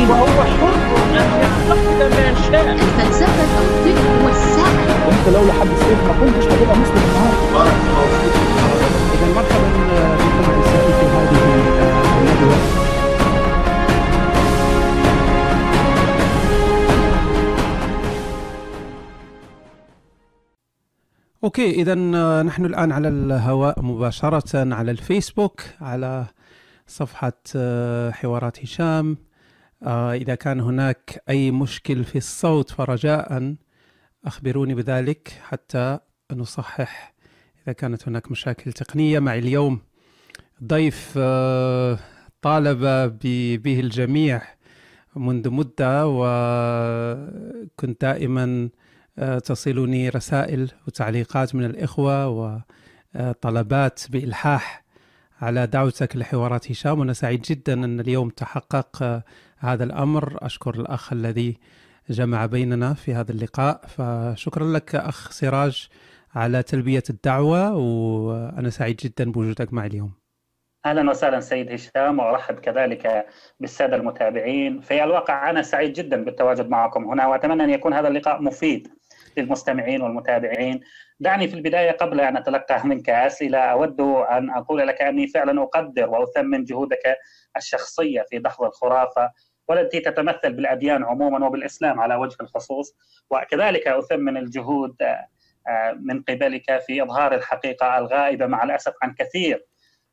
المستمعين وهو حر ان يعتقد ما شاء. الفلسفة توطئه والسعي وانت لو لحد السيف ما كنتش هتبقى مسلم النهارده. إذا مرحبا بكم اعزائي في هذه الندوه أوكي اذا نحن الآن على الهواء مباشرة على الفيسبوك على صفحة آه، حوارات هشام. آه، إذا كان هناك أي مشكل في الصوت فرجاء أخبروني بذلك حتى نصحح. إذا كانت هناك مشاكل تقنية معي اليوم ضيف آه، طالب به الجميع منذ مدة وكنت دائما آه، تصلني رسائل وتعليقات من الإخوة وطلبات بإلحاح على دعوتك لحوارات هشام. وأنا سعيد جدا أن اليوم تحقق هذا الأمر. أشكر الأخ الذي جمع بيننا في هذا اللقاء. فشكرا لك أخ سراج على تلبية الدعوة وأنا سعيد جدا بوجودك معي اليوم. أهلا وسهلا سيد هشام وأرحب كذلك بالسادة المتابعين. في الواقع أنا سعيد جدا بالتواجد معكم هنا وأتمنى أن يكون هذا اللقاء مفيد للمستمعين والمتابعين. دعني في البداية قبل أن أتلقى منك أسئلة أود أن أقول لك أني فعلا أقدر وأثمن جهودك الشخصية في دحض الخرافة. والتي تتمثل بالأديان عموما وبالإسلام على وجه الخصوص. وكذلك أثمن الجهود آه، من قبلك في إظهار الحقيقة الغائبة مع الأسف عن كثير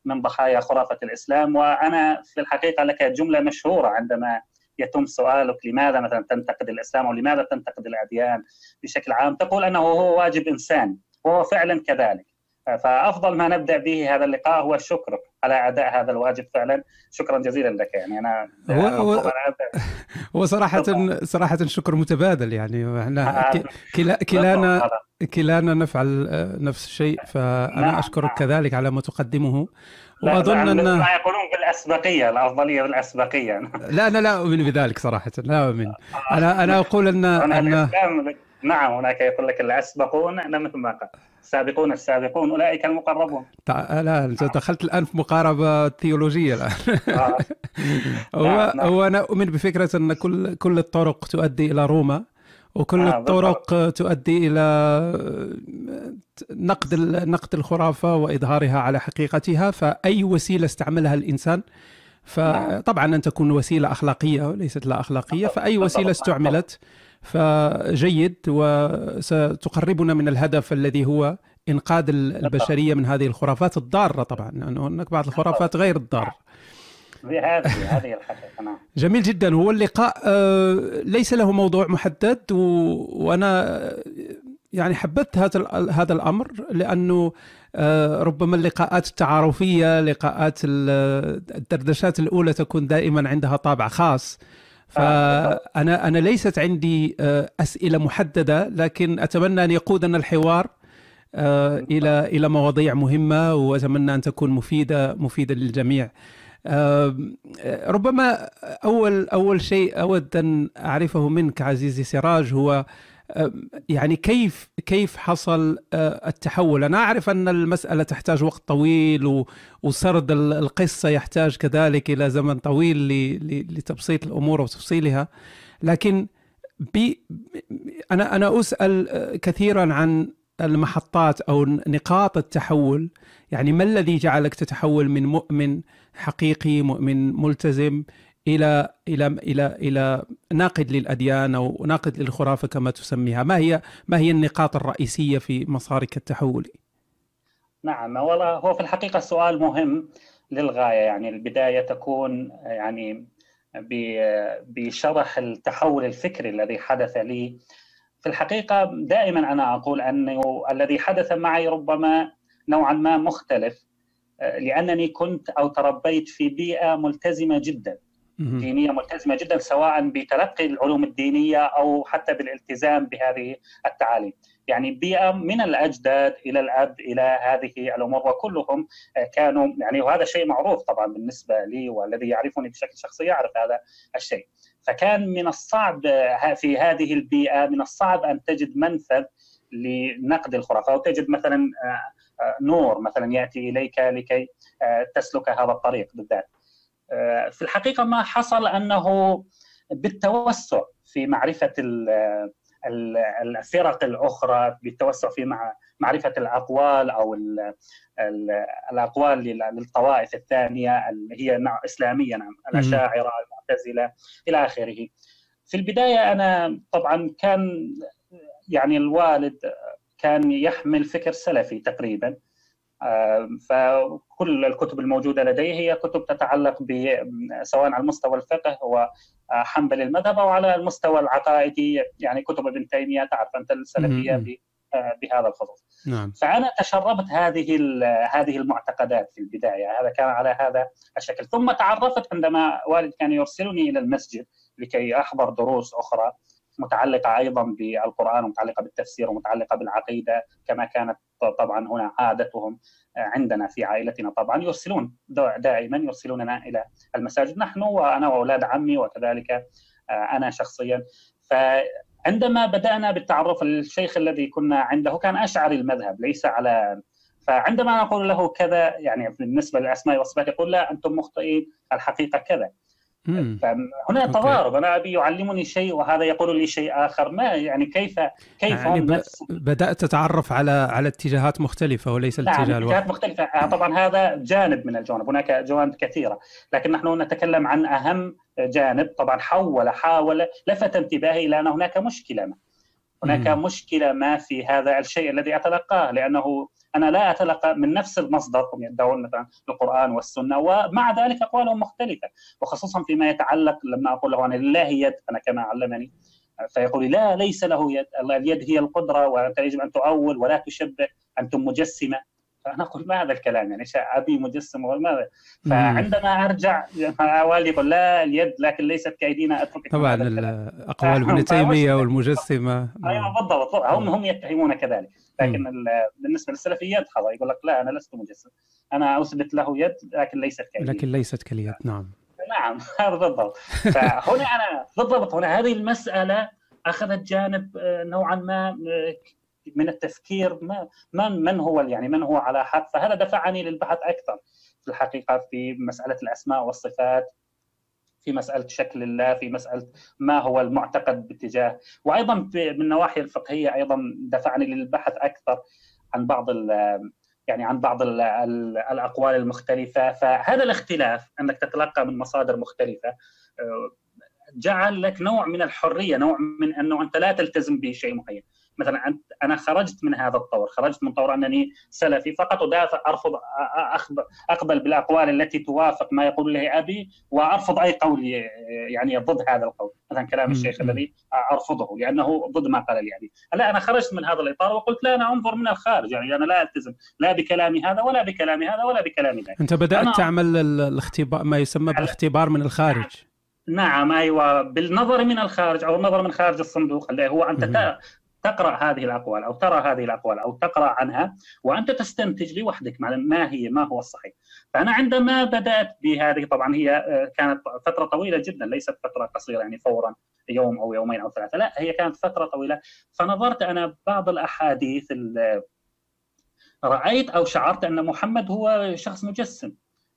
من ضحايا خرافة الإسلام. وأنا في الحقيقة لك جملة مشهورة عندما يتم سؤالك لماذا مثلا تنتقد الإسلام أو لماذا تنتقد الأديان بشكل عام؟ تقول أنه هو واجب إنساني وهو فعلا كذلك. فأفضل ما نبدأ به هذا اللقاء هو شكرك على أداء هذا الواجب فعلا. شكرا جزيلا لك يعني. أنا هو- هو- طبعاً. هو صراحة صراحة شكر متبادل يعني. إحنا كلا كلانا. كلانا نفعل آه، نفس الشيء. فأنا نعم، أشكرك نعم. كذلك على ما تقدمه. أن ما يقولون بالأسبقية الأفضلية بالأسبقية. لا أنا لا أؤمن بذلك صراحة. لا أؤمن. أنا أنا أقول أن أنا أن نعم هناك يقول لك الأسبقون لا مثل ما قال. السابقون السابقون. أولئك المقربون. تع- لا أنت دخلت الآن في مقاربة ثيولوجية الآن. آه. هو نعم، نعم. هو أنا أؤمن بفكرة أن كل كل الطرق تؤدي إلى روما وكل آه، الطرق تؤدي إلى نقد نقد الخرافة وإظهارها على حقيقتها. فأي وسيلة استعملها الإنسان فطبعا أن تكون وسيلة أخلاقية وليست لا أخلاقية فأي وسيلة استعملت فجيد وستقربنا من الهدف الذي هو إنقاذ ال- البشرية من هذه الخرافات الضارة طبعا لأنه هناك بعض الخرافات غير الضارة. هذه هذه الحقيقة نعم. جميل جدا. هو اللقاء آه، ليس له موضوع محدد و... وأنا يعني حبذت هذا هذا الأمر لأنه ربما اللقاءات التعارفية لقاءات ال- الدردشات الأولى تكون دائما عندها طابع خاص. فانا أنا ليست عندي آه، أسئلة محددة لكن أتمنى أن يقودنا الحوار آه، إلى إلى مواضيع مهمة وأتمنى أن تكون مفيدة مفيدة للجميع. آه، ربما اول أول شيء أود أن أعرفه منك عزيزي سراج هو يعني كيف كيف حصل آه، التحول؟ أنا أعرف أن المسألة تحتاج وقت طويل وسرد ال- القصة يحتاج كذلك إلى زمن طويل لتبسيط الأمور وتفصيلها لكن بي أنا أنا أسأل آه، كثيرا عن المحطات أو نقاط التحول يعني ما الذي جعلك تتحول من مؤمن حقيقي مؤمن ملتزم إلى إلى إلى إلى ناقد للأديان أو ناقد للخرافة كما تسميها. ما هي ما هي النقاط الرئيسية في مسارك التحولي؟ نعم والله هو في الحقيقة سؤال مهم للغاية. يعني البداية تكون يعني بشرح التحول الفكري الذي حدث لي. في الحقيقة دائما أنا أقول أنه الذي حدث معي ربما نوعا ما مختلف لأنني كنت أو تربيت في بيئة ملتزمة جدا. دينية ملتزمة جدا سواء بتلقي العلوم الدينية أو حتى بالالتزام بهذه التعاليم، يعني بيئه من الأجداد إلى الأب إلى هذه الأمور وكلهم كانوا يعني وهذا شيء معروف طبعا بالنسبة لي والذي يعرفني بشكل شخصي يعرف هذا الشيء. فكان من الصعب في هذه البيئه من الصعب أن تجد منفذ لنقد الخرافة أو تجد مثلا نور مثلا يأتي إليك لكي تسلك هذا الطريق بالذات. في الحقيقة ما حصل أنه بالتوسع في معرفة الفرق الأخرى بالتوسع في معرفة الأقوال أو الأقوال للطوائف الثانية اللي هي إسلامية نعم الأشاعرة المعتزلة إلى آخره. في البداية أنا طبعا كان يعني الوالد كان يحمل فكر سلفي تقريبا فكل الكتب الموجودة لديه هي كتب تتعلق سواء على مستوى الفقه وحنبل المذهب أو على المستوى العقائدي. يعني كتب ابن تيمية تعرف أنت السلفية بهذا الخصوص. نعم. فأنا تشربت هذه هذه المعتقدات في البداية، هذا كان على هذا الشكل، ثم تعرفت عندما والد كان يرسلني إلى المسجد لكي احضر دروس أخرى. متعلقة أيضا بالقرآن ومتعلقة بالتفسير ومتعلقة بالعقيدة كما كانت طبعا هنا عادتهم عندنا في عائلتنا. طبعا يرسلون دائما يرسلوننا إلى المساجد. نحن وأنا وأولاد عمي وكذلك أنا شخصيا. فعندما بدأنا بالتعرف الشيخ الذي كنا عنده كان أشعري المذهب ليس على فعندما نقول له كذا يعني بالنسبة للاسماء والصفات يقول لا أنتم مخطئين الحقيقة كذا. فهنا تضارب. أنا أبي يعلمني شيء وهذا يقول لي شيء آخر. ما يعني كيف كيف يعني ب... بدأت تتعرف على على اتجاهات مختلفة وليس نعم، الاتجاه الواحد. اتجاهات مختلفة. آه، طبعا هذا جانب من الجوانب. هناك جوانب كثيرة. لكن نحن نتكلم عن أهم جانب. طبعا حول حاول لفت انتباهي إلى ان هناك مشكلة ما. هناك مم. مشكلة ما في هذا الشيء الذي أتلقاه لأنه أنا لا اتلقى من نفس المصدر هم يدعون مثلا القرآن والسنة ومع ذلك أقوالهم مختلفة وخصوصا فيما يتعلق لما أقول له إنا لله يد أنا كما علمني فيقول لا ليس له يد اليد هي القدرة وأنت يجب أن تؤول ولا تشبه أنتم مجسمة. فأنا أقول ما هذا الكلام يعني ابي مجسم وماذا فعندما أرجع والدي يقول لا اليد لكن ليست كأيدينا أترك طبعا اقوال ابن تيمية والمجسمة. أيوه بالضبط. هم هم يتهمون كذلك. لكن بالنسبة للسلفيات خلاص يقول لك لا أنا لست مجسم. أنا أثبت له يد لكن ليست كاليد لكن ليست كاليد نعم. نعم. هذا بالضبط. فهنا أنا بالضبط هنا هذه المسألة أخذت جانب آه، نوعا ما آه، من التفكير ما من من هو يعني من هو على حق؟ فهذا دفعني للبحث أكثر في الحقيقة في مسألة الأسماء والصفات. في مسألة شكل الله في مسألة ما هو المعتقد باتجاه. وأيضا من النواحي الفقهية أيضا دفعني للبحث أكثر عن بعض يعني عن بعض الأقوال المختلفة. فهذا الاختلاف أنك تتلقى من مصادر مختلفة آه، جعل لك نوع من الحرية نوع من أنه أنت لا تلتزم بشيء معين. مثلا أنا خرجت من هذا الطور خرجت من طور أنني سلفي فقط ادافع ارفض أقبل بالأقوال التي توافق ما يقول له أبي وأرفض أي قول يعني ضد هذا القول. مثلا كلام الشيخ الذي أرفضه لأنه ضد ما قال لي أبي. لا أنا خرجت من هذا الإطار وقلت لا أنا أنظر من الخارج يعني أنا لا ألتزم لا بكلامي هذا ولا بكلامي هذا ولا بكلامي ذاك. أنت بدأت تعمل الاختبار ما يسمى بالاختبار من الخارج. نعم أيوه بالنظر من الخارج أو النظر من خارج الصندوق اللي هو أنت تقرأ هذه الأقوال أو ترى هذه الأقوال أو تقرأ عنها وأنت تستنتج لوحدك ما هي ما هو الصحيح. فأنا عندما بدأت بهذه طبعا هي آه، كانت فترة طويلة جدا ليست فترة قصيرة يعني فورا يوم أو يومين أو ثلاثة لا هي كانت فترة طويلة فنظرت أنا بعض الأحاديث رأيت أو شعرت أن محمد هو شخص مجسم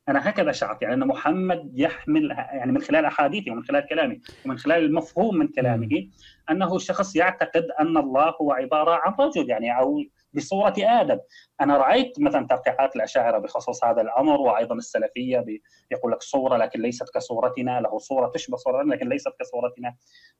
أنا هكذا شعرت يعني أن محمد يحمل يعني من خلال أحاديثه ومن خلال كلامه ومن خلال المفهوم من كلامه أنه شخص يعتقد أن الله هو عبارة عن رجل يعني أو بصوره آدم. أنا رأيت مثلا ترقيعات الأشاعرة بخصوص هذا الأمر وأيضا السلفية يقول لك صورة لكن ليست كصورتنا له صورة تشبه صورتنا لكن ليست كصورتنا.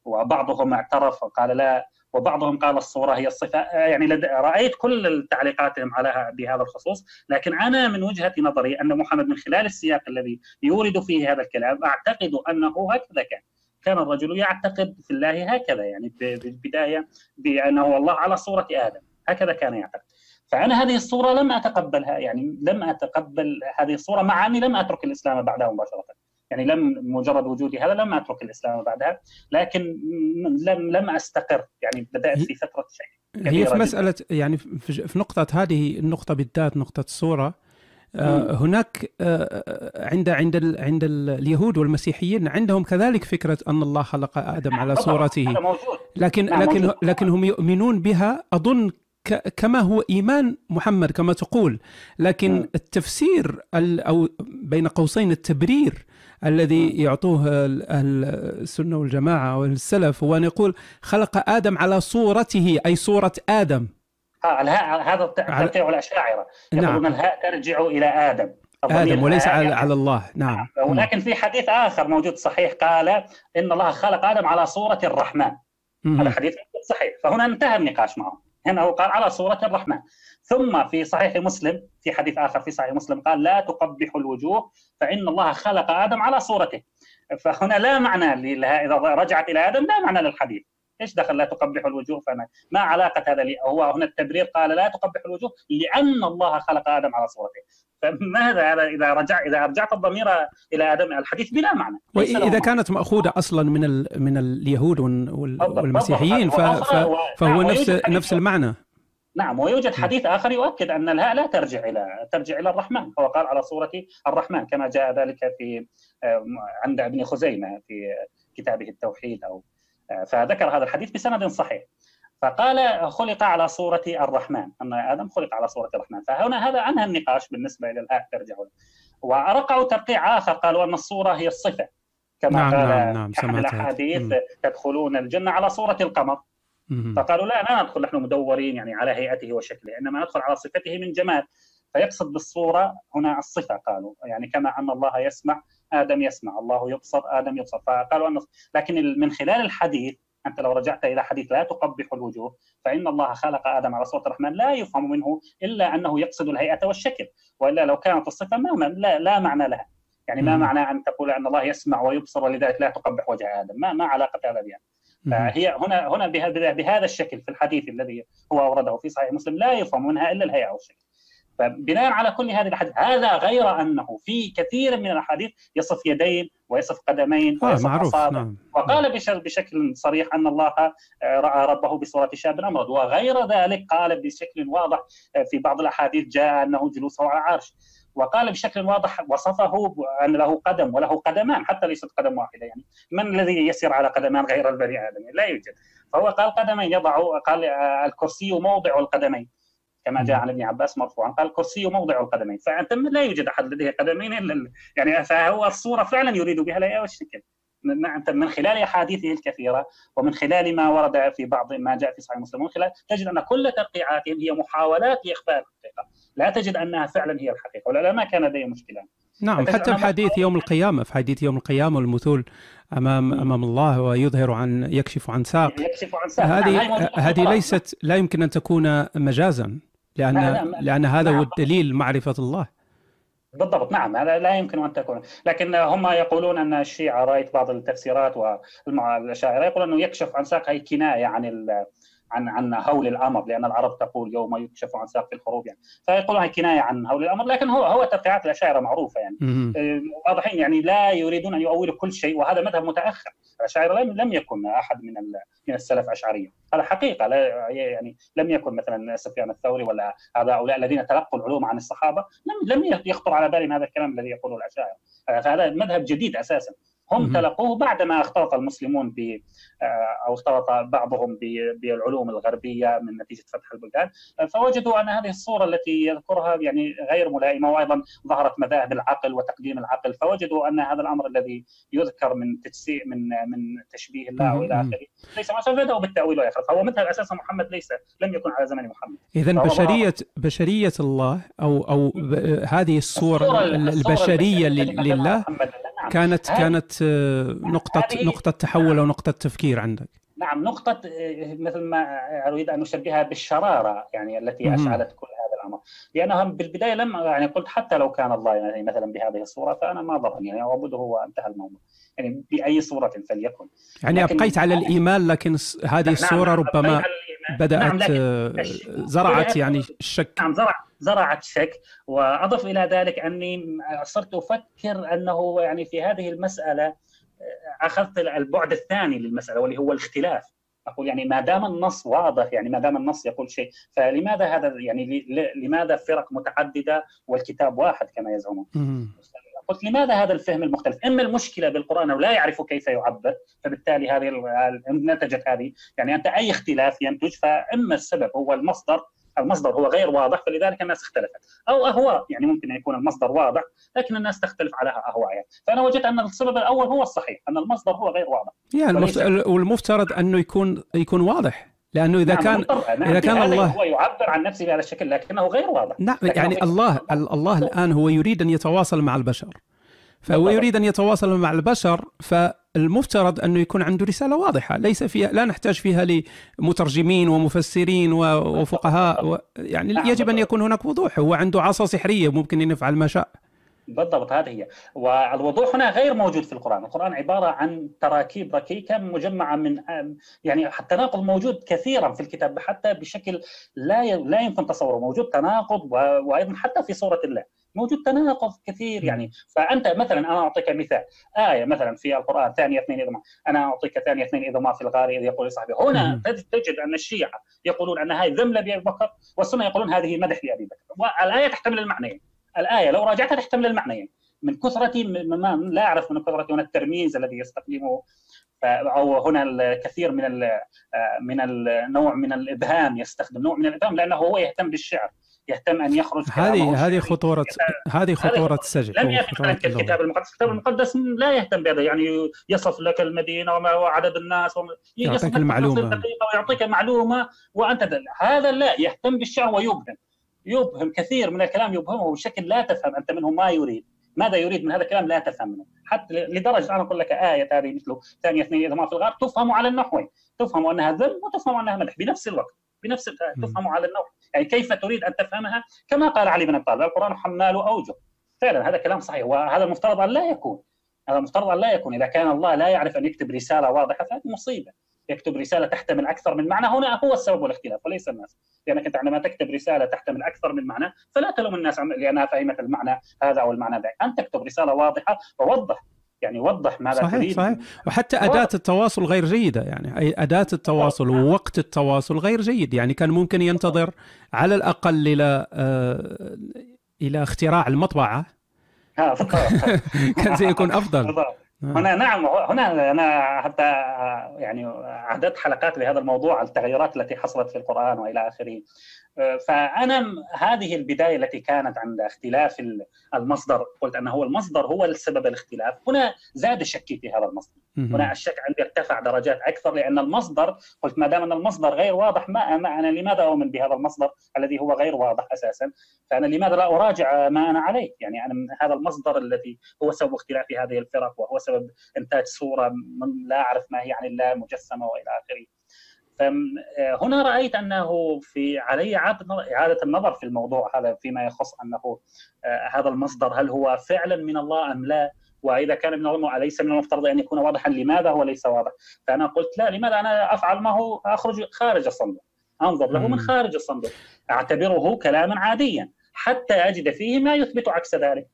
وبعضهم اعترف وقال لا وبعضهم قال الصورة هي الصفة. يعني لد... رأيت كل تعليقاتهم على بهذا الخصوص. لكن أنا من وجهة نظري أن محمد من خلال السياق الذي يورد فيه هذا الكلام أعتقد أنه هكذا كان. كان الرجل يعتقد في الله هكذا يعني بالبداية بأنه الله على صورة آدم. هكذا كان يعتقد. فأنا هذه الصورة لم أتقبلها يعني لم أتقبل هذه الصورة مع أني لم أترك الإسلام بعدها مباشرة. يعني لم مجرد وجودي هذا لم أترك الإسلام بعدها لكن لم لم أستقر. يعني بدأت في فترة شيء هي في مسألة يعني في نقطة هذه النقطه بالذات نقطة الصورة آه هناك آه عند عند ال عند ال اليهود والمسيحيين عندهم كذلك فكرة أن الله خلق آدم على صورته. لكن لكن لكن هم يؤمنون بها أظن كما هو إيمان محمد كما تقول. لكن مم. التفسير ال- أو بين قوسين التبرير الذي يعطوه ال- أهل السنة والجماعة والسلف هو أن يقول خلق آدم على صورته أي صورة آدم. ها الهاء هذا ترجع الأشاعرة. يقولون نعم. الهاء ترجع إلى آدم. آدم وليس على, يعني- على الله. نعم. مم. ولكن في حديث آخر موجود صحيح قال إن الله خلق آدم على صورة الرحمن. هذا حديث صحيح. فهنا انتهى النقاش معه. هنا قال على صورة الرحمن. ثم في صحيح مسلم في حديث آخر في صحيح مسلم قال لا تقبح الوجوه فإن الله خلق آدم على صورته. فهنا لا معنى لها إذا رجعت إلى آدم لا معنى للحديث. إيش دخل؟ لا تقبح الوجوه. فأنا ما علاقة هذا لي هو هنا التبرير قال لا تقبح الوجوه لأن الله خلق آدم على صورته. فماذا هذا إذا رجع إذا رجعت الضمير إلى آدم الحديث بلا معنى؟ وإذا. كانت مأخوذة أصلا من ال من اليهود والمسيحيين ف-. ف- فهو نعم، نفس نفس المعنى. نعم ويوجد حديث آخر يؤكد أن الهاء لا ترجع إلى ترجع إلى الرحمن. هو قال على صورة الرحمن كما جاء ذلك في آه، عند ابن خزيمة في كتابه التوحيد أو فذكر هذا الحديث بسند صحيح. فقال خلق على صورة الرحمن أن آدم خلق على صورة الرحمن. فهنا هذا أنهى النقاش بالنسبة إلى الهاء ترجع له ورقعوا ترقيع آخر قالوا أن الصورة هي الصفة. كما نعم، قال نعم، نعم، أحد. الأحاديث. تدخلون الجنة على صورة القمر. مم. فقالوا لا لا ندخل نحن مدورين يعني على هيئته وشكله إنما ندخل على صفته من جمال. فيقصد بالصورة هنا الصفة قالوا. يعني كما أن الله يسمع آدم يسمع الله يبصر آدم يبصر فقالوا أن لكن من خلال الحديث أنت لو رجعت إلى حديث لا تقبح الوجوه فإن الله خلق آدم على صورة الرحمن لا يفهم منه إلا أنه يقصد الهيئة والشكل وإلا لو كانت الصفة ما لا, لا معنى لها يعني ما. معنى أن تقول أن الله يسمع ويبصر ولذلك لا تقبح وجه آدم ما ما علاقة هذا بها. فهي هنا هنا بهذا بهذا الشكل في الحديث الذي هو أورده في صحيح مسلم لا يفهم منها إلا الهيئة والشكل. فبناء على كل هذه الأحاديث هذا غير أنه في كثير من الأحاديث يصف يدين ويصف قدمين آه ويصف معروف أصابع. نعم. وقال بش- بشكل صريح أن الله رأى ربه بصورة شاب امرد وغير ذلك قال بشكل واضح في بعض الأحاديث جاء أنه جلوسه على عرش وقال بشكل واضح وصفه أن له قدم وله قدمان حتى ليست قدم واحدة يعني. من الذي يسير على قدمان غير البني آدم لا يوجد. فهو قال قدمين يضع قال الكرسي موضع القدمين. كما جاء عن ابن عباس مرفوعا قال الكرسي موضع القدمين فأنت لا يوجد أحد لديه قدمين إلا ال- يعني فهو الصورة فعلا يريد بها الهيئه والشكل من خلال أحاديثه الكثيرة ومن خلال ما ورد في بعض ما جاء في صحيح مسلم خلال تجد أن كل ترقيعاتهم هي محاولات لاخفاء الحقيقة، لا تجد أنها فعلا هي الحقيقة ولا ما كان لديهم مشكلة. نعم حتى في حديث يوم القيامة في حديث يوم القيامة والمثول أمام مم. أمام الله ويظهر عن يكشف عن ساق يكشف عن ساق. هذه هذه. ليست لا يمكن أن تكون مجازا لأن لا. لأن هذا هو نعم. الدليل معرفة الله بالضبط نعم هذا لا يمكن أن تكون لكن هم يقولون أن الشيعة رأيت بعض التفسيرات والاشاعره يقولون أنه يكشف عن ساق هي كناية عن ال عن عن هول الأمر لأن العرب تقول يوم يكشف عن ساق في الحروب يعني. فيقولون هي كناية عن هول الأمر لكن هو هو ترقيعات الاشاعره معروفة يعني. مم. واضحين يعني لا يريدون أن يؤولوا كل شيء وهذا مذهب متأخر. الأشاعرة لم لم يكن أحد من من السلف اشعريا هذا حقيقة لا يعني لم يكن مثلا سفيان الثوري ولا هؤلاء الذين تلقوا العلوم عن الصحابة لم لم يخطر على بالهم هذا الكلام الذي يقوله الأشاعرة. فهذا مذهب جديد أساسا. هم. تلقوه بعدما اختلط المسلمون ب أو اختلط بعضهم ب- بالعلوم الغربية من نتيجة فتح البلدان. فوجدوا أن هذه الصورة التي يذكرها يعني غير ملائمة وأيضا ظهرت مذاهب العقل وتقديم العقل. فوجدوا أن هذا الأمر الذي يذكر من تجسيء من من تشبيه الله والى. آخره ليس ما فبداوا بالتأويل والاخر فهو مذهب أساسا محمد ليس لم يكن على زمن محمد. إذا فهو بشرية بشرية الله أو ب- هذه الصورة الصورة- ل- مثلها لله كانت هذه- كانت آه، نقطة نقطة تحول أو نقطة تفكير عندك. نعم نقطة آه، مثل ما أريد أن أشبهها بالشرارة يعني التي. أشعلت كل هذا الأمر. لأنها بالبداية لم يعني قلت حتى لو كان الله يعني مثلا بهذه الصورة فأنا ما ضرني يعني أعبده وانتهى الموضوع. يعني بأي صورة فليكن. يعني أبقيت على الإيمان لكن هذه نعم، الصورة نعم، ربما بدأت نعم آه، زرعت يعني الشك نعم زرع زرعت شك. وأضف إلى ذلك أني صرت أفكر أنه يعني في هذه المسألة آه، أخذت البعد الثاني للمسألة واللي هو الاختلاف. أقول يعني ما دام النص واضح يعني ما دام النص يقول شيء فلماذا هذا يعني لماذا فرق متعددة والكتاب واحد كما يزعمون. قلت لماذا هذا الفهم المختلف؟ إما المشكلة بالقرآن أنه لا يعرف كيف يعبر فبالتالي هذه نتجت هذه يعني أنت أي اختلاف ينتج فإما السبب هو المصدر المصدر هو غير واضح فلذلك الناس اختلفت أو أهواء يعني ممكن ان يكون المصدر واضح لكن الناس تختلف على اهواء يعني. فأنا وجدت أن السبب الأول هو الصحيح أن المصدر هو غير واضح يعني. والمفترض أنه يكون يكون واضح لأنه إذا نعم، كان مضطر. نعم، كان الله- هو يعبر عن نفسه بهذا الشكل لكنه غير واضح نعم يعني الله الله الآن هو يريد أن يتواصل مع البشر فهو. يريد أن يتواصل مع البشر فالمفترض أنه يكون عنده رسالة واضحة ليس فيها لا نحتاج فيها لمترجمين ومفسرين وفقهاء و يعني نعم، يجب أن. يكون هناك وضوح هو عنده عصا سحرية ممكن أن يفعل ما شاء بالضبط هذه هي. والوضوح هنا غير موجود في القرآن. القرآن عبارة عن تراكيب ركيكة مجمعة من يعني التناقض موجود كثيرا في الكتاب حتى بشكل لا. لا يمكن تصوره. موجود تناقض. وأيضا حتى في سورة الله. موجود تناقض كثير يعني. فأنت مثلا أنا أعطيك مثال. آية مثلا في القرآن ثانية اثنين إذا ما. أنا أعطيك ثانية اثنين إذا ما في الغار إذ يقول لصاحبه هنا. تجد, أن الشيعة يقولون أن هذه ذم لأبي بكر والسنة يقولون هذه مدح لأبي بكر. والآية تحتمل المعنيين. الآية لو راجعتها تحتمل المعنيين من كثرة ما لا أعرف من كثرة هنا الترميز الذي يستخدمه أو هنا الكثير من ال من النوع من الإبهام يستخدم نوع من الإبهام لأنه هو يهتم بالشعر يهتم أن يخرج هذه هذه. خطوره هذه خطورة السجن. لم خطورة مثلا كالكتاب المقدس، الكتاب المقدس لا يهتم بهذا يعني يصف لك المدينة وما وعدد الناس وما يعطيك دقيقه ويعطيك معلومه وأنت دل. هذا لا يهتم بالشعر ويبهم يبهم كثير من الكلام يبهمه بشكل لا تفهم أنت منه ما يريد. ماذا يريد من هذا الكلام لا تفهم منه. حتى لدرجة أنا أقول لك آية هذه مثل ثانية اثنين إذا ما في الغار تفهم على النحوين تفهم أنها ذم وتفهم أنها مدح بنفس الوقت بنفس تفهم على النحو. يعني كيف تريد أن تفهمها؟ كما قال علي بن ابي طالب القرآن حمال أوجه. فعلا هذا كلام صحيح وهذا المفترض أن لا يكون. هذا المفترض أن لا يكون. إذا كان الله لا يعرف أن يكتب رسالة واضحة فهذه مصيبة. يكتب رسالة تحتمل أكثر من معنى. هنا هو السبب والاختلاف وليس الناس. لأنك أنت عندما تكتب رسالة تحتمل أكثر من معنى فلا تلوم الناس لأنها فهمت المعنى هذا أو المعنى ذاك انت تكتب رسالة واضحة ووضح يعني وضح ماذا صحيح تريد. صحيح. وحتى أداة التواصل غير جيدة يعني أي أداة التواصل ووقت التواصل غير جيد. يعني كان ممكن ينتظر على الأقل إلى آه، إلى اختراع ها بالضبط. كان سيكون. آه. هنا نعم هنا أنا حتى يعني عددت حلقات لهذا الموضوع التغيرات التي حصلت في القرآن وإلى آخره. فأنا هذه البداية التي كانت عند اختلاف المصدر قلت أنه هو المصدر هو السبب الاختلاف. هنا زاد شكي في هذا المصدر. هنا الشك عندي ارتفع درجات أكثر لأن المصدر قلت ما دام أن المصدر غير واضح ما أنا لماذا أؤمن بهذا المصدر الذي هو غير واضح أساسا؟ فأنا لماذا لا أراجع ما أنا عليه؟ يعني أنا هذا المصدر الذي هو سبب اختلاف هذه الفرق وهو سبب إنتاج صورة من لا أعرف ما هي عن الله مجسمة وإلى آخره. فهنا رأيت أنه في علي اعاده إعادة النظر في الموضوع هذا فيما يخص أنه آه، هذا المصدر هل هو فعلا من الله أم لا؟ وإذا كان من الله أليس من المفترض أن يكون واضحا لماذا هو ليس واضح؟ فأنا قلت لا لماذا أنا أفعل ما هو أخرج خارج الصندوق أنظر له. من خارج الصندوق أعتبره كلاما عاديا حتى أجد فيه ما يثبت عكس ذلك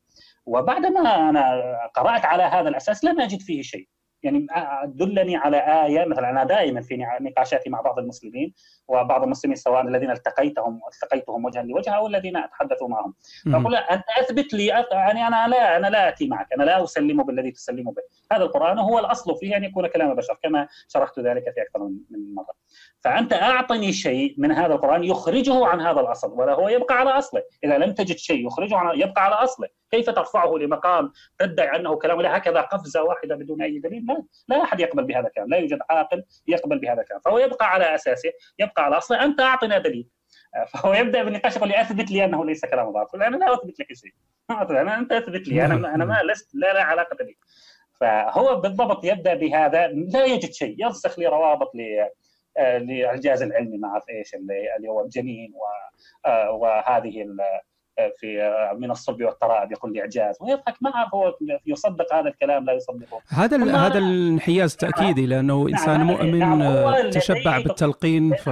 وبعدما أنا قرأت على هذا الأساس لم أجد فيه شيء يعني دلني على آية مثلا أنا دائما في نقاشاتي مع بعض المسلمين وبعض المسلمين سواء الذين التقيتهم التقيتهم وجها لوجه أو الذين اتحدث معهم. لا انت أثبت لي يعني أنا لا أنا لا أتي معك أنا لا اسلم بالذي تسلم به. هذا القرآن هو الأصل فيه أن يكون كلام بشر كما شرحت ذلك في أكثر من مرة. فأنت أعطني شيء من هذا القرآن يخرجه عن هذا الأصل ولا هو يبقى على أصله. إذا لم تجد شيء يخرجه عن يبقى على أصله. كيف ترفعه لمقام تدعي أنه كلام لا هكذا قفزة واحدة بدون أي دليل؟ لا لا أحد يقبل بهذا الكلام لا يوجد عاقل يقبل بهذا الكلام. فهو يبقى على أساسه يبقى على أصله. أنت أعطنا دليل. فهو يبدأ بالنقاش يقول لي أثبت لي أنه ليس كلام أقول أنا لا أثبت لك شيء. أنا أنت أثبت لي. أنا أنا ما لست لا لا علاقة لي. فهو بالضبط يبدأ بهذا. لا يجد شيء. يرسخ لي روابط ل آه، للاعجاز العلمي ما اعرف إيش اللي هو الجنين آه، وهذه في آه، من الصلب والتراب يقول لي إعجاز ويضحك ما أعرف هو يصدق هذا الكلام لا يصدقه. هذا هذا الانحياز تأكيدي لأنه إنسان نعم، مؤمن نعم، آه، تشبع بالتلقين ف.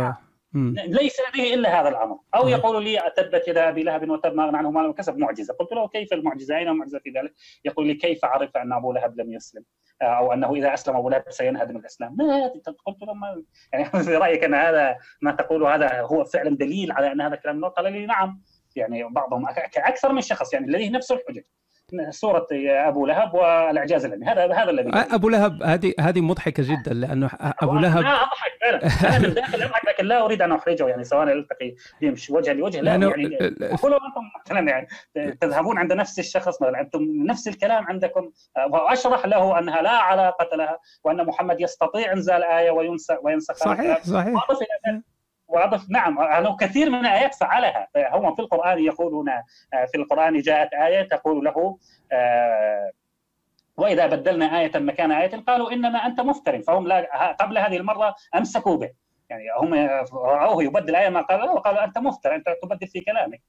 ليس لديه إلا هذا الأمر. أو. يقول لي تبت يدا ابي لهب وتب ما أغنى عنه ماله وكسب معجزة. قلت له كيف المعجزة؟ أين المعجزة في ذلك؟ يقول لي كيف عرف أن أبو لهب لم يسلم؟ أو أنه إذا أسلم أبو لهب سينهدم الإسلام. ما قلت له ما يعني في رأيك أن هذا ما تقوله هذا هو فعلا دليل على أن هذا الكلام. قال لي نعم. يعني بعضهم أكثر من شخص يعني لديه نفس الحجج. سوره أبو لهب والإعجاز العلمي هذا هذا الذي أبو لهب هذه هذه مضحكة جدا لأنه أبو أنا لهب أضحك فعلا. أنا من داخل أضحك لكن لا أريد أن أحرجه يعني سواء ألتقي بهم وجها لوجه لا يعني قولوا أنتم مثلا يعني تذهبون عند نفس الشخص مثلا أنتم نفس الكلام عندكم وأشرح له أنها لا علاقة لها وأن محمد يستطيع إنزال آية وينسخ وينسخ صحيح صحيح. وأضف نعم له كثير من الآيات فعلها. هم في القرآن يقولون آه، في القرآن جاءت آية تقول له آه، وإذا بدلنا آية مكان آية قالوا إنما أنت مفتر فهم لا قبل هذه المرة أمسكوا به. يعني هم رأوه يبدل آية ما قال وقالوا أنت مفتر أنت تبدل في كلامك.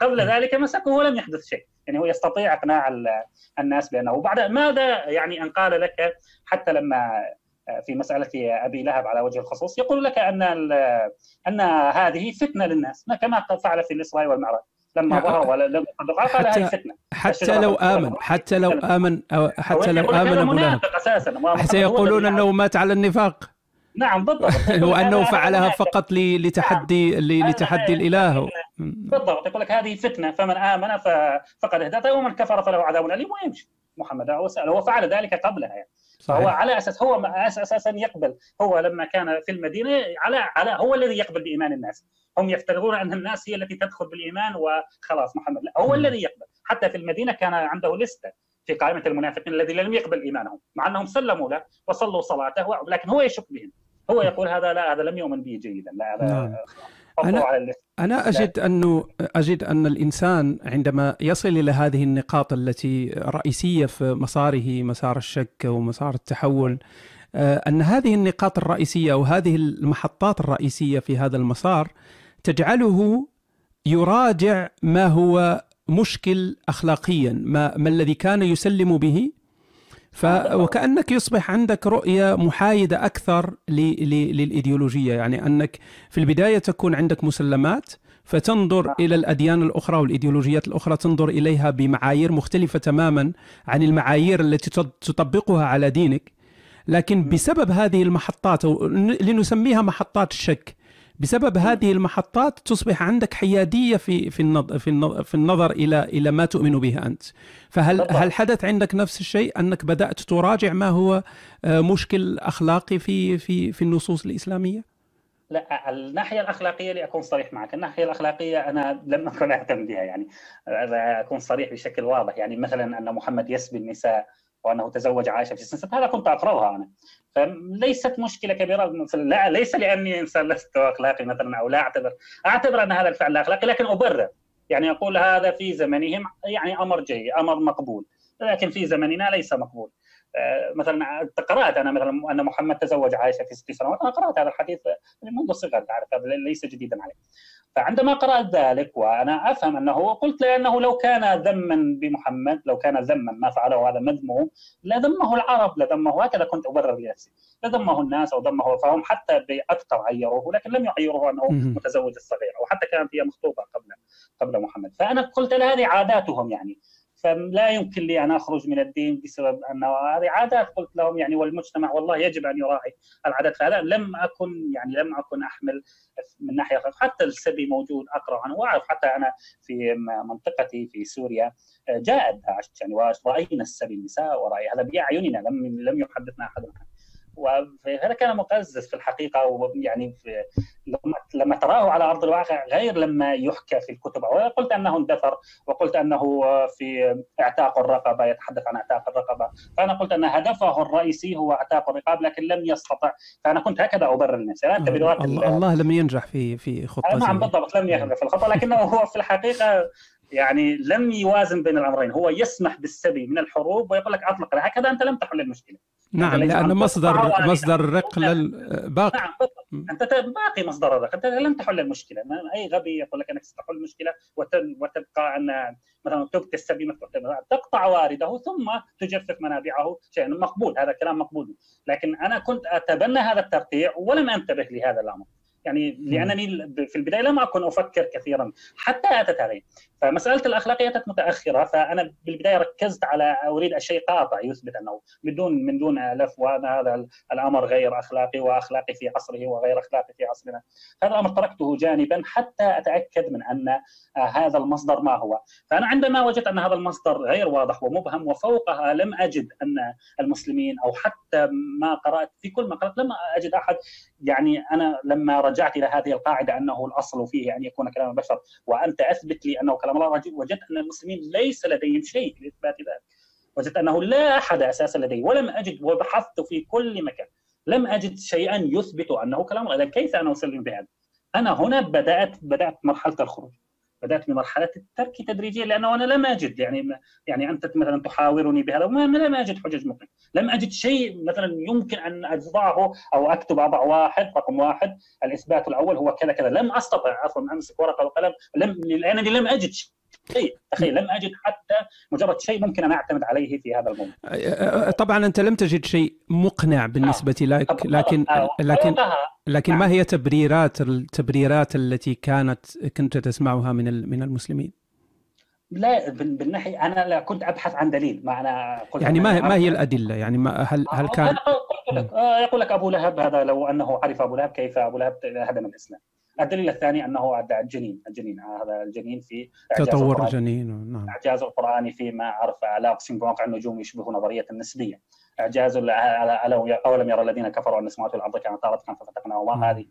قبل ذلك مسكوه ولم يحدث شيء. يعني هو يستطيع إقناع ال- الناس بأنه وبعد ماذا يعني أن قال لك حتى لما في مسألة أبي لهب على وجه الخصوص يقول لك ال- أن هذه فتنة للناس ما كما فعل في الإسراء والمعراج. لما يا- ظهر ولم يصدق قال حتى- هذه فتنة. حتى لو آمن حتى لو آمن أو حتى لو آمن ابو لهب سيقولون الذي أنه مات على النفاق. نعم بالضبط. وأنه فعلها فقط ل- لتحدي لتحدي الإله. بالضبط. يقول لك هذه فتنة فمن آمن فقد اهتدى ومن كفر فله عذاب أليم ويمشي. محمد هو فعل ذلك قبلها يعني. فهو صحيح. على أساس هو أساسا يقبل. هو لما كان في المدينة على على هو الذي يقبل بإيمان الناس. هم يفترضون أن الناس هي التي تدخل بالإيمان وخلاص محمد. لا هو مم. الذي يقبل. حتى في المدينة كان عنده لستة في قائمة المنافقين الذي لم يقبل إيمانهم مع أنهم سلموا له وصلوا صلاته لكن هو يشك بهم. هو يقول هذا لا هذا لم يؤمن به جيدا لا هذا نعم. أنا- على الليست. أنا أجد أنه أجد أن الإنسان عندما يصل إلى هذه النقاط التي رئيسية في مساره مسار الشك ومسار التحول آه، أن هذه النقاط الرئيسية أو هذه المحطات الرئيسية في هذا المسار تجعله يراجع ما هو مشكل أخلاقيا ما, ما الذي كان يسلم به ف وكأنك يصبح عندك رؤية محايدة أكثر ل- ل- للإيديولوجية. يعني أنك في البداية تكون عندك مسلمات فتنظر إلى الأديان الأخرى والإيديولوجيات الأخرى تنظر إليها بمعايير مختلفة تماما عن المعايير التي تط- تطبقها على دينك. لكن بسبب هذه المحطات لنسميها محطات الشك بسبب هذه المحطات تصبح عندك حيادية في في النظر في النظر, في النظر إلى إلى ما تؤمن به أنت. فهل بالضبط. هل حدث عندك نفس الشيء أنك بدأت تراجع ما هو آه، مشكل أخلاقي في في في النصوص الإسلامية؟ لا الناحية الأخلاقية لاكون صريح معك، الناحية الأخلاقية أنا لم أكن اهتم بها يعني. أكون صريح بشكل واضح. يعني مثلا أن محمد يسبي النساء وأنه تزوج عائشة في سنه هذا كنت أقرأها أنا. فليست مشكلة كبيرة لا ليس لأني إنسان لست أخلاقي مثلا أو لا أعتبر أعتبر أن هذا الفعل أخلاقي لكن أبرر. يعني أقول هذا في زمنهم يعني أمر جيد أمر مقبول لكن في زمننا ليس مقبول. مثلا قرأت أنا مثلا أن محمد تزوج عائشة في ست سنوات أنا قرأت هذا الحديث منذ الصغر تعرف هذا ليس جديدا علي فعندما قرأت ذلك وأنا أفهم أنه قلت لأنه لو كان ذما بمحمد لو كان ذما ما فعله هذا مذموم لذمه العرب لذمه هكذا كنت أبرر لنفسي. لذمه الناس أو ذمه فهم حتى بأكثر عيروه لكن لم يعيروه أنه. متزوج الصغيره وحتى كانت هي مخطوبة قبل قبل محمد. فأنا قلت هذه عاداتهم يعني. فلا يمكن لي أن أخرج من الدين بسبب انه هذه عادات قلت لهم يعني والمجتمع والله يجب أن يراعي العادات. فهذا لم أكن يعني لم أكن أحمل من ناحية حتى السبي موجود أقرأ عنه وأعرف. حتى أنا في منطقتي في سوريا جاء داعش يعني وراينا السبي النساء وراي هذا باعيننا لم لم يحدثنا أحد. عنه وهذا كان مقزز في الحقيقة ويعني لما لما تراه على أرض الواقع غير لما يحكى في الكتب وقلت أنه اندثر وقلت أنه في إعتاق الرقبة يتحدث عن إعتاق الرقبة. فأنا قلت أن هدفه الرئيسي هو إعتاق الرقاب لكن لم يستطع. فأنا كنت هكذا أبرر أنا انت بروايه الله, الله لم ينجح في في خطته. نعم بالضبط لم ينجح في الخطة لكنه هو في الحقيقة يعني لم يوازن بين الأمرين. هو يسمح بالسبي من الحروب ويقول لك أطلق هكذا أنت لم تحل المشكلة. نعم لأن مصدر مصدر الرق لل- باقي. نعم أنت باقي مصدر الرق أنت لم تحل المشكلة. ما- أي غبي يقول لك أنك ستحل المشكلة وت- وتبقى أن مثلا تبقي السبي مفتوح. تقطع وارده ثم تجفف منابعه. شيء مقبول. هذا كلام مقبول. لكن أنا كنت أتبنى هذا التقطيع ولم أنتبه لهذا الأمر. يعني لأنني في البداية لم أكن أفكر كثيرا حتى أتت هذه فمسألة الاخلاقيه اتت متأخرة فأنا بالبداية ركزت على أريد الشيء قاطع يثبت أنه من دون من دون لف وهذا هذا الأمر غير أخلاقي وأخلاقي في عصره وغير أخلاقي في عصرنا. هذا الأمر تركته جانبا حتى أتأكد من أن هذا المصدر ما هو. فأنا عندما وجدت أن هذا المصدر غير واضح ومبهم وفوقها لم أجد أن المسلمين أو حتى ما قرأت في كل ما قرأت لم أجد أحد يعني أنا لما رجعت إلى هذه القاعدة أنه الأصل فيه أن يكون كلام البشر وأنت أثبت لي أنه كلام الله وجدت أن المسلمين ليس لديهم شيء لإثبات ذلك. وجدت أنه لا أحد أساسا لديه ولم أجد وبحثت في كل مكان لم أجد شيئا يثبت أنه كلام الله. كيف أنا أسلم بهذا؟ أنا هنا بدأت بدأت مرحلة الخروج. بدأت بمرحله الترك تدريجيا لأنه أنا لم أجد يعني يعني أنت مثلا تحاورني بهذا ما لم أجد حجج مقنعه، لم أجد شيء مثلا يمكن أن اضعه أو أكتب اضع واحد رقم واحد الإثبات الأول هو كذا كذا، لم أستطع عفوا أمسك ورقة وقلم لم لأنني لم أجد شيء. تخيل لم أجد حتى مجرد شيء ممكن أن أعتمد عليه في هذا الموضوع. طبعا أنت لم تجد شيء مقنع بالنسبة لك لكن لكن لكن ما هي تبريرات التبريرات التي كانت كنت تسمعها من من المسلمين؟ لا بالناحية أنا لا كنت أبحث عن دليل ما أنا قلت يعني ما ما هي الأدلة؟ يعني ما هل هل كان قلت لك يقول لك أبو لهب هذا لو أنه عرف أبو لهب كيف أبو لهب هدم الإسلام. الدليل الثاني أنه الجنين الجنين هذا الجنين في تطور الجنين نعم. إعجاز القراني فيما عرف على اقسم بواقع النجوم يشبه نظرية النسبية. اعجاز أولم يرى الذين كفروا أن السماوات والأرض كانت طارتكا ففتقناهما هذه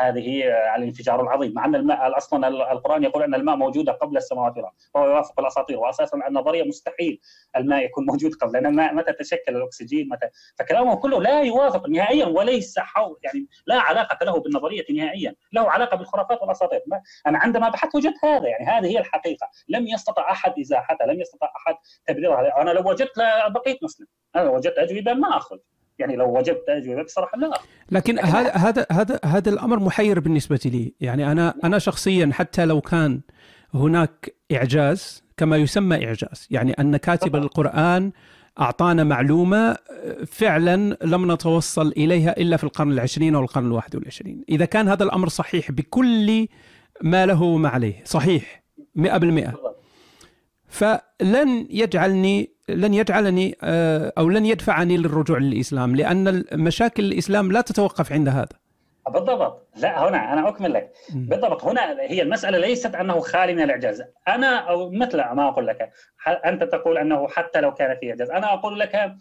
هذه الانفجار العظيم. مع أن الماء أصلا القرآن يقول أن الماء موجود قبل السماوات والأرض. وهو يوافق الأساطير. واساسا النظرية مستحيل الماء يكون موجود قبل لأن الماء متى تشكل؟ الأكسجين متى؟ فكلامه كله لا يوافق نهائيا وليس حول يعني لا علاقة له بالنظرية نهائيا. له علاقة بالخرافات والأساطير. أنا عندما بحثت وجدت هذا. يعني هذه هي الحقيقة. لم يستطع أحد إزاحتها. لم يستطع أحد تبريرها. أنا لو وجدت بقيت مسلم. أنا وجدت اجوبه ما اخرج يعني لو وجدت أجوبة بصراحة لا أخرج. لكن هذا هذا هذا هذا الأمر محير بالنسبة لي. يعني أنا أنا شخصيا حتى لو كان هناك إعجاز كما يسمى إعجاز يعني أن كاتب القرآن أعطانا معلومة فعلا لم نتوصل إليها إلا في القرن العشرين أو القرن الواحد والعشرين. إذا كان هذا الأمر صحيح بكل ما له وما عليه صحيح 100% فلن يجعلني لن يجعلني أو لن يدفعني للرجوع للإسلام لأن مشاكل الإسلام لا تتوقف عند هذا. بالضبط. لا هنا أنا اكمل لك. بالضبط. هنا هي المسألة ليست أنه خالي من الإعجاز. أنا أو مثل ما أقول لك أنت تقول أنه حتى لو كان في إعجاز. أنا أقول لك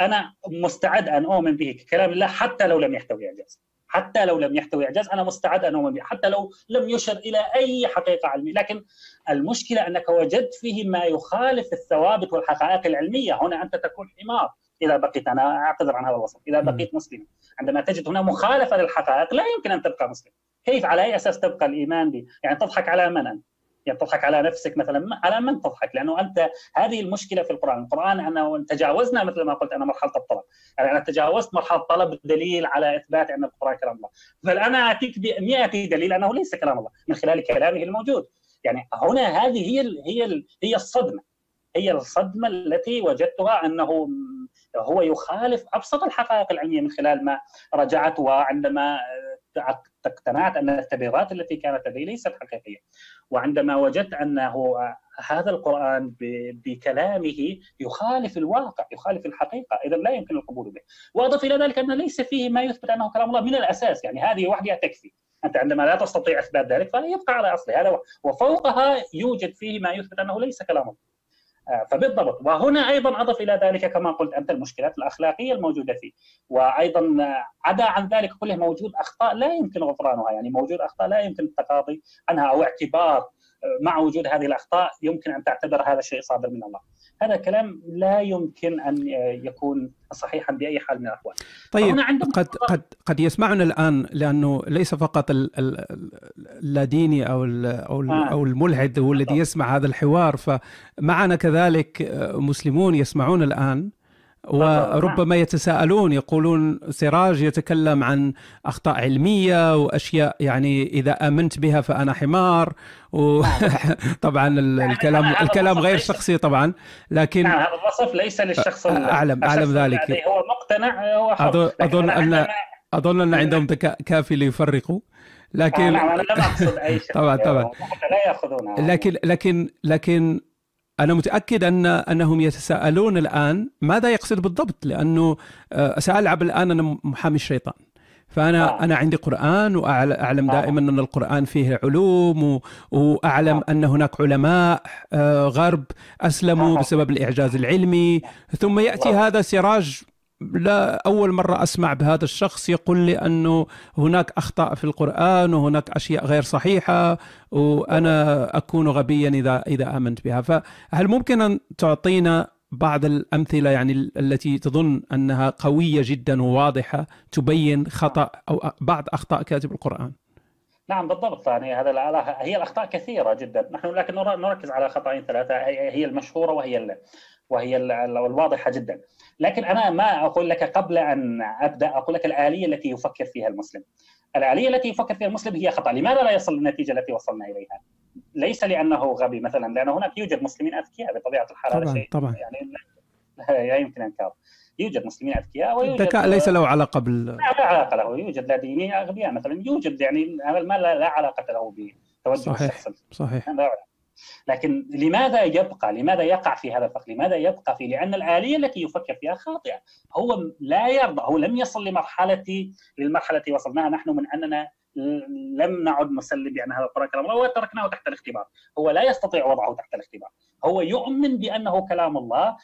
أنا مستعد أن أؤمن به ككلام الله حتى لو لم يحتوي إعجاز. حتى لو لم يحتوي إعجاز أنا مستعد أن أؤمن به حتى لو لم يشر إلى أي حقيقة علمية. لكن المشكلة أنك وجدت فيه ما يخالف الثوابت والحقائق العلمية. هنا أنت تكون حمار. إذا بقيت أنا أعتذر عن هذا الوصف. إذا بقيت مسلما عندما تجد هنا مخالفة للحقائق لا يمكن أن تبقى مسلم. كيف على أي أساس تبقى الإيمان به يعني تضحك على من انت يعني تضحك على نفسك مثلا. على من تضحك لأنه أنت هذه المشكلة في القرآن، القرآن أنا تجاوزنا مثل ما قلت أنا مرحلة الطلب، يعني أنا تجاوزت مرحلة طلب الدليل على إثبات أن القران كلام الله، فالان اتيك ب 100 دليل أنه ليس كلام الله من خلال كلامه الموجود، يعني هنا هذه هي ال هي ال هي الصدمة. هي الصدمة التي وجدتها أنه هو يخالف أبسط الحقائق العلمية من خلال ما رجعت وعندما اقتنعت أن التبريرات التي كانت لدي ليست حقيقية. وعندما وجدت أنه هذا القرآن بكلامه يخالف الواقع يخالف الحقيقة اذا لا يمكن القبول به. وأضف إلى ذلك أن ليس فيه ما يثبت أنه كلام الله من الأساس يعني هذه وحدها تكفي. أنت عندما لا تستطيع إثبات ذلك فيبقى على أصله. هذا وفوقها يوجد فيه ما يثبت أنه ليس كلام الله. فبالضبط. وهنا أيضا أضف إلى ذلك كما قلت أنت المشكلات الأخلاقية الموجودة فيه. وأيضا عدا عن ذلك كله موجود أخطاء لا يمكن غفرانها. يعني موجود أخطاء لا يمكن التقاضي عنها أو اعتبار مع وجود هذه الأخطاء يمكن أن تعتبر هذا الشيء صادر من الله. هذا كلام لا يمكن أن يكون صحيحا بأي حال من الأحوال. طيب قد قد قد يسمعنا الآن لأنه ليس فقط اللاديني أو أو آه. أو الملحد هو الذي يسمع هذا الحوار فمعنا كذلك مسلمون يسمعون الآن. وربما يتساءلون يقولون سراج يتكلم عن أخطاء علمية وأشياء يعني إذا آمنت بها فأنا حمار وطبعا الكلام الكلام غير شخصي طبعا لكن هذا الوصف ليس للشخص اعلم أعلم ذلك هو مقتنع هو. اظن ان أظن أن عندهم ذكاء كافي ليفرقوا لكن نعم أنا لم أقصد أي شيء طبعاً، طبعاً. لا يأخذونها لكن لكن لكن أنا متأكد أن أنهم يتساءلون الآن ماذا يقصد بالضبط لأنه آه، سألعب الآن أنا محامي الشيطان فأنا آه. أنا عندي قرآن واعلم آه. دائما أن القرآن فيه علوم وأعلم. أن هناك علماء غرب أسلموا. بسبب الإعجاز العلمي ثم يأتي. هذا سراج لا أول مرة أسمع بهذا الشخص يقول لي أنه هناك أخطاء في القرآن وهناك أشياء غير صحيحة وأنا أكون غبيا إذا إذا آمنت بها. فهل ممكن أن تعطينا بعض الأمثلة يعني ال- التي تظن أنها قوية جدا وواضحة تبين خطأ أو أ- بعض أخطاء كاتب القرآن؟ نعم بالضبط. يعني هذا هي الأخطاء كثيرة جدا. نحن لكن نر- نركز على خطأين ثلاثة هي المشهورة وهي. وهي ال- ال- الواضحة جدا. لكن أنا ما أقول لك قبل أن أبدأ أقول لك الآلية التي يفكر فيها المسلم. الآلية التي يفكر فيها المسلم هي خطأ. لماذا لا يصل للنتيجه التي وصلنا إليها؟ ليس لأنه غبي مثلا لأن هناك يوجد مسلمين أذكياء بطبيعة الحال. طبعا شيء طبعا. يعني لا, يمكن انكاره يوجد مسلمين أذكياء ويوجد الذكاء ليس له علاقة بال لا لا علاقة له. يوجد لاديني أغبياء مثلا. يوجد يعني هذا ما لا, لا علاقة له بتوجه صحيح. الشخص صحيح. لا علاقة. لكن لماذا يبقى لماذا يقع في هذا الفخ؟ لماذا يبقى فيه لأن الآلية التي يفكر فيها خاطئة. هو لا يرضى هو لم يصل لمرحله للمرحلة التي وصلناها. نحن من أننا لم نعد نسلم بأن هذا القران كلام الله وتركناه تحت الاختبار. هو لا يستطيع وضعه تحت الاختبار. هو يؤمن بأنه كلام الله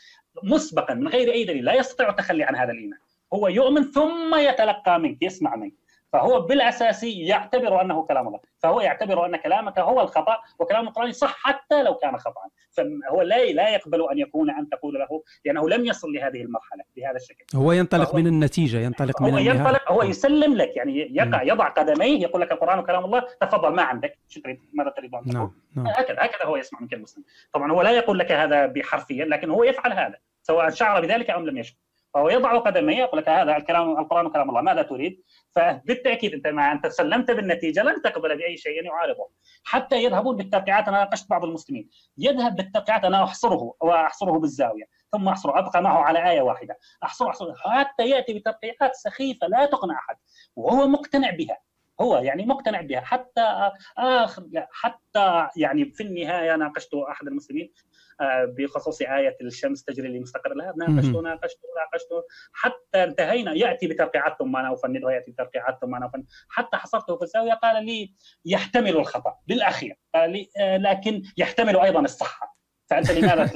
مسبقا من غير أي دليل. لا يستطيع التخلي عن هذا الإيمان. هو يؤمن ثم يتلقى منك يسمع منك. فهو بالأساس يعتبر أنه كلام الله. فهو يعتبر أن كلامك هو الخطأ وكلام القرآن صح حتى لو كان خطأ. فهو لا لا يقبل أن يكون أن تقول له لأنه لم يصل لهذه المرحلة بهذا الشكل. هو ينطلق من النتيجة ينطلق من هو ينطلق هو يسلم لك يعني يقع يضع قدميه يقول لك القرآن كلام الله تفضل ما عندك؟ شو تريد؟ ماذا تريد أن تقول؟ نعم نعم. هكذا هكذا هو يسمع منك المسلم طبعا هو لا يقول لك هذا بحرفيا لكن هو يفعل هذا سواء شعر بذلك أم لم يشعر. فهو يضع قدميه يقول لك هذا الكلام القرآن كلام الله ماذا تريد؟ فبالتأكيد أنت ما أنت سلمت بالنتيجة لن تقبل بأي شيء يعارضه حتى يذهبون بالترقيعات أنا ناقشت بعض المسلمين يذهب بالترقيعات أنا أحصره وأحصره بالزاوية ثم أحصره أبقى معه على آية واحدة أحصره أحصره حتى يأتي بترقيعات سخيفة لا تقنع أحد وهو مقتنع بها هو يعني مقتنع بها. حتى اخر حتى يعني في النهاية ناقشت أحد المسلمين آه، بخصوص آية الشمس تجري لمستقر لها ناقشته. ناقشته ناقشته حتى انتهينا. يأتي بترقيعات ثم أنا أفند ويأتي بترقيعات ثم أنا أفند حتى حصرته في الزاوية قال لي يحتمل الخطأ بالأخير. قال لي آه، لكن يحتمل أيضا الصحة. فأنت لماذا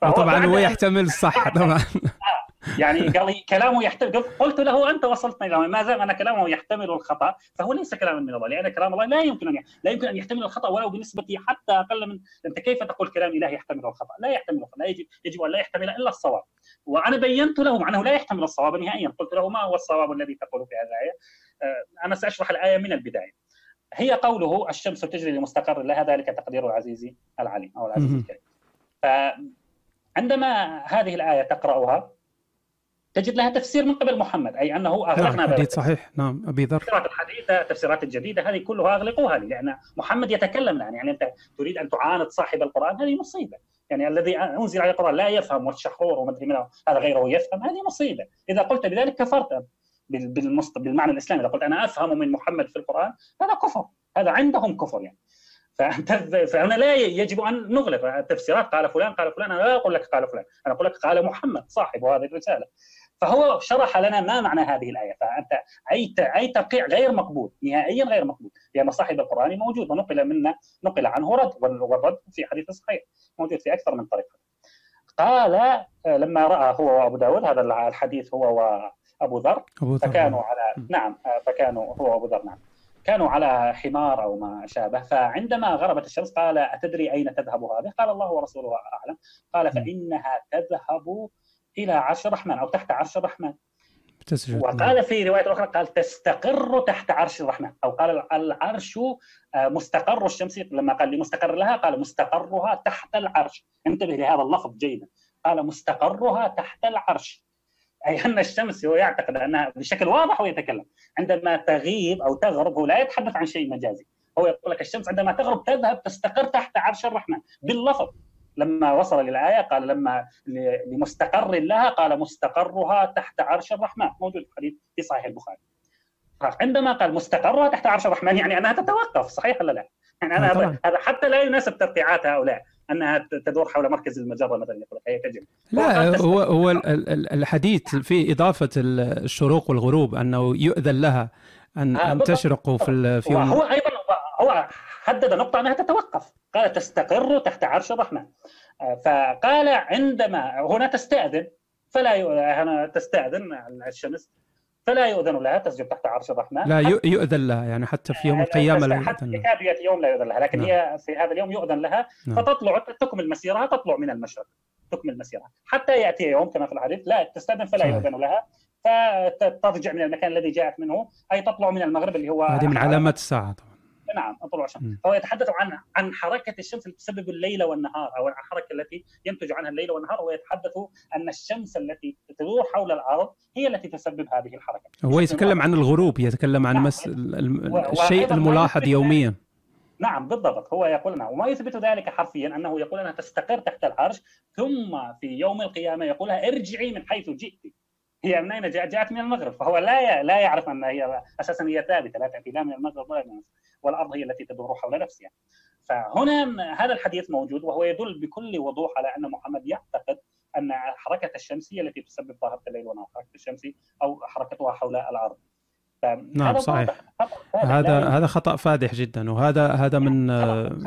طبعا هو يحتمل الصح طبعا. يعني قال لي كلامه يحتمل قلت- له أنت وصلتني إلى ما دام أن كلامه يحتمل الخطأ فهو ليس كلاما من الله لأن كلام الله لا يمكن أن لا يمكن أن يحتمل الخطأ ولو بنسبة حتى أقل من أنت كيف تقول كلام اله يحتمل الخطأ؟ لا يحتمل الخطأ لا يجب يجب أن لا يحتمل إلا الصواب وأنا بينت له مع أنه لا يحتمل الصواب نهائيا قلت له ما هو الصواب الذي تقول في هذه الآية؟ آه، أنا سأشرح الآية من البداية هي قوله الشمس تجري لمستقر لها ذلك تقدير العزيز العليم أو العزيز. الكريم فعندما هذه الآية تقرأها تجد لها تفسير من قبل محمد أي أنه اغلقنا حديث صحيح. نعم أبي ذر. التفسيرات الحديثة التفسيرات الجديدة هذه كلها اغلقوها لي لأن محمد يتكلم الآن. يعني أنت تريد أن تعاند صاحب القرآن هذه مصيبة. يعني الذي أنزل عليه القرآن لا يفهم والشحور وما أدري منه هذا غيره يفهم هذه مصيبة. إذا قلت بذلك كفرت بال- بالمص- بالمعنى الإسلامي. إذا قلت أنا أفهم من محمد في القرآن هذا كفر. هذا عندهم كفر يعني. فأنت فهنا لا يجب أن نغلق التفسيرات قال فلان قال فلان أنا لا أقول لك قال فلان. أنا أقول لك قال محمد صاحب هذه الرسالة. فهو شرح لنا ما معنى هذه الآية. فأنت أي أي ترقيع غير مقبول نهائيا غير مقبول. لأن صاحب القرآن موجود ونقل منا نقل عنه رد والرد في حديث صحيح موجود في أكثر من طريقة. قال لما رأى هو وأبو داود هذا الحديث هو وأبو ذر فكانوا على نعم. آه، فكانوا هو وأبو ذر نعم. كانوا على حمار أو ما شابه فعندما غربت الشمس قال أتدري أين تذهب هذه؟ قال الله ورسوله أعلم. قال فإنها تذهب إلى عرش الرحمن أو تحت عرش الرحمن. تسجد. وقال في رواية أخرى قال تستقر تحت عرش الرحمن. أو قال العرش آه، مستقر الشمس. لما قال لي مستقر لها قال مستقرها تحت العرش. انتبه لهذا اللفظ جيدا. قال مستقرها تحت العرش. أي أن الشمس هو يعتقد أنها بشكل واضح هو يتكلم. عندما تغيب أو تغرب هو لا يتحدث عن شيء مجازي. هو يقول لك الشمس عندما تغرب تذهب تستقر تحت عرش الرحمن. باللفظ. لما وصل للايه قال لما لمستقر لها قال مستقرها تحت عرش الرحمن موجود في الحديث في صحيح البخاري عندما قال مستقرها تحت عرش الرحمن يعني أنها تتوقف صحيح ولا لا؟ يعني أنا طبعاً. هذا حتى لا يناسب ترقيعات هؤلاء أنها تدور حول مركز المجرة مثلا يقول هي تجري لا هو هو ال- ال- الحديث في إضافة ال- الشروق والغروب أنه يؤذن لها ان آه، أن. تشرق في في وهو أيضا هو حدد نقطة أنها تتوقف قال تستقر تحت عرش الرحمن فقال عندما هنا تستأذن فلا. هنا تستأذن الشمس فلا يؤذن لها تسجد تحت عرش الرحمن لا يؤ- يؤذن لها يعني حتى في يوم القيامة لا حتى يؤذن لها يكاد ياتي يوم لا يؤذن لها لكن نعم. هي في هذا اليوم يؤذن لها نعم. فتطلع تكمل مسيرها تطلع من المشرق تكمل مسيرها حتى يأتي يوم كما في الحديث لا تستأذن فلا صحيح. يؤذن لها فترجع من المكان الذي جاءت منه أي تطلع من المغرب اللي هو هذه من علامات الساعة طبعا نعم طلوع الشمس. فهو يتحدث عن عن حركة الشمس اللي تسبب الليل والنهار أو الحركه التي ينتج عنها الليل والنهار. ويتحدث أن الشمس التي تدور حول الأرض هي التي تسبب هذه الحركة. هو يتكلم عن الغروب يتكلم عن نعم. مس الشيء الملاحظ يوميا. نعم بالضبط. هو يقول لنا وما يثبت ذلك حرفيا أنه يقول أنها تستقر تحت العرش ثم في يوم القيامة يقول لها ارجعي من حيث جئت. هي من أين جاءت؟ جاءت من المغرب. فهو لا لا يعرف أن هي أساسا هي ثابتة لا تأتي لا من المغرب ولا من المشرق والأرض هي التي تدور حول نفسها. فهنا هذا الحديث موجود وهو يدل بكل وضوح على أن محمد يعتقد أن حركة الشمس هي التي تسبب ظاهره الليل والنهار حركة الشمس أو حركتها حول الأرض. فهذا صحيح. هذا هذا خطأ فادح جدا وهذا هذا من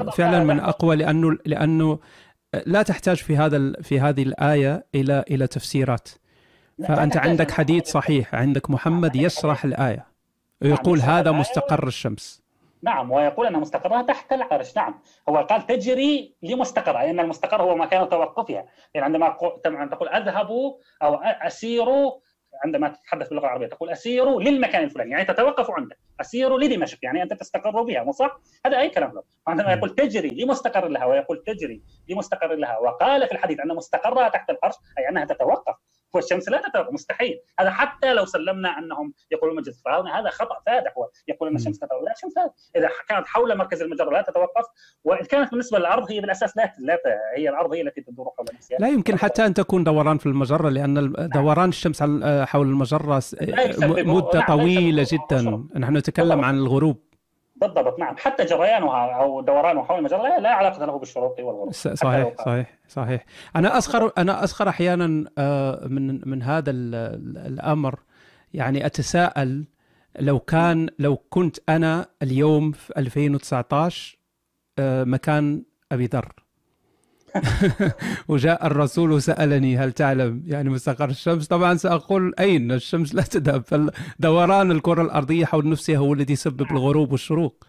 فعلا من. أقوى لأنه لأنه لا تحتاج في هذا في هذه الآية إلى إلى تفسيرات. فأنت عندك حديث صحيح عندك محمد يشرح الآية ويقول يشرح هذا مستقر الشمس. نعم ويقول أن مستقرها تحت العرش نعم هو قال تجري لمستقرها لأن المستقر هو مكان توقفها يعني عندما تقول اذهب أو أ- اسير عندما تتحدث باللغة العربية تقول اسير للمكان الفلاني يعني تتوقف عنده اسير لدمشق يعني أنت تستقر بها مو صح؟ هذا أي كلام له وعندما مم. يقول تجري لمستقر لها ويقول تجري لمستقر لها وقال في الحديث أن مستقرها تحت العرش أي أنها تتوقف والشمس لا تتوقف مستحيل. هذا حتى لو سلمنا أنهم يقولون مجلس فرعون هذا خطأ فادح هو يقول ان. الشمس تتوقف لا الشمس إذا كانت حول مركز المجرة لا تتوقف وان كانت بالنسبة للأرض هي بالأساس لا لا هي الأرض هي التي تدور حول نفسها لا يمكن حتى أن تكون دوران في المجرة لأن ال- دوران الشمس حول المجرة مدة نعم، طويلة جدا. نحن نتكلم. عن الغروب. بالضبط نعم. حتى جريانها أو دورانها حول المجره لا, لا علاقة له بالشروق حتى صحيح. صحيح صحيح. أنا اسخر أنا اسخر أحيانا آه، من من هذا ال- ال- الأمر. يعني أتساءل لو كان لو كنت أنا اليوم في 2019 آه، مكان أبي ذر. وجاء الرسول وسألني هل تعلم؟ يعني مستقر الشمس؟ طبعا سأقول أين؟ الشمس لا تذهب. فدوران الكرة الأرضية حول نفسها هو الذي يسبب الغروب والشروق.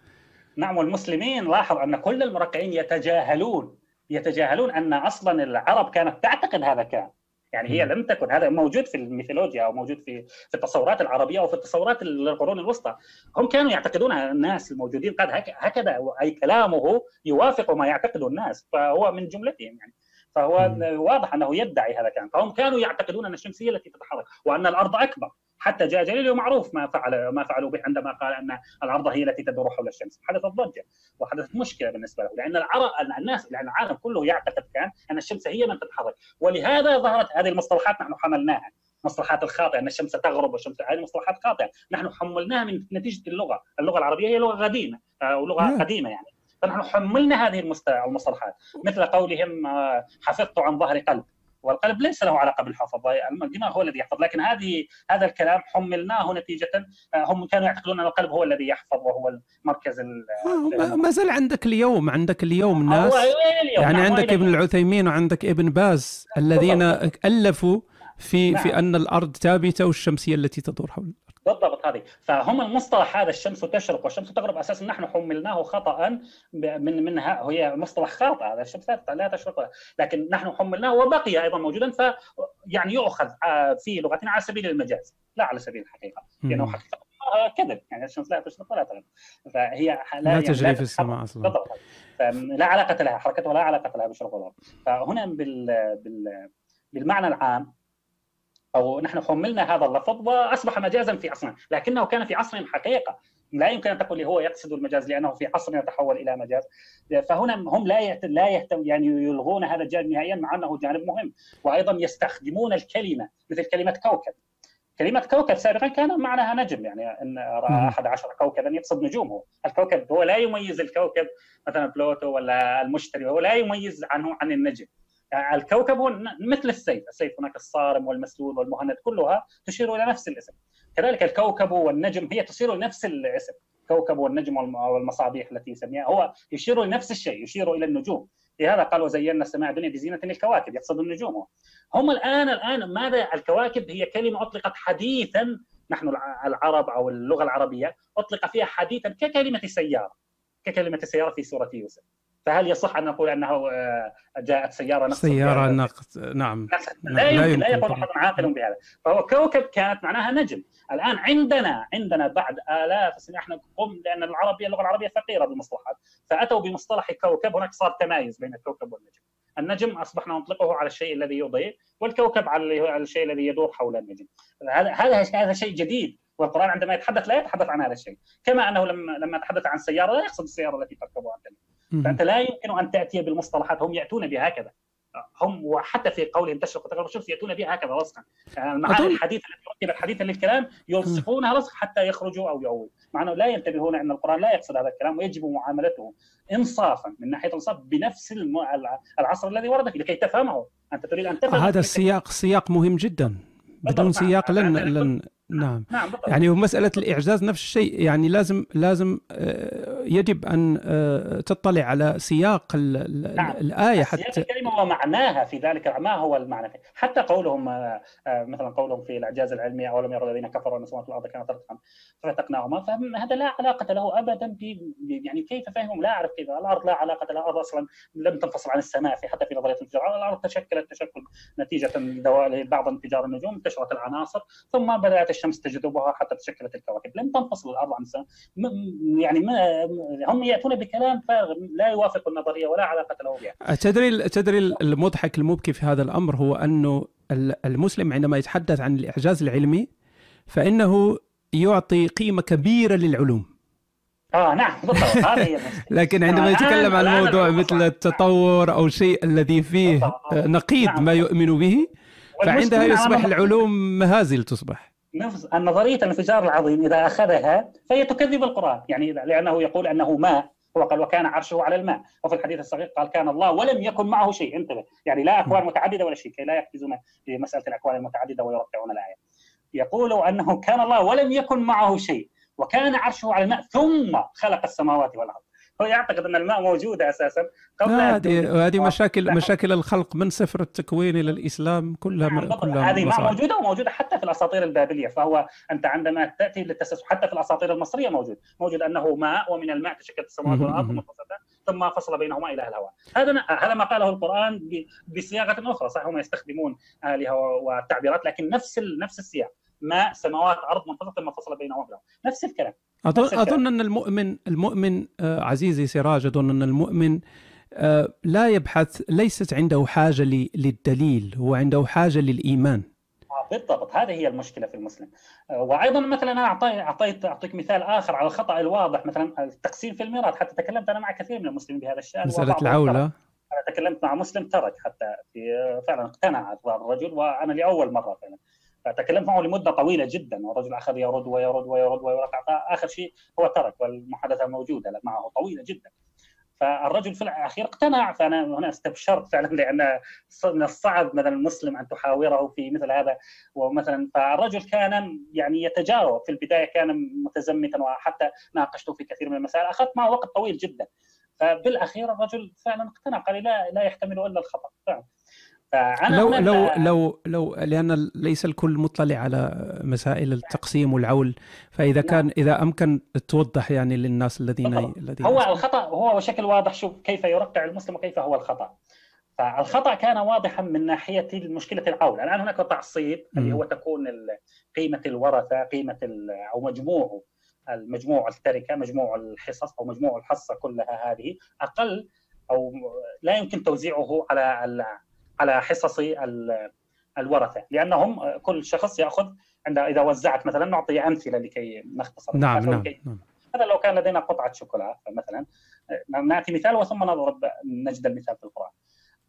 نعم والمسلمين لاحظ أن كل المرقعين يتجاهلون يتجاهلون أن أصلا العرب كانت تعتقد هذا كان يعني هي. لم تكن هذا موجود في الميثولوجيا أو موجود في في التصورات العربية وفي التصورات للقرون الوسطى هم كانوا يعتقدون الناس الموجودين قد هك- هكذا أي كلامه يوافق ما يعتقده الناس فهو من جملتهم يعني فهو. واضح أنه يدعي هذا كان فهم كانوا يعتقدون أن الشمس هي التي تتحرك وأن الأرض أكبر حتى جاء جليليو معروف ما فعل ما فعلوا به عندما قال أن الأرض هي التي تدور حول الشمس. حدثت ضجه وحدثت مشكلة بالنسبة له لأن العرب الناس لأن العالم كله يعتقد كان أن الشمس هي من تتحرك. ولهذا ظهرت هذه المصطلحات نحن حملناها. المصطلحات الخاطئة أن الشمس تغرب والشمس هذه مصطلحات خاطئة. نحن حملناها من نتيجة اللغة. اللغة العربية هي لغة قديمة أو لغه نعم. قديمة يعني. فنحن حملنا هذه المصطلحات. مثل قولهم آه، حفظت عن ظهر قلب. والقلب ليس له علاقة بالحفظ الدماغ هو الذي يحفظ. لكن هذه هذا الكلام حملناه نتيجة آه، هم كانوا يعتقدون أن القلب هو الذي يحفظ وهو المركز ال- آه، ما زال عندك اليوم عندك اليوم ناس. هو اليوم يعني نعم، عندك ابن العثيمين وعندك ابن باز الذين ألفوا في نعم. في أن الأرض ثابتة والشمس هي التي تدور حول. بالضبط هذه. فهم المصطلح هذا الشمس تشرق والشمس تغرب أساسا نحن حملناه خطا من منها هي مصطلح خاطئ. هذا الشمس لا لا تشرق لكن نحن حملناه وبقي أيضا موجودا ف يعني يؤخذ آه، في لغتنا على سبيل المجاز. لا على سبيل الحقيقة. لأنه مم. حقيقة آه، كذب. يعني الشمس لا تشرق ولا تغرب. فهي لا يعني تجري في. السماء أصلا. بالضبط. لا علاقة لها حركتها لا علاقة لها بالشرق والغرب فهنا بال... بال... بالمعنى العام أو نحن حملنا هذا اللفظ وأصبح مجازا في عصرنا. لكنه كان في عصرهم حقيقة. لا يمكن أن تقول هو يقصد المجاز لأنه في عصر يتحول إلى مجاز. فهنا هم لا لا يهتم يعني يلغون هذا الجانب نهائيا مع أنه جانب مهم. وأيضا يستخدمون الكلمة مثل كلمة كوكب. كلمة كوكب سابقا كان معناها نجم يعني إن رأى أحد عشر كوكبا يقصد نجومه، الكوكب هو لا يميز الكوكب مثلا بلوتو ولا المشتري هو لا يميز عنه عن النجم. يعني الكوكب هو مثل السيف، السيف هناك الصارم والمسلول والمهند كلها تشير إلى نفس الاسم. كذلك الكوكب والنجم هي تشير لنفس الاسم، كوكب والنجم والمصابيح التي يسميها هو يشير لنفس الشيء، يشير إلى النجوم. لهذا قال وزينا السماء الدنيا بزينة الكواكب يقصد النجوم هم الآن الآن ماذا الكواكب هي كلمة أطلقت حديثا نحن العرب أو اللغة العربية أطلق فيها حديثا ككلمة سيارة ككلمة سيارة في سورة يوسف فهل يصح أن نقول أنه آه، جاءت سيارة نقص سيارة نقص نعم. لا, يمكن لا يقول احد عاقل بهذا. فهو كوكب كانت معناها نجم. الآن عندنا عندنا بعد آلاف السنين إحنا قم لأن العربية اللغة العربية فقيرة بالمصطلحات. فأتوا بمصطلح كوكب هناك صار تمايز بين الكوكب والنجم. النجم أصبحنا نطلقه على الشيء الذي يضيء والكوكب على الشيء الذي يدور حول النجم. هذا هذا شيء جديد. والقرآن عندما يتحدث لا يتحدث عن هذا الشيء. كما أنه لما لما يتحدث عن سيارة لا يقصد السيارة التي تركبها أنت. فأنت لا يمكن أن تأتي بالمصطلحات هم يأتون بهكذا هم وحتى في قولهم تشرق وتغرب الشمس يأتون بها هكذا لصقا يعني المعاني الحديثة التي ركبت حديثا للكلام يلصقونها لصق حتى يخرجوا أو يؤولوا مع انه لا ينتبهون أن القرآن لا يقصد هذا الكلام ويجب معاملته انصافا من ناحية الإنصاف بنفس العصر الذي ورد فيه لكي تفهمه. أنت تريد أن تفهم هذا السياق سياق مهم جدا. بدون سياق لن لن نعم, نعم يعني مسألة الإعجاز نفس الشيء يعني لازم لازم آه، يجب أن آه، تطلع على سياق نعم. الآية حتى الكلمة ومعناها في ذلك ما هو المعنى فيه. حتى قولهم آه، مثلا قولهم في الإعجاز العلمي أولم يروا الذين كفروا أن سماوات الأرض كانت رتقا ففتقناهما فهذا لا علاقة له أبدا ب يعني كيف فهمهم؟ لا أعرف كيف. الأرض لا علاقة لها الأرض أصلا لم تنفصل عن السماء في حتى في نظرية الانفجار. الأرض تشكلت تشكل نتيجة بعض انفجار النجوم انتشرت العناصر ثم بدأت الشمس تجذبها حتى تشكلت الكواكب. لم تنفصل الأرض عن السماء. يعني ما هم يأتون بكلام فارغ لا يوافق النظرية ولا علاقة له بها. تدري تدري المضحك المبكي في هذا الأمر هو أنه المسلم عندما يتحدث عن الإعجاز العلمي فإنه يعطي قيمة كبيرة للعلوم. آه نعم بالضبط. هي لكن عندما يتكلم عن موضوع مثل التطور أو شيء الذي فيه نقيض نعم. ما يؤمن به فعندها يصبح العلوم مهازل تصبح. نفس النظرية الانفجار العظيم إذا أخذها فهي تكذب القرآن. يعني لأنه يقول أنه ماء. هو قال وكان عرشه على الماء. وفي الحديث الصحيح قال كان الله ولم يكن معه شيء. انتبه. يعني لا أكوان متعددة ولا شيء. كي لا يقفزون في مساله الأكوان المتعددة ويرقعون الآية. يقول أنه كان الله ولم يكن معه شيء. وكان عرشه على الماء ثم خلق السماوات والأرض. هو يعتقد أن الماء موجوده أساسا قبل هذه هذه مشاكل مشاكل الخلق من سفر التكوين إلى الإسلام كلها نعم كلها هذه ما موجودة وموجودة حتى في الأساطير البابلية فهو أنت عندما تأتي للتسلسل حتى في الأساطير المصرية موجود. موجود أنه ماء ومن الماء تشكلت السماوات والأرض ثم فصل بينهما اله الهواء. هذا هذا ما قاله القرآن بصياغة أخرى. صح هم يستخدمون آلهة والتعبيرات لكن نفس نفس السياق. ماء سماوات أرض منفصله ثم فصل بينهما نفس الكلام. أظن, أظن أن المؤمن المؤمن آه، عزيزي سراج أظن أن المؤمن آه، لا يبحث ليست عنده حاجة للدليل هو عنده حاجة للإيمان. آه، بالضبط. هذه هي المشكلة في المسلم. وأيضا مثلا أنا اعطيت أعطيك مثال آخر على الخطأ الواضح. مثلا التقسيم في الميراث حتى تكلمت أنا مع كثير من المسلمين بهذا الشأن. مسألة العولة. أنا تكلمت مع مسلم ترك حتى في فعلا اقتنع الرجل وأنا لأول مرة فعلا. فتكلمت معه لمدة طويلة جدا. والرجل أخذ يرد ويرد ويرد ويرد. آخر شيء هو ترك والمحادثة موجودة معه طويلة جدا. فالرجل في الأخير اقتنع فأنا هنا استبشرت فعلا لأن من الصعب مثلا المسلم أن تحاوره في مثل هذا. ومثلا فالرجل كان يعني يتجاوب في البداية كان متزمتا وحتى ناقشته في كثير من المسائل. أخذت معه وقت طويل جدا. فبالأخير الرجل فعلا اقتنع قال لا لا يحتمل إلا الخطأ. فعلا. فأنا لو لو لو لو لأن ليس الكل مطلع على مسائل التقسيم والعول فإذا نعم. كان إذا أمكن توضح يعني للناس الذين الذين هو الخطأ هو بشكل واضح شوف كيف يرقع المسلم وكيف هو الخطأ. فالخطأ كان واضحا من ناحية مشكلة العول. الآن هناك تعصيب اللي هو تكون قيمة الورثة قيمة أو مجموع المجموع التركة مجموع الحصص أو مجموع الحصة كلها هذه أقل أو لا يمكن توزيعه على على حصص الورثة لأنهم كل شخص يأخذ عند إذا وزعت مثلا نعطي أمثلة لكي نختصر. نعم نعم, نعم. مثلا لو كان لدينا قطعة شوكولا مثلا نأتي مثال وثم نضرب نجد المثال في القرآن.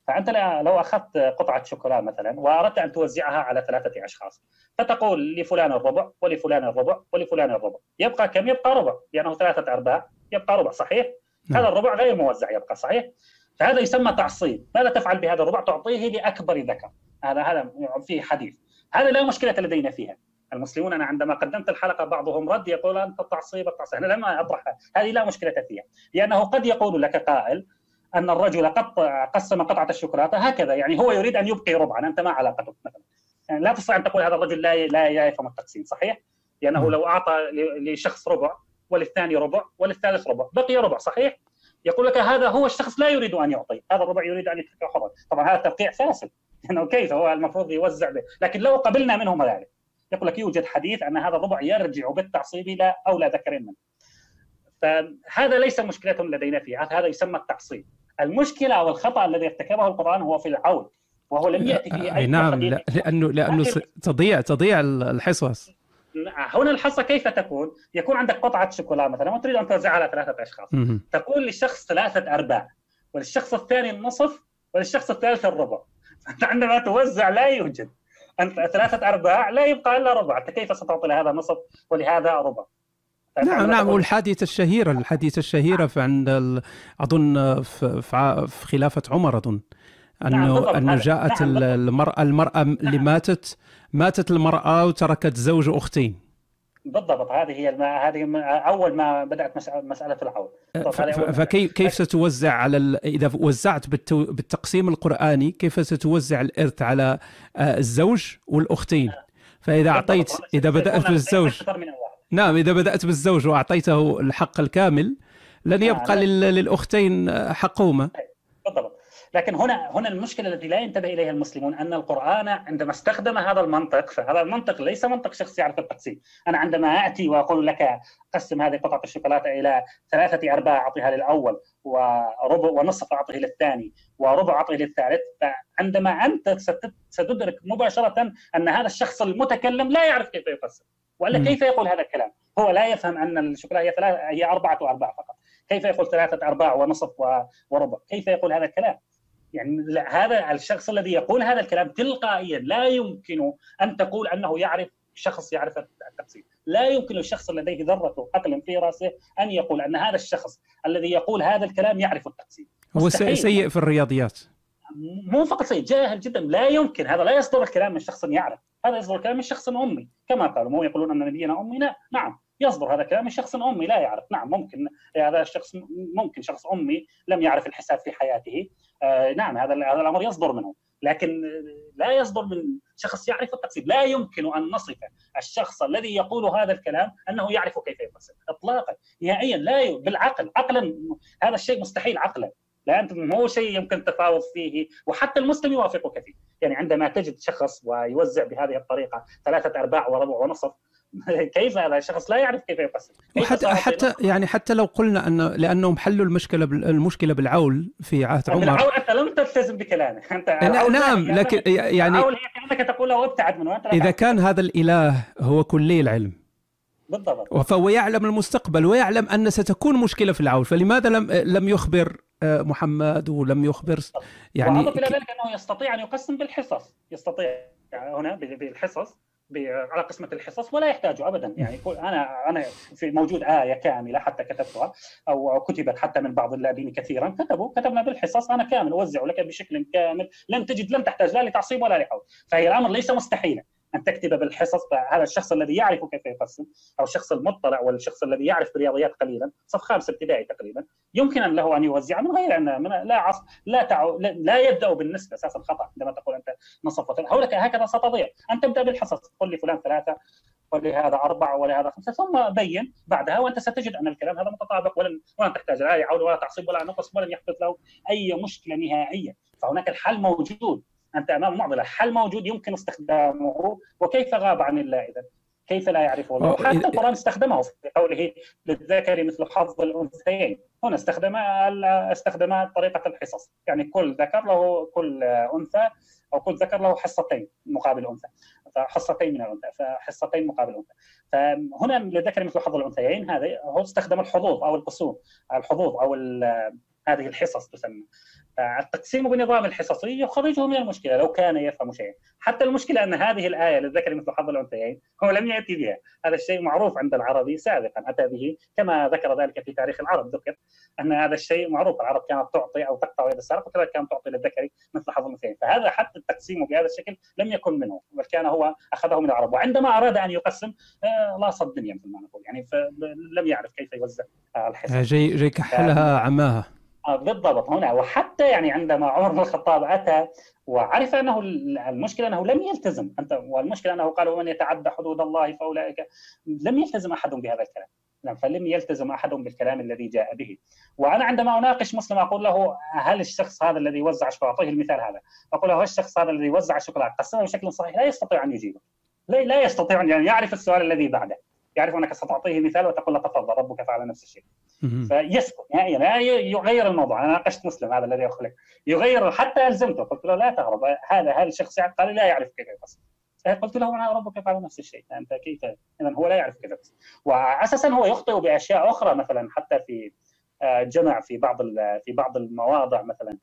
فأنت لو أخذت قطعة شوكولا مثلا وأردت أن توزعها على ثلاثة أشخاص فتقول لفلان الربع ولفلان الربع ولفلان الربع. يبقى كم؟ يبقى ربع لأنه ثلاثة أرباع يبقى ربع صحيح؟ نعم. هذا الربع غير موزع يبقى صحيح؟ فهذا يسمى تعصيب. ماذا تفعل بهذا الربع؟ تعطيه لأكبر ذكر. هذا هذا فيه حديث. هذا لا مشكلة لدينا فيها. المسلمون أنا عندما قدمت الحلقة بعضهم رد يقول أنت التعصيب التعصيب. أنا لما اطرحها هذه لا مشكلة فيها. لأنه قد يقول لك قائل أن الرجل قد قسم قطعة الشوكولاتة هكذا. يعني هو يريد أن يبقي ربعا. أنت ما علاقتك مثلا. يعني لا تستطيع أن تقول هذا الرجل لا لا يفهم التقسيم صحيح؟ لأنه لو أعطى لشخص ربع وللثاني ربع وللثالث ربع. بقي ربع صحيح؟ يقول لك هذا هو الشخص لا يريد أن يعطي هذا الربع يريد أن يترك حرا طبعا هذا توقيع فاسد. انه كيف؟ هو المفروض يوزع به. لكن لو قبلنا منهم ذلك يقول لك يوجد حديث أن هذا الربع يرجع بالتعصيب إلى أولى ذكر منه. فهذا ليس مشكلة لدينا فيه هذا يسمى التعصيب. المشكلة أو الخطأ الذي ارتكبه القرآن هو في العون وهو لم يأتي في أي نعم لأنه لأنه تضيع تضيع الحصص. هنا الحصة كيف تكون؟ يكون عندك قطعة شوكولا مثلا وتريد أن توزعها على ثلاثة أشخاص. تقول للشخص ثلاثة أرباع وللشخص الثاني النصف وللشخص الثالث الربع. فانت عندما توزع لا يوجد. أنت ثلاثة أرباع لا يبقى إلا ربع. أنت كيف ستعطي لهذا نصف ولهذا ربع؟ نعم نعم والحادثة الشهيرة الحادثة الشهيرة في عند أظن في, في خلافة عمر أظن انه نعم أنه جاءت نعم المرأة المرأة اللي ماتت ماتت المرأة وتركت زوج واختين بالضبط هذه هي الم... هذه أول ما بدأت مسألة العون فكيف كيف ستوزع على ال... إذا وزعت بالتو... بالتقسيم القرآني كيف ستوزع الإرث على آه، الزوج والأختين؟ فإذا أعطيت إذا بدأت بالزوج نعم إذا بدأت بالزوج وأعطيته الحق الكامل لن يبقى للأختين حقومه بالضبط. لكن هنا هنا المشكلة التي لا ينتبه إليها المسلمون أن القرآن عندما استخدم هذا المنطق فهذا المنطق ليس منطق شخص يعرف التقسيم، أنا عندما آتي وأقول لك قسم هذه قطعة الشوكولاتة إلى ثلاثة أرباع أعطيها للأول وربع ونصف أعطيه للثاني وربع أعطيه للثالث فعندما أنت ستدرك مباشرة أن هذا الشخص المتكلم لا يعرف كيف يقسم وإلا كيف يقول هذا الكلام؟ هو لا يفهم أن الشوكولاتة هي ثلاثة هي أربعة ارباع فقط، كيف يقول ثلاثة أرباع ونصف وربع؟ كيف يقول هذا الكلام؟ يعني هذا الشخص الذي يقول هذا الكلام تلقائيا لا يمكن أن تقول أنه يعرف شخص يعرف التقسيم لا يمكن الشخص لديه ذرة عقل في رأسه أن يقول أن هذا الشخص الذي يقول هذا الكلام يعرف التقسيم هو سيء في الرياضيات. مو فقط سيء جاهل جدا. لا يمكن هذا لا يصدر الكلام من شخص يعرف. هذا يصدر الكلام من شخص أمي. كما قالوا مو يقولون أن نبينا أمي نعم يصدر هذا الكلام من شخص أمي لا يعرف. نعم ممكن هذا الشخص ممكن شخص أمي لم يعرف الحساب في حياته. آه نعم هذا هذا الأمر يصدر منه. لكن لا يصدر من شخص يعرف التقسيم لا يمكن أن نصف الشخص الذي يقول هذا الكلام أنه يعرف كيف يقسم اطلاقا. نهائيا لا ي... بالعقل. عقلا هذا الشيء مستحيل عقلا. لا أنت مو شيء يمكن التفاوض فيه. وحتى المسلم يوافقك فيه. يعني عندما تجد شخص ويوزع بهذه الطريقة ثلاثة أرباع وربع ونصف كيف هذا؟ الشخص لا يعرف كيف يقسم وحتى حتى يعني حتى لو قلنا انه لأنهم حلوا المشكلة المشكلة بالعول في عهد عمر. العول أنت لم تلتزم بكلامه أنت نعم لكن يعني العول هي كانك تقول له ابتعد منه إذا كان هذا الإله هو كلي العلم. بالضبط. فهو يعلم المستقبل ويعلم أن ستكون مشكلة في العول. فلماذا لم لم يخبر آه، محمد ولم يخبر؟ يعني واضف إلى ذلك أنه يستطيع أن يقسم بالحصص. يستطيع هنا بالحصص. على قسمة الحصص ولا يحتاجوا ابدا. يعني أنا أنا في موجود آية كاملة حتى كتبتها أو كتبت حتى من بعض اللاعبين كثيرا. كتبوا كتبنا بالحصص أنا كامل اوزع لك بشكل كامل. لن تجد لن تحتاج لا لتعصيب ولا لحول فهي الأمر ليس مستحيلا. أن تكتب بالحصص فهذا الشخص الذي يعرف كيف يقسم أو الشخص المطلع والشخص الذي يعرف بالرياضيات قليلا صف خامس ابتدائي تقريبا. يمكن أن له أن يوزع من غير ان من لا عص لا تعو لا يبدأ بالنسبة أساسا خطأ عندما تقول أنت نصف هولك هكذا ستضيع. أن تبدأ بالحصص قل لفلان ثلاثة ولهذا أربعة ولهذا خمسة ثم بين بعدها وأنت ستجد أن الكلام هذا متطابق ولن ولن تحتاج لا يعود ولا تعصيب ولا نقص ولن يحدث له أي مشكلة نهائية فهناك الحل موجود. أنت أمام معضلة. حل موجود؟ يمكن استخدامه. وكيف غاب عن الله اذا كيف لا يعرفه الله؟ حتى القرآن استخدمه في قوله للذكر مثل حظ الأنثيين. هنا استخدم استخدم طريقة الحصص. يعني كل ذكر له كل أنثى أو كل ذكر له حصتين مقابل أنثى. فحصتين من الأنثى. فحصتين مقابل أنثى. فهنا للذكر مثل حظ الأنثيين هذا هو استخدم الحظوظ أو القسوم. الحظوظ أو هذه الحصص تسمى. التقسيم بنظام الحصصي يخرجه من المشكلة لو كان يفهم شيئا، حتى المشكلة أن هذه الآية للذكر مثل حظ الأنثيين هو لم يأتي بها، هذا الشيء معروف عند العربي سابقا. أتى به كما ذكر ذلك في تاريخ العرب. ذكر أن هذا الشيء معروف. العرب كانت تعطي أو تقطع يد السارق وكذلك كانت تعطي للذكر مثل حظ الأنثيين، فهذا حتى التقسيم بهذا الشكل لم يكن منه بل كان هو أخذه من العرب، وعندما أراد أن يقسم آه، لاص الدنيا مثل ما نقول. يعني لم يعرف كيف يوزع الحصص. جاي جاي كحلها عماها. آه، بالضبط هنا. وحتى يعني عندما عمر بن الخطاب أتى وعرف أنه المشكلة أنه لم يلتزم. انت والمشكلة أنه قال ومن يتعدى حدود الله فأولئك. لم يلتزم أحد بهذا الكلام. نعم فلم يلتزم أحد بالكلام الذي جاء به. وأنا عندما أناقش مسلم أقول له هل الشخص هذا الذي وزع أعطيه المثال هذا. أقول له هل الشخص هذا الذي وزع الشوكولاته قسمه بشكل صحيح. لا يستطيع أن يجيبه. لا, لا يستطيع أن يعني يعرف السؤال الذي بعده. يعرف أنك ستعطيه مثال وتقول له تفضل ربك فعل نفس الشيء. فيسكت نهائيا. لا يغير الموضوع. أنا ناقشت مسلم هذا الذي لك يغير حتى ألزمته. قلت له لا تهرب هذا هذا الشخص قال لا يعرف كيف يقسم قلت له أنا ربك يفعل نفس الشيء. أنت كيف؟ اذا هو لا يعرف كيف يقسم واساسا هو يخطئ بأشياء أخرى مثلا حتى في آه، جمع في بعض في بعض المواضع مثلا.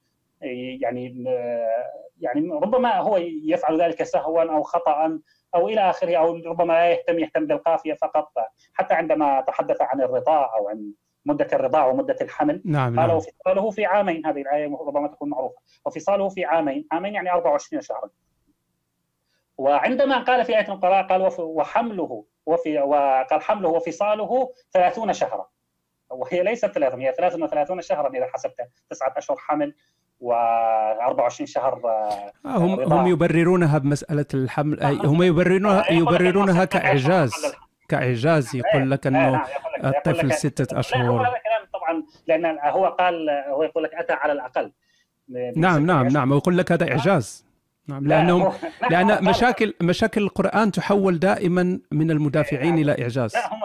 يعني آه، يعني ربما هو يفعل ذلك سهوا أو خطا أو إلى آخره أو ربما لا يهتم يهتم بالقافية فقط. حتى عندما تحدث عن الرضاع أو عن مدة الرضاعه ومدة الحمل. نعم قال نعم. وفصاله في عامين هذه الآية ربما تكون معروفة. وفصاله في عامين عامين يعني 24 شهرا. وعندما قال في آية القراء قال وحمله وفي وقال حمله وفصاله 30 شهرا. وهي ليست 30 هي 33 شهرا إذا حسبت تسعة أشهر حمل و24 شهر آه، هم هم يبررونها بمسألة الحمل هم يبررونها يبررونها كإعجاز. كإعجاز يقول لك إنه الطفل ستة أشهر. هذا كلام طبعا لأن هو قال هو يقول لك أتى على الأقل. نعم نعم نعم ويقول لك هذا إعجاز. نعم لانهم لأن مشاكل مشاكل القرآن تحول دائما من المدافعين إلى إعجاز. لا هم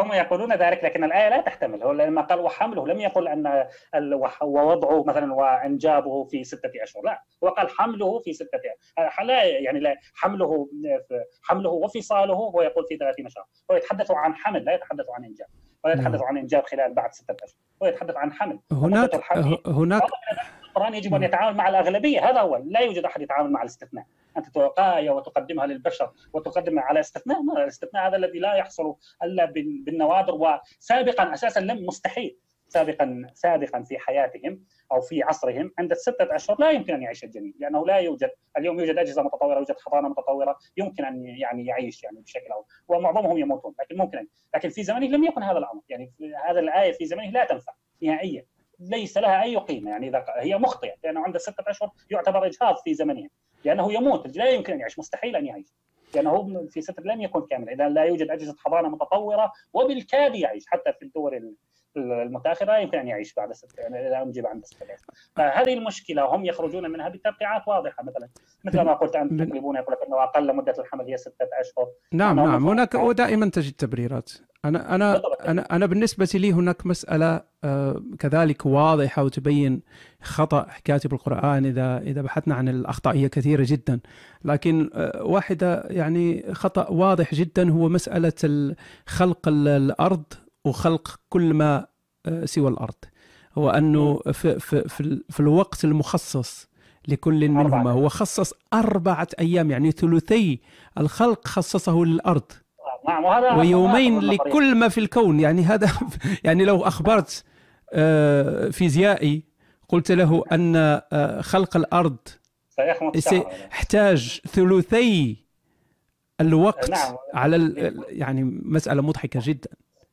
هم يقولون ذلك لكن الآية لا تحتمل. هو لما قال وحمله لم يقل أن ووضعه مثلا وإنجابه في ستة أشهر لا. هو قال حمله في ستة أشهر. لا يعني لا حمله حمله وفصاله هو يقول في 30 شهر هو يتحدث عن حمل لا يتحدث عن إنجاب. ولا يتحدث نعم. عن إنجاب خلال بعد ستة أشهر. هو يتحدث عن حمل. هناك هناك القرآن يجب أن يتعامل مع الأغلبية. هذا هو لا يوجد أحد يتعامل مع الاستثناء. أنت توقع آية وتقدمها للبشر وتقدمها على استثناء ما الاستثناء هذا الذي لا يحصل إلا بالنوادر وسابقا أساسا لم مستحيل. سابقا سابقا في حياتهم أو في عصرهم عند الستة أشهر لا يمكن أن يعيش الجنين لأنه لا يوجد اليوم يوجد أجهزة متطورة يوجد حضانه متطورة يمكن أن يعني يعيش يعني بشكل أو ومعظمهم يموتون لكن ممكن لكن في زمنه لم يكن هذا الأمر. يعني هذا الآية في زمنه لا تنفع نهائيا ليس لها أي قيمة. يعني إذا هي مخطئة لأنه عند سته أشهر يعتبر إجهاض في زمنهم. لأنه يموت لا يمكن أن يعيش مستحيل أن يعيش. لأنه في سته لم يكن كامل. إذا لا يوجد أجهزة حضانة متطورة وبالكاد يعيش حتى في الدول المتاخرة يمكن أن يعيش بعد ست يعني إذا انجب عند ست فهذه المشكلة وهم يخرجون منها بتبقيعات واضحة. مثلا مثل ما قلت أنت تقريبون يقول لك إنه أقل مدة الحمل هي ستة أشهر. نعم نعم. هناك ودائما تجد تبريرات. أنا أنا أنا أنا بالنسبة لي هناك مسألة آه، كذلك واضحة وتبين خطأ كاتب القران إذا إذا بحثنا عن الأخطاء هي كثيرة جدا. لكن آه، واحدة يعني خطأ واضح جدا هو مسألة خلق الأرض وخلق كل ما آه، سوى الأرض. هو أنه في في في, في الوقت المخصص لكل منهما. هو خصص أربعة أيام يعني ثلثي الخلق خصصه للأرض. نعم وهذا ويومين لكل ما في الكون. يعني هذا يعني لو أخبرت آه، فيزيائي قلت له أن آه، خلق الأرض يحتاج ثلثي الوقت نعم. على يعني مسألة مضحكة جدا.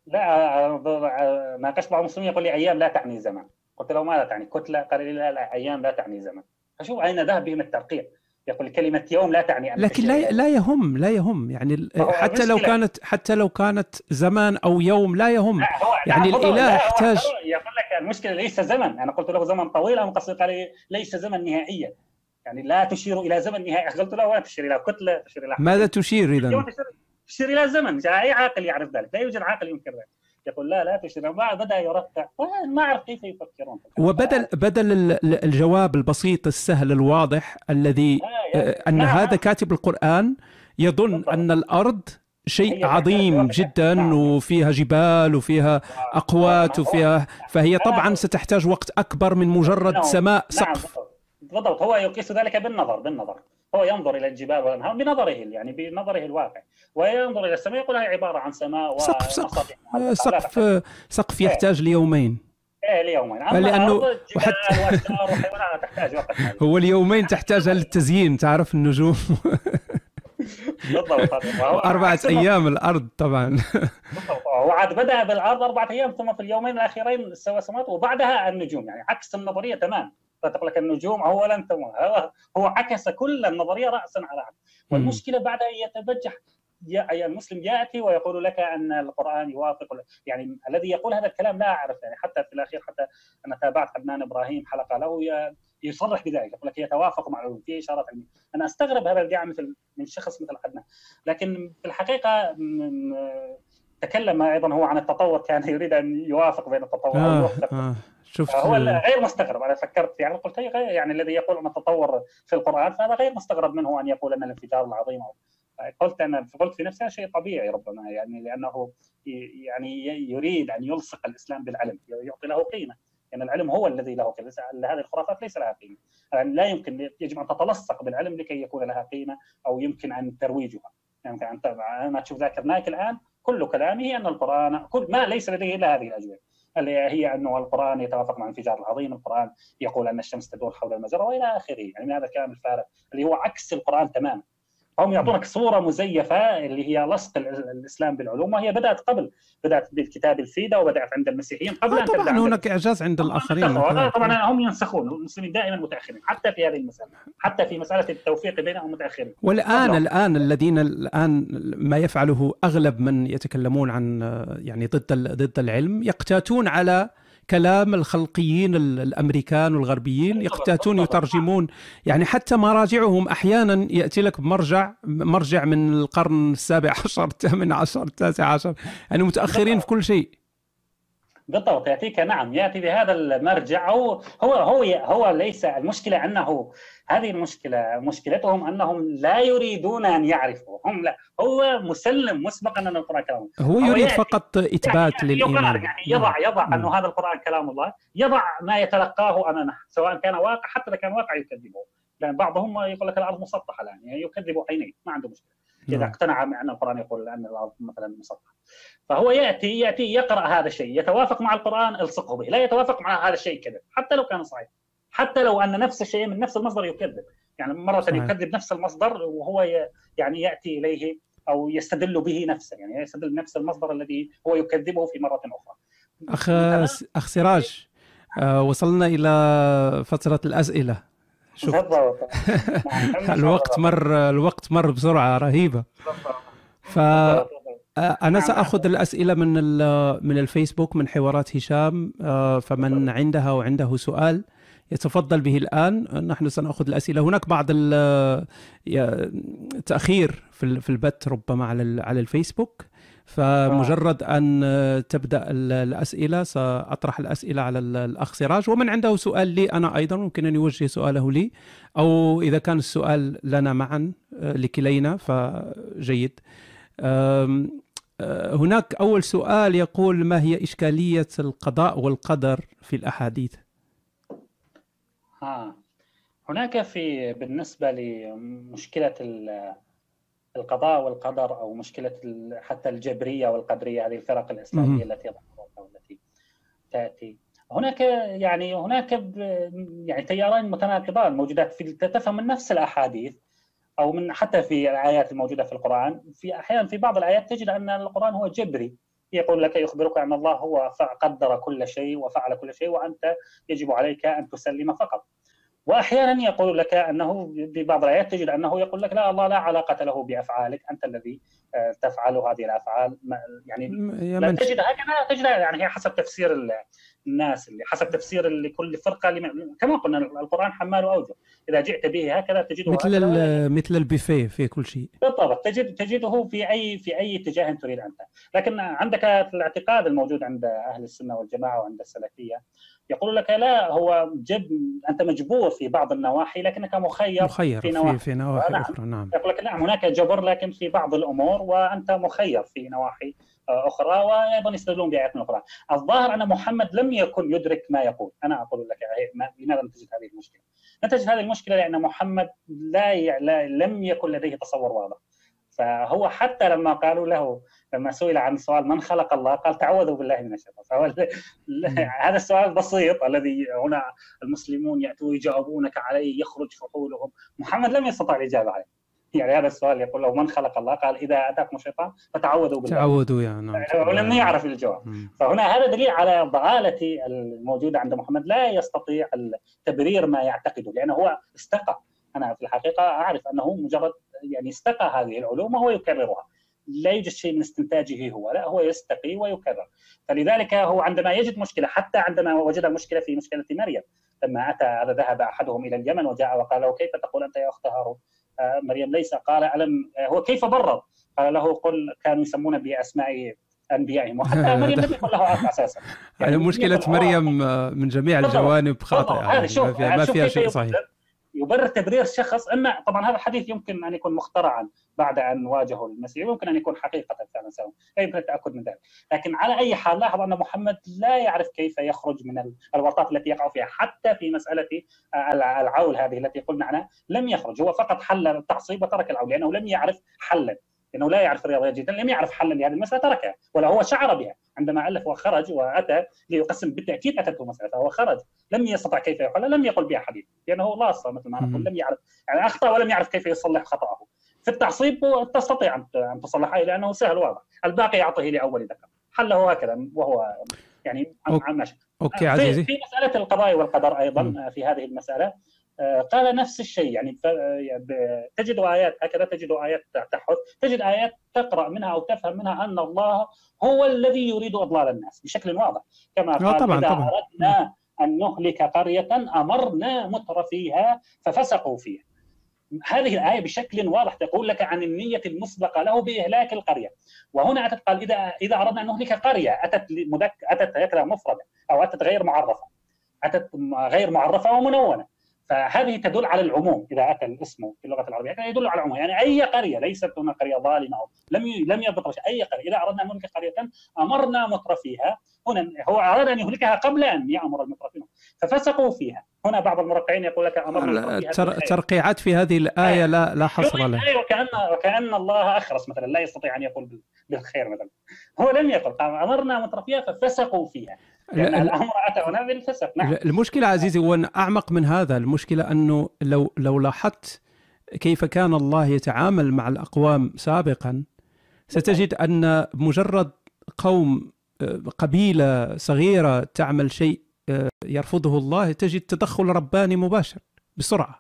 لا ناقشت بعض المسلمين يقول لي أيام لا تعني زمن قلت له ماذا تعني؟ كتله قال لي لا, لا أيام لا تعني زمن فشوف أين ذهب بهم الترقيع يقول كلمة يوم لا تعني أن لكن لا لا يهم لا يهم. يعني حتى لو كانت حتى لو كانت زمان أو يوم لا يهم. لا هو يعني لا الاله يحتاج يقول لك المشكلة ليس زمن. أنا قلت له زمن طويل أو قصير قال لي ليس زمن نهائيا. يعني لا تشير إلى زمن نهائي. قلت له ولا تشير إلى كتلة تشير إلى ماذا تشير اذا؟ تشير إلى زمن أي عاقل يعرف ذلك لا يوجد عاقل ينكر ذلك يقول لا لا تشير ما بدأ يرقع ما أعرف كيف يفكرون وبدل بدل الجواب البسيط السهل الواضح الذي آه، أن نعم. هذا كاتب القرآن يظن. أن الأرض شيء عظيم. جدا نعم. وفيها جبال وفيها أقوات نعم. وفيها فهي طبعا نعم. ستحتاج وقت أكبر من مجرد نعم. سماء نعم سقف. بالضبط هو يقيس ذلك بالنظر بالنظر هو ينظر إلى الجبال والانهار بنظره يعني بنظره الواقع. وينظر إلى السماء يقول هي عبارة عن سماء سقف سقف سقف سقف يحتاج ليومين. إيه ليومين. واشجار وحيوانات تحتاج وقت هو اليومين تحتاجها للتزيين تعرف النجوم. بالضبط. أربعة أيام الأرض طبعا. وعاد بدأ بالأرض أربعة أيام ثم في اليومين الأخيرين سوى سماوات وبعدها النجوم. يعني عكس النظرية تمام فتقول لك النجوم اولا ثم هو عكس كل النظرية راسا على عقب والمشكلة بعدها يتبجح يا- أي المسلم يأتي ويقول لك أن القرآن يوافق يعني الذي يقول هذا الكلام لا أعرف يعني حتى في الأخير حتى أنا تابعت عدنان إبراهيم حلقة له يصرح بذلك يقول لك يتوافق مع العلوم في اشارات علمية. أنا أستغرب هذا الادعاء مثل من شخص مثل عدنان. لكن في الحقيقة تكلم أيضا هو عن التطور كان يريد أن يوافق بين التطور آه آه. شفت هو غير مستغرب. أنا فكرت يعني قلت هي غير يعني الذي يقول أن التطور في القرآن فهذا غير مستغرب منه أن يقول أن الانفجار العظيم. أو قلت أنا قلت في نفسي شيء طبيعي ربما يعني لأنه يعني يريد أن يلصق الإسلام بالعلم يعطي له قيمة. يعني العلم هو الذي له قيمة. هذه الخرافات ليس لها قيمة. يعني لا يمكن يجب أن تتلصق بالعلم لكي يكون لها قيمة أو يمكن أن ترويجها. يعني أنت أنا تشوف ذاكر نايك الآن؟ كل كلامه أن القرآن كل ما ليس لديه إلا هذه الأجوبة. هي أنه القرآن يتوافق مع الانفجار العظيم، القرآن يقول أن الشمس تدور حول المجره وإلى آخره، يعني هذا الكلام الفارغ اللي هو عكس القرآن تماما. هم يعطونك صورة مزيفة اللي هي لصق ال- الإسلام بالعلوم وهي بدأت قبل. بدأت بالكتاب الفيدا وبدأت عند المسيحيين قبل آه أن طبعا هناك إعجاز عند الآخرين. ينسخوا. طبعا هم ينسخون المسلمين دائما متأخرين حتى في هذه المسألة. حتى في مسألة التوفيق بينهم متأخرين. والآن طبعاً. الآن الذين الآن ما يفعله أغلب من يتكلمون عن آه، يعني ضد ضد العلم يقتاتون على كلام الخلقيين ال- الأمريكان والغربيين يقتاتون. يترجمون. يعني حتى مراجعهم أحيانا يأتي لك بمرجع مرجع من القرن السابع عشر الثامن عشر التاسع عشر. يعني متأخرين في كل شيء. بالضبط يأتيك نعم يأتي بهذا المرجع هو هو هو هو ليس المشكلة أنه هذه المشكلة مشكلتهم أنهم لا يريدون أن يعرفوا هم لا هو مسلم مسبقا أن القرآن كلام الله. هو يريد فقط إثبات يعني للإيمان. يعني يضع يضع نعم. انه هذا القرآن كلام الله يضع ما يتلقاه أمامه سواء كان واقع حتى إذا كان واقع يكذبه. لأن بعضهم يقول لك الأرض مسطحة الآن يعني يكذب عينيه ما عنده مشكلة. إذا نعم. اقتنع بان القرآن يقول ان الأرض مثلا مسطحه فهو ياتي يأتي يقرأ هذا الشيء يتوافق مع القرآن الصقه به. لا يتوافق مع هذا الشيء كذب حتى لو كان صحيح. حتى لو أن نفس الشيء من نفس المصدر يكذب. يعني مرة صحيح. يكذب نفس المصدر وهو يعني يأتي إليه أو يستدل به نفسه. يعني يستدل نفس المصدر الذي هو يكذبه في مرة أخرى. اخ أخ سراج آه، وصلنا إلى فترة الأسئلة. شوف. نعم. الوقت مر الوقت مر بسرعة رهيبة. ف أنا سأخذ الأسئلة من من الفيسبوك من حوارات هشام آه، فمن عندها وعنده سؤال يتفضل به الآن. نحن سنأخذ الأسئلة. هناك بعض تأخير في ال- في البث ربما على على الفيسبوك. فمجرد أن تبدأ ال- الأسئلة سأطرح الأسئلة على ال- الأخ سراج. ومن عنده سؤال لي أنا أيضا ممكن أن يوجه سؤاله لي. أو إذا كان السؤال لنا معا آه، لكلينا فجيد. آه، هناك أول سؤال يقول ما هي إشكالية القضاء والقدر في الأحاديث؟ ها هناك في بالنسبة لمشكلة ال- القضاء والقدر أو مشكلة ال- حتى الجبرية والقدرية هذه الفرق الإسلامية مهم. التي ظهرت أو التي تأتي هناك يعني هناك يعني تيارين متناقضان موجودات في تفهم من نفس الأحاديث أو من حتى في الآيات الموجودة في القرآن في أحيانا في بعض الآيات تجد أن القرآن هو جبري يقول لك يخبرك أن الله هو قدر كل شيء وفعل كل شيء وأنت يجب عليك أن تسلم فقط. وأحيانا يقول لك أنه في بعض الآيات تجد أنه يقول لك لا الله لا علاقة له بأفعالك أنت الذي آه، تفعل هذه الأفعال يعني لا تجد هكذا تجد يعني هي حسب تفسير الناس اللي حسب تفسير لكل فرقة لما كما قلنا القرآن حمال اوجه إذا جئت به هكذا تجده مثل هكذا مثل البوفيه في كل شيء. بالضبط. تجد تجده في اي في أي اتجاه تريد أنت، لكن عندك الاعتقاد الموجود عند أهل السنة والجماعة وعند السلفية. يقول لك لا هو جب أنت مجبور في بعض النواحي لكنك مخير مخير في في نواحي. في نواحي نعم. أخرى نعم. يقول لك نعم هناك جبر لكن في بعض الأمور وأنت مخير في نواحي. أخرى وأيضا يستدلون بايات القران. الظاهر أن محمد لم يكن يدرك ما يقول، أنا أقول لك لماذا نتجت هذه المشكلة؟ نتجت هذه المشكلة لأن محمد لا, ي... لا لم يكن لديه تصور واضح. فهو حتى لما قالوا له لما سئل عن سؤال من خلق الله قال تعوذوا بالله من الشيطان فهو هذا السؤال البسيط الذي هنا المسلمون يأتوا يجاوبونك عليه يخرج فحولهم محمد لم يستطع الإجابة عليه يعني هذا السؤال يقول له من خلق الله؟ قال إذا اتاكم الشيطان فتعوذوا بالله. تعودوا يا نعم. ولم يعرف الجواب. فهنا هذا دليل على ضالة الموجودة عند محمد. لا يستطيع تبرير ما يعتقده لأنه هو استقى. أنا في الحقيقة أعرف أنه مجرد يعني استقى هذه العلوم وهو يكررها. لا يوجد شيء من استنتاجه هو لا هو يستقي ويكرر. فلذلك هو عندما يجد مشكلة حتى عندما وجد المشكلة في مشكلة مريم لما أتى هذا ذهب أحدهم إلى اليمن وجاء وقال له كيف تقول أنت يا أخت هارون؟ مريم ليس قال ألم آه، هو كيف برر قال له قل كانوا يسمون بأسماء أنبيائهم وحتى مريم لم يكن له اب أساسا يعني لم مشكلة يكن- مريم آه، من جميع. الجوانب. هذا يعني ما فيها ما شيء صحيح يبرر تبرير شخص أما طبعا هذا الحديث يمكن أن يكون مخترعا بعد أن واجهوا المسيح ويمكن أن يكون حقيقة فعلا سواء لا يمكن التاكد من ذلك. لكن على أي حال لاحظ أن محمد لا يعرف كيف يخرج من ال- الورطات التي يقع فيها. حتى في مسألة آه، الع- العول هذه التي قلنا عنها لم يخرج. هو فقط حل التعصيب وترك العول لأنه لم يعرف حلا. لأنه لا يعرف الرياضيات جدا لم يعرف حلا لهذه المسألة تركها. ولا هو شعر بها. عندما ألف وخرج وأتى ليقسم بالتأكيد أتته مساله فهو خرج. لم يستطع كيف يحل لم يقل بها حديث. لأنه لاص مثل ما نقول. لم يعرف. يعني أخطأ ولم يعرف كيف يصلح خطأه. في التعصيب تستطيع أن تصلحه لأنه سهل واضح. الباقي اعطه لأول ذكر. حله هكذا وهو يعني. عن ماشي. أوكي عزيزي. في مسألة القضاء والقدر أيضا مم. في هذه المسألة. قال نفس الشيء يعني ف- يعني تجد آيات هكذا تجد آيات تحث تجد آيات تقرأ منها أو تفهم منها أن الله هو الذي يريد أضلال الناس بشكل واضح. كما آه، قال طبعاً، إذا طبعاً. أردنا أن نهلك قرية أمرنا متر فيها ففسقوا فيها. هذه الآية بشكل واضح تقول لك عن النية المسبقة له بإهلاك القرية. وهنا أتت قال إذا إذا أردنا أن نهلك قرية أتت مذك... أتت هكذا مفردة أو أتت غير معرفة. أتت غير معرفة ومنونة. فهذه تدل على العموم إذا أتى الاسم في اللغة العربية هكذا يدل على العموم. يعني أي قرية ليست هنا قرية ظالمة أو لم ي... لم يضبط شيء أي قرية إذا أردنا أن نهلك قرية أمرنا مترفيها. هنا هو أراد أن يهلكها قبل أن يأمر المترفين ففسقوا فيها. هنا بعض المرقعين يقول لك بالخير. الترقيعات في هذه الآية لا لا حصر لها وكأن وكأن الله أخرس مثلا لا يستطيع أن يقول بال- بالخير مثلا. هو لم يقل قال أمرنا مترفيها ففسقوا فيها. لأن ال- الأمر أتى هنا بالفسق نعم. المشكلة عزيزي هو أن أعمق من هذا. المشكلة أنه لو لو لاحظت كيف كان الله يتعامل مع الأقوام سابقا ستجد أن مجرد قوم آه، قبيلة صغيرة تعمل شيء آه، يرفضه الله تجد تدخل رباني مباشر بسرعة.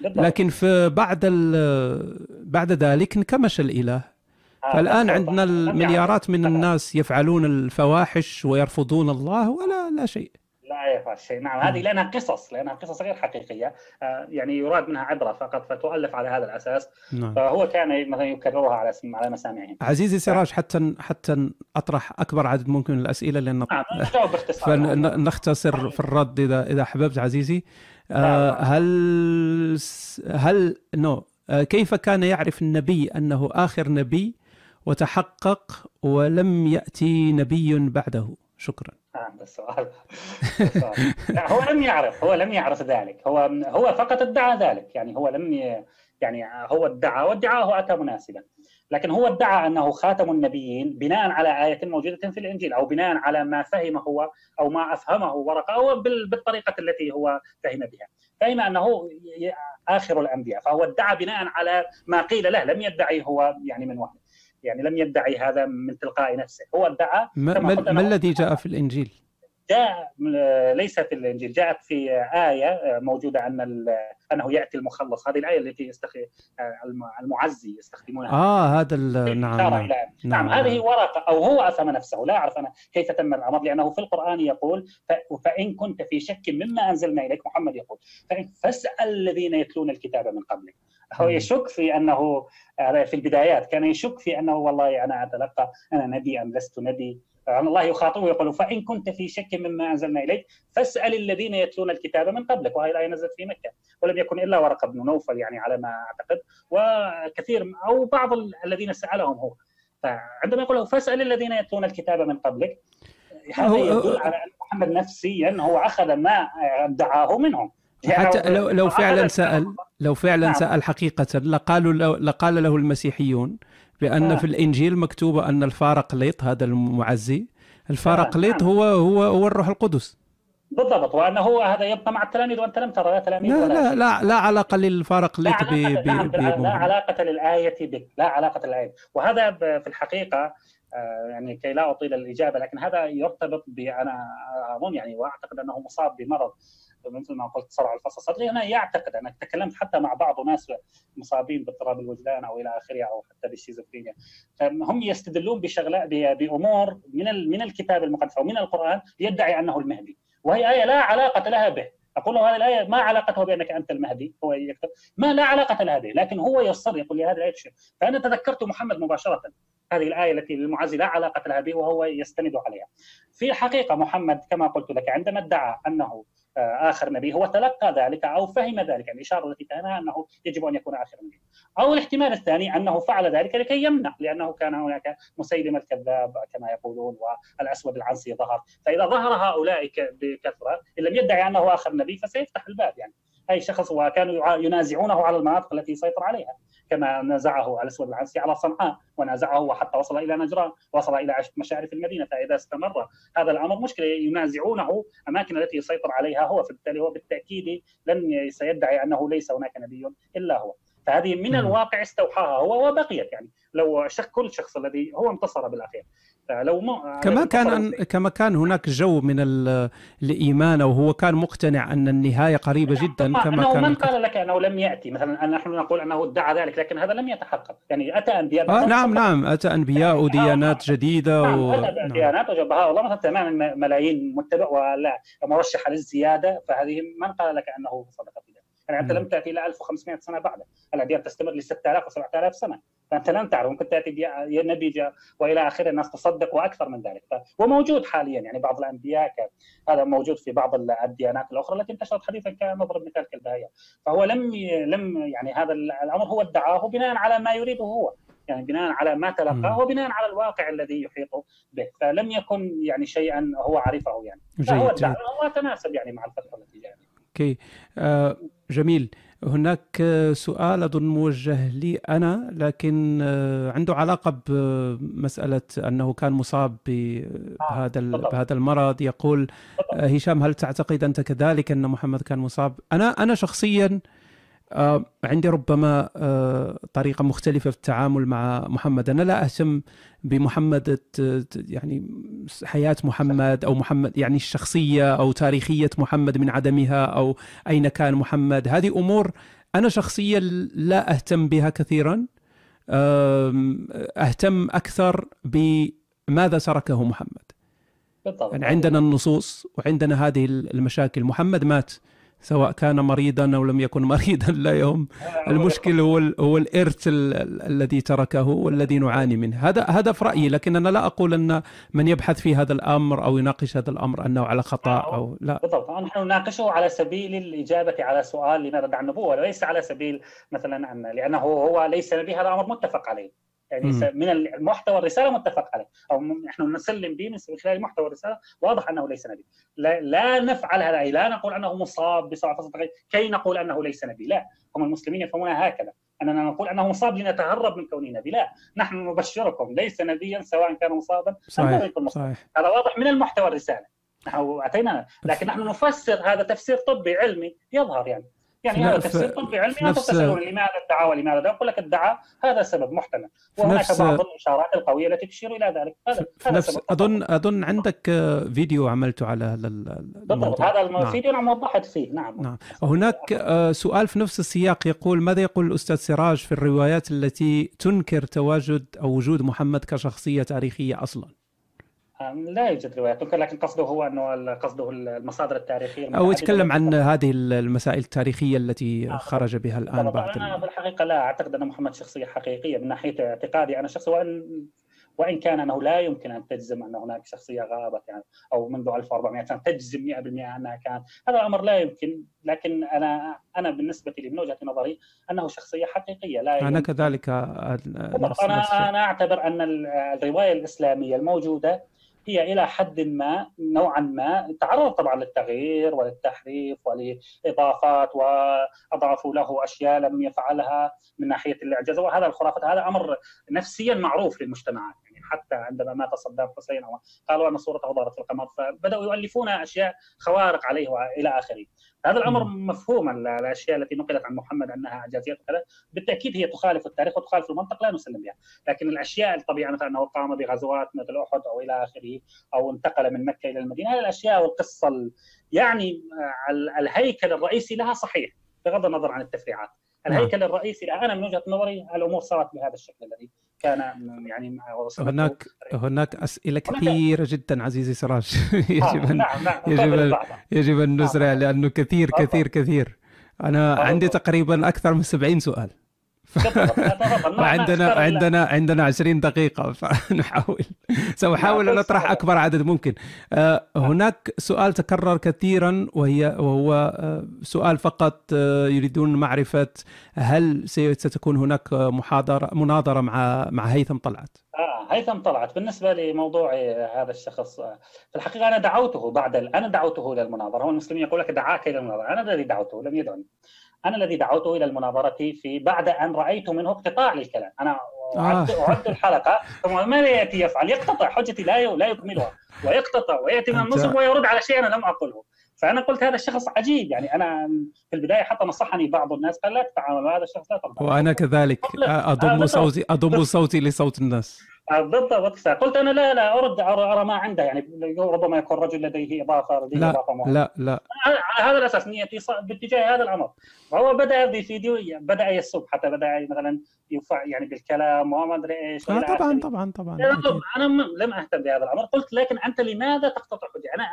بالضبط. لكن في بعد بعد ذلك انكمش الإله. آه، فالآن بالضبط. عندنا لم المليارات من. الناس يفعلون الفواحش ويرفضون الله ولا لا شيء. لا يفعل شيء. نعم هذه لأنها قصص لأنها قصص غير حقيقية. آه، يعني يراد منها عبرة فقط فتؤلف على هذا الأساس. نعم. فهو كان مثلا يكررها على على مسامعهم. عزيزي سراج حتى حتى أطرح أكبر عدد ممكن من الأسئلة لأن نعم نجاوب باختصار. فنختصر في الرد اذا إذا حببت عزيزي. آه، نعم. هل هل نو آه، كيف كان يعرف النبي أنه آخر نبي؟ وتحقق ولم يأتي نبي بعده. شكرا. نعم السؤال السؤال. لا هو لم يعرف هو لم يعرف ذلك. هو هو فقط ادعى ذلك. يعني هو لم ي... يعني هو ادعى وادعاه أتى مناسبا. لكن هو ادعى أنه خاتم النبيين بناء على آية موجودة في الإنجيل أو بناء على ما فهم هو أو ما أفهمه ورقة أو بال- بالطريقة التي هو فهم بها. فهم أنه آخر الأنبياء. فهو ادعى بناء على ما قيل له لم يدعي هو يعني من وحده يعني لم يدعي هذا من تلقاء نفسه. هو ادعى ما, ما, الذي جاء في الإنجيل؟ جاء ليس في الانجيل جاءت في آية موجودة أن أنه يأتي المخلص. هذه الآية التي يستخ... المعزي يستخدمونها. آه هذا ال- نعم إشارة نعم, إلى نعم هذه ورقة أو هو أثم نفسه لا أعرف أنا كيف تم الأمر لأنه في القرآن يقول ف- فإن كنت في شك مما أنزلنا إليك محمد يقول فإن فاسأل الذين يتلون الكتاب من قبلك. هو. يشك في أنه هذا في البدايات كان يشك في أنه والله أنا أتلقى أنا نبي أم لست نبي؟ الله يخاطبه ويقول فإن كنت في شك مما أنزلنا إليك فاسأل الذين يتلون الكتاب من قبلك وهي الايه نزلت في مكة ولم يكن إلا ورقة بن نوفل يعني على ما أعتقد وكثير أو بعض ال- الذين سألهم هو فعندما يقول له فاسأل الذين يتلون الكتاب من قبلك هذا يدل على أن محمد نفسيا هو أخذ ما ادعاه منهم حتى يعني لو لو أخذ فعلا. سال لو فعلا نعم. سأل حقيقة لقالوا لقال له المسيحيون بان آه. في الإنجيل مكتوبه أن الفارقليط هذا المعزي الفارقليط نعم. هو هو هو الروح القدس بالضبط وأنه هو هذا يبقى مع التلاميذ وأنت لم ترى لا تلاميذ لا ولا لا. لا لا علاقة للفارقليط لا ب علاقة, ب نعم، لا. علاقة للآية بك لا علاقة للآية وهذا ب- في الحقيقة آه، يعني كي لا أطيل الإجابة لكن هذا يرتبط بأنا أظن يعني وأعتقد أنه مصاب بمرض مثل ما قلت صرع الفصل الصدري. أنا يعتقد أنا تكلمت حتى مع بعض ناس مصابين باضطراب الوجدان أو إلى آخره أو حتى بالشيزوفرينيا. هم يستدلون بشغلات ب- بأمور من من الكتاب المقدس أو من القرآن يدعي أنه المهدي. وهي آية لا علاقة لها به. أقول له هذه الآية ما علاقتها بأنك أنت المهدي؟ هو يكتب. ما لا علاقة لها به لكن هو يصر يقول لي هذه الآية تشير فأنا تذكرت محمد مباشرة هذه الآية التي للمعزي لا علاقة لها به وهو يستند عليها. في الحقيقة محمد كما قلت لك عندما ادعى أنه آه، آخر نبي هو تلقى ذلك أو فهم ذلك. الإشارة التي فهمها أنه يجب أن يكون آخر نبي. أو الاحتمال الثاني أنه فعل ذلك لكي يمنع لأنه كان هناك مسيلمة الكذاب كما يقولون والأسود العنسي ظهر. فإذا ظهر هؤلاء بكثرة إن لم يدعي أنه آخر نبي فسيفتح الباب يعني. أي شخص وكانوا ينازعونه على المناطق التي يسيطر عليها كما نازعه الأسود العنسي على صنعاء ونازعه وحتى وصل إلى نجران وصل إلى عش- مشارف المدينة فإذا استمر هذا الأمر مشكلة ينازعونه أماكن التي يسيطر عليها هو فبالتالي هو بالتأكيد لن سيدعي أنه ليس هناك نبي إلا هو. فهذه من. الواقع استوحاها هو وبقيت يعني لو شك كل شخص الذي هو انتصر بالأخير فلو ما كما كان كما كان هناك جو من ال- الإيمان وهو كان مقتنع أن النهاية قريبة جدا كما أنه كان من. قال لك أنه لم يأتي مثلا نحن نقول أنه ادعى ذلك لكن هذا لم يتحقق يعني أتى انبياء آه نعم. نعم أتى أنبياء وديانات جديدة نعم و... اتى نعم. ديانات وجبهاء الله مثلا تماما ملايين متبع ولا مرشحة للزيادة فهذه من قال لك أنه صدق في يعني انت. لم تاتي إلى 1500 سنة بعده الاديان تستمر ل 6000 و 7000 سنة. فأنت لن تعرف ممكن تأتي دي- يا نبي جاء وإلى آخره الناس تصدق وأكثر من ذلك. وموجود حاليا يعني بعض الأنبياء هذا موجود في بعض ال- الديانات الأخرى التي انتشرت حديثا كنضرب مثال كالبهائيه فهو لم لم يعني هذا ال- الأمر هو ادعاه بناء على ما يريده هو. يعني بناء على ما. تلقاه وبناء على الواقع الذي يحيط به. فلم يكن يعني شيئا هو عرفه يعني. فهو ادعى جيد. هو تناسب يعني مع الفترة التي جاء أوكي. آه جميل هناك آه، سؤال أظن موجه لي أنا لكن آه عنده علاقة بمساله أنه كان مصاب ب- بهذا. بهذا المرض يقول. آه هشام هل تعتقد أنت كذلك أن محمد كان مصاب؟ أنا أنا شخصيا آه عندي ربما آه طريقة مختلفة في التعامل مع محمد، أنا لا أهتم بمحمد يعني حياة محمد أو محمد يعني الشخصية أو تاريخية محمد من عدمها أو أين كان محمد، هذه أمور أنا شخصيا لا أهتم بها كثيرا. أهتم أكثر بماذا تركه محمد. بالضبط يعني عندنا النصوص وعندنا هذه المشاكل محمد مات سواء كان مريضا أو لم يكن مريضا لا يهم. المشكل هو ال- هو الإرث ال- ال- الذي تركه والذي نعاني منه. هذا هذا في رأيي لكن أنا لا أقول أن من يبحث في هذا الأمر أو يناقش هذا الأمر أنه على خطأ أو لا. بالضبط. نحن نناقشه على سبيل الإجابة على سؤال لماذا عن النبوة وليس على سبيل مثلا أن لأنه هو ليس نبي هذا أمر متفق عليه. يعني من المحتوى الرسالة متفق عليه. أو نحن نسلم به من خلال محتوى الرسالة. واضح أنه ليس نبي. لا, لا نفعل هذا. أي لا نقول أنه مصاب تغير كي نقول أنه ليس نبي. لا. هم المسلمين يفهمونها هكذا. أننا نقول أنه مصاب لنتهرب من كونه نبي. لا. نحن نبشركم. ليس نبيا سواء كان مصابا أم لم يكن مصابا. هذا واضح من المحتوى الرسالة. نحن اتينا لكن نحن نفسر هذا تفسير طبي علمي يظهر يعني. يعني هذا تفسير في- طبي علمي نفس- تسالون لماذا ادعى ولماذا لا أقول لك ادعى هذا سبب محتمل. وهناك بعض الإشارات القوية التي تشير إلى ذلك. هذا هذا نفس اظن أظن عندك فيديو عملته على هذا ال- بالضبط. هذا نعم. الفيديو أنا وضحت فيه. نعم. نعم. هناك آه، سؤال في نفس السياق يقول ماذا يقول الأستاذ سراج في الروايات التي تنكر تواجد أو وجود محمد كشخصية تاريخية أصلا؟ أم، لا يوجد روايات تنكر لكن قصده هو أنه قصده المصادر التاريخية أو المتعددة. يتكلم عن هذه المسائل التاريخية التي آه، خرج بها الآن بالضبط. بعد أنا في الحقيقة لا أعتقد ان محمد شخصية حقيقية من ناحية اعتقادي أنا شخص وإن وإن كان أنه لا يمكن أن تجزم أن هناك شخصية غابت يعني أو منذ 1400 سنه تجزم 100% أنها كانت هذا الأمر لا يمكن لكن أنا أنا بالنسبة لي من وجهة نظري أنه شخصية حقيقية لا أنا يمكن كذلك آه،. نفس- أنا نفس. أنا أعتبر أن ال- الرواية الإسلامية الموجودة هي إلى حد ما نوعا ما تعرض طبعا للتغيير وللتحريف ولاضافات واضافوا له أشياء لم يفعلها من ناحية الإعجاز وهذا الخرافات هذا أمر نفسيا معروف للمجتمعات. حتى عندما مات صدام حسين قالوا أن صورته ظهرت في القمر. فبدأوا يؤلفون أشياء خوارق عليه وإلى آخره. هذا الأمر مفهوم ال- الأشياء التي نقلت عن محمد أنها اعجازيات وكذا. بالتأكيد هي تخالف التاريخ وتخالف المنطق لا نسلم بها. لكن الأشياء الطبيعية مثلا أنه قام بغزوات مثل أحد أو إلى آخره أو انتقل من مكة إلى المدينة هذه الأشياء والقصة ال- يعني آه، ال- الهيكل الرئيسي لها صحيح بغض النظر عن التفريعات. الهيكل الرئيسي أنا من وجهة نظري الأمور صارت بهذا الشكل الذي كان يعني هناك هناك أسئلة هناك- كثيرة جدا عزيزي سراج آه، يجب أن نعم نعم يجب البعض. يجب أن نسرع لأنه كثير تفضل. كثير كثير أنا تفضل. عندي تقريبا أكثر من 70 سؤال إلا- عندنا عندنا 20 دقيقة فنحاول. سأحاول أن أطرح أكبر عدد ممكن. آه، هناك سؤال تكرر كثيرا وهي وهو آه، سؤال فقط آه، يريدون معرفة. هل ستكون هناك محاضرة مناظرة مع مع هيثم طلعت؟ آه هيثم طلعت. بالنسبة لموضوع آه، هذا الشخص آه، في الحقيقة أنا دعوته بعد. أنا دعوته إلى المناظرة. هو المسلمين يقول لك دعاك إلى المناظرة. أنا الذي دعوته لم يدعني. أنا الذي دعوته إلى المناظرة في بعد أن رأيت منه اقتطاع للكلام أعد, آه. أعد الحلقة ثم ماذا يأتي يفعل يقتطع حجتي لا. لا يكملها ويقتطع ويأتي من النصب ويرد على شيء أنا لم أقله فأنا قلت هذا الشخص عجيب يعني أنا في البداية حتى نصحني بعض الناس قال لا تتعامل مع هذا الشخص لا ترضى وأنا كذلك بالضبط. صوتي أضم صوتي لصوت الناس بالضبط قلت أنا لا لا أرد ارى, ما عنده. يعني ربما يكون رجل لديه إضافة لديه لا إضافة معينه لا لا. على هذا الأساس نيتي باتجاه هذا الأمر. فهو بدأ بفيديو بدأ يسب حتى بدأ مثلا ينفع يعني بالكلام وما أدري إيش آه، طبعا. طبعا طبعا أكيد. أنا لم أهتم بهذا الأمر. قلت لكن أنت لماذا تقتطع حجتي أنا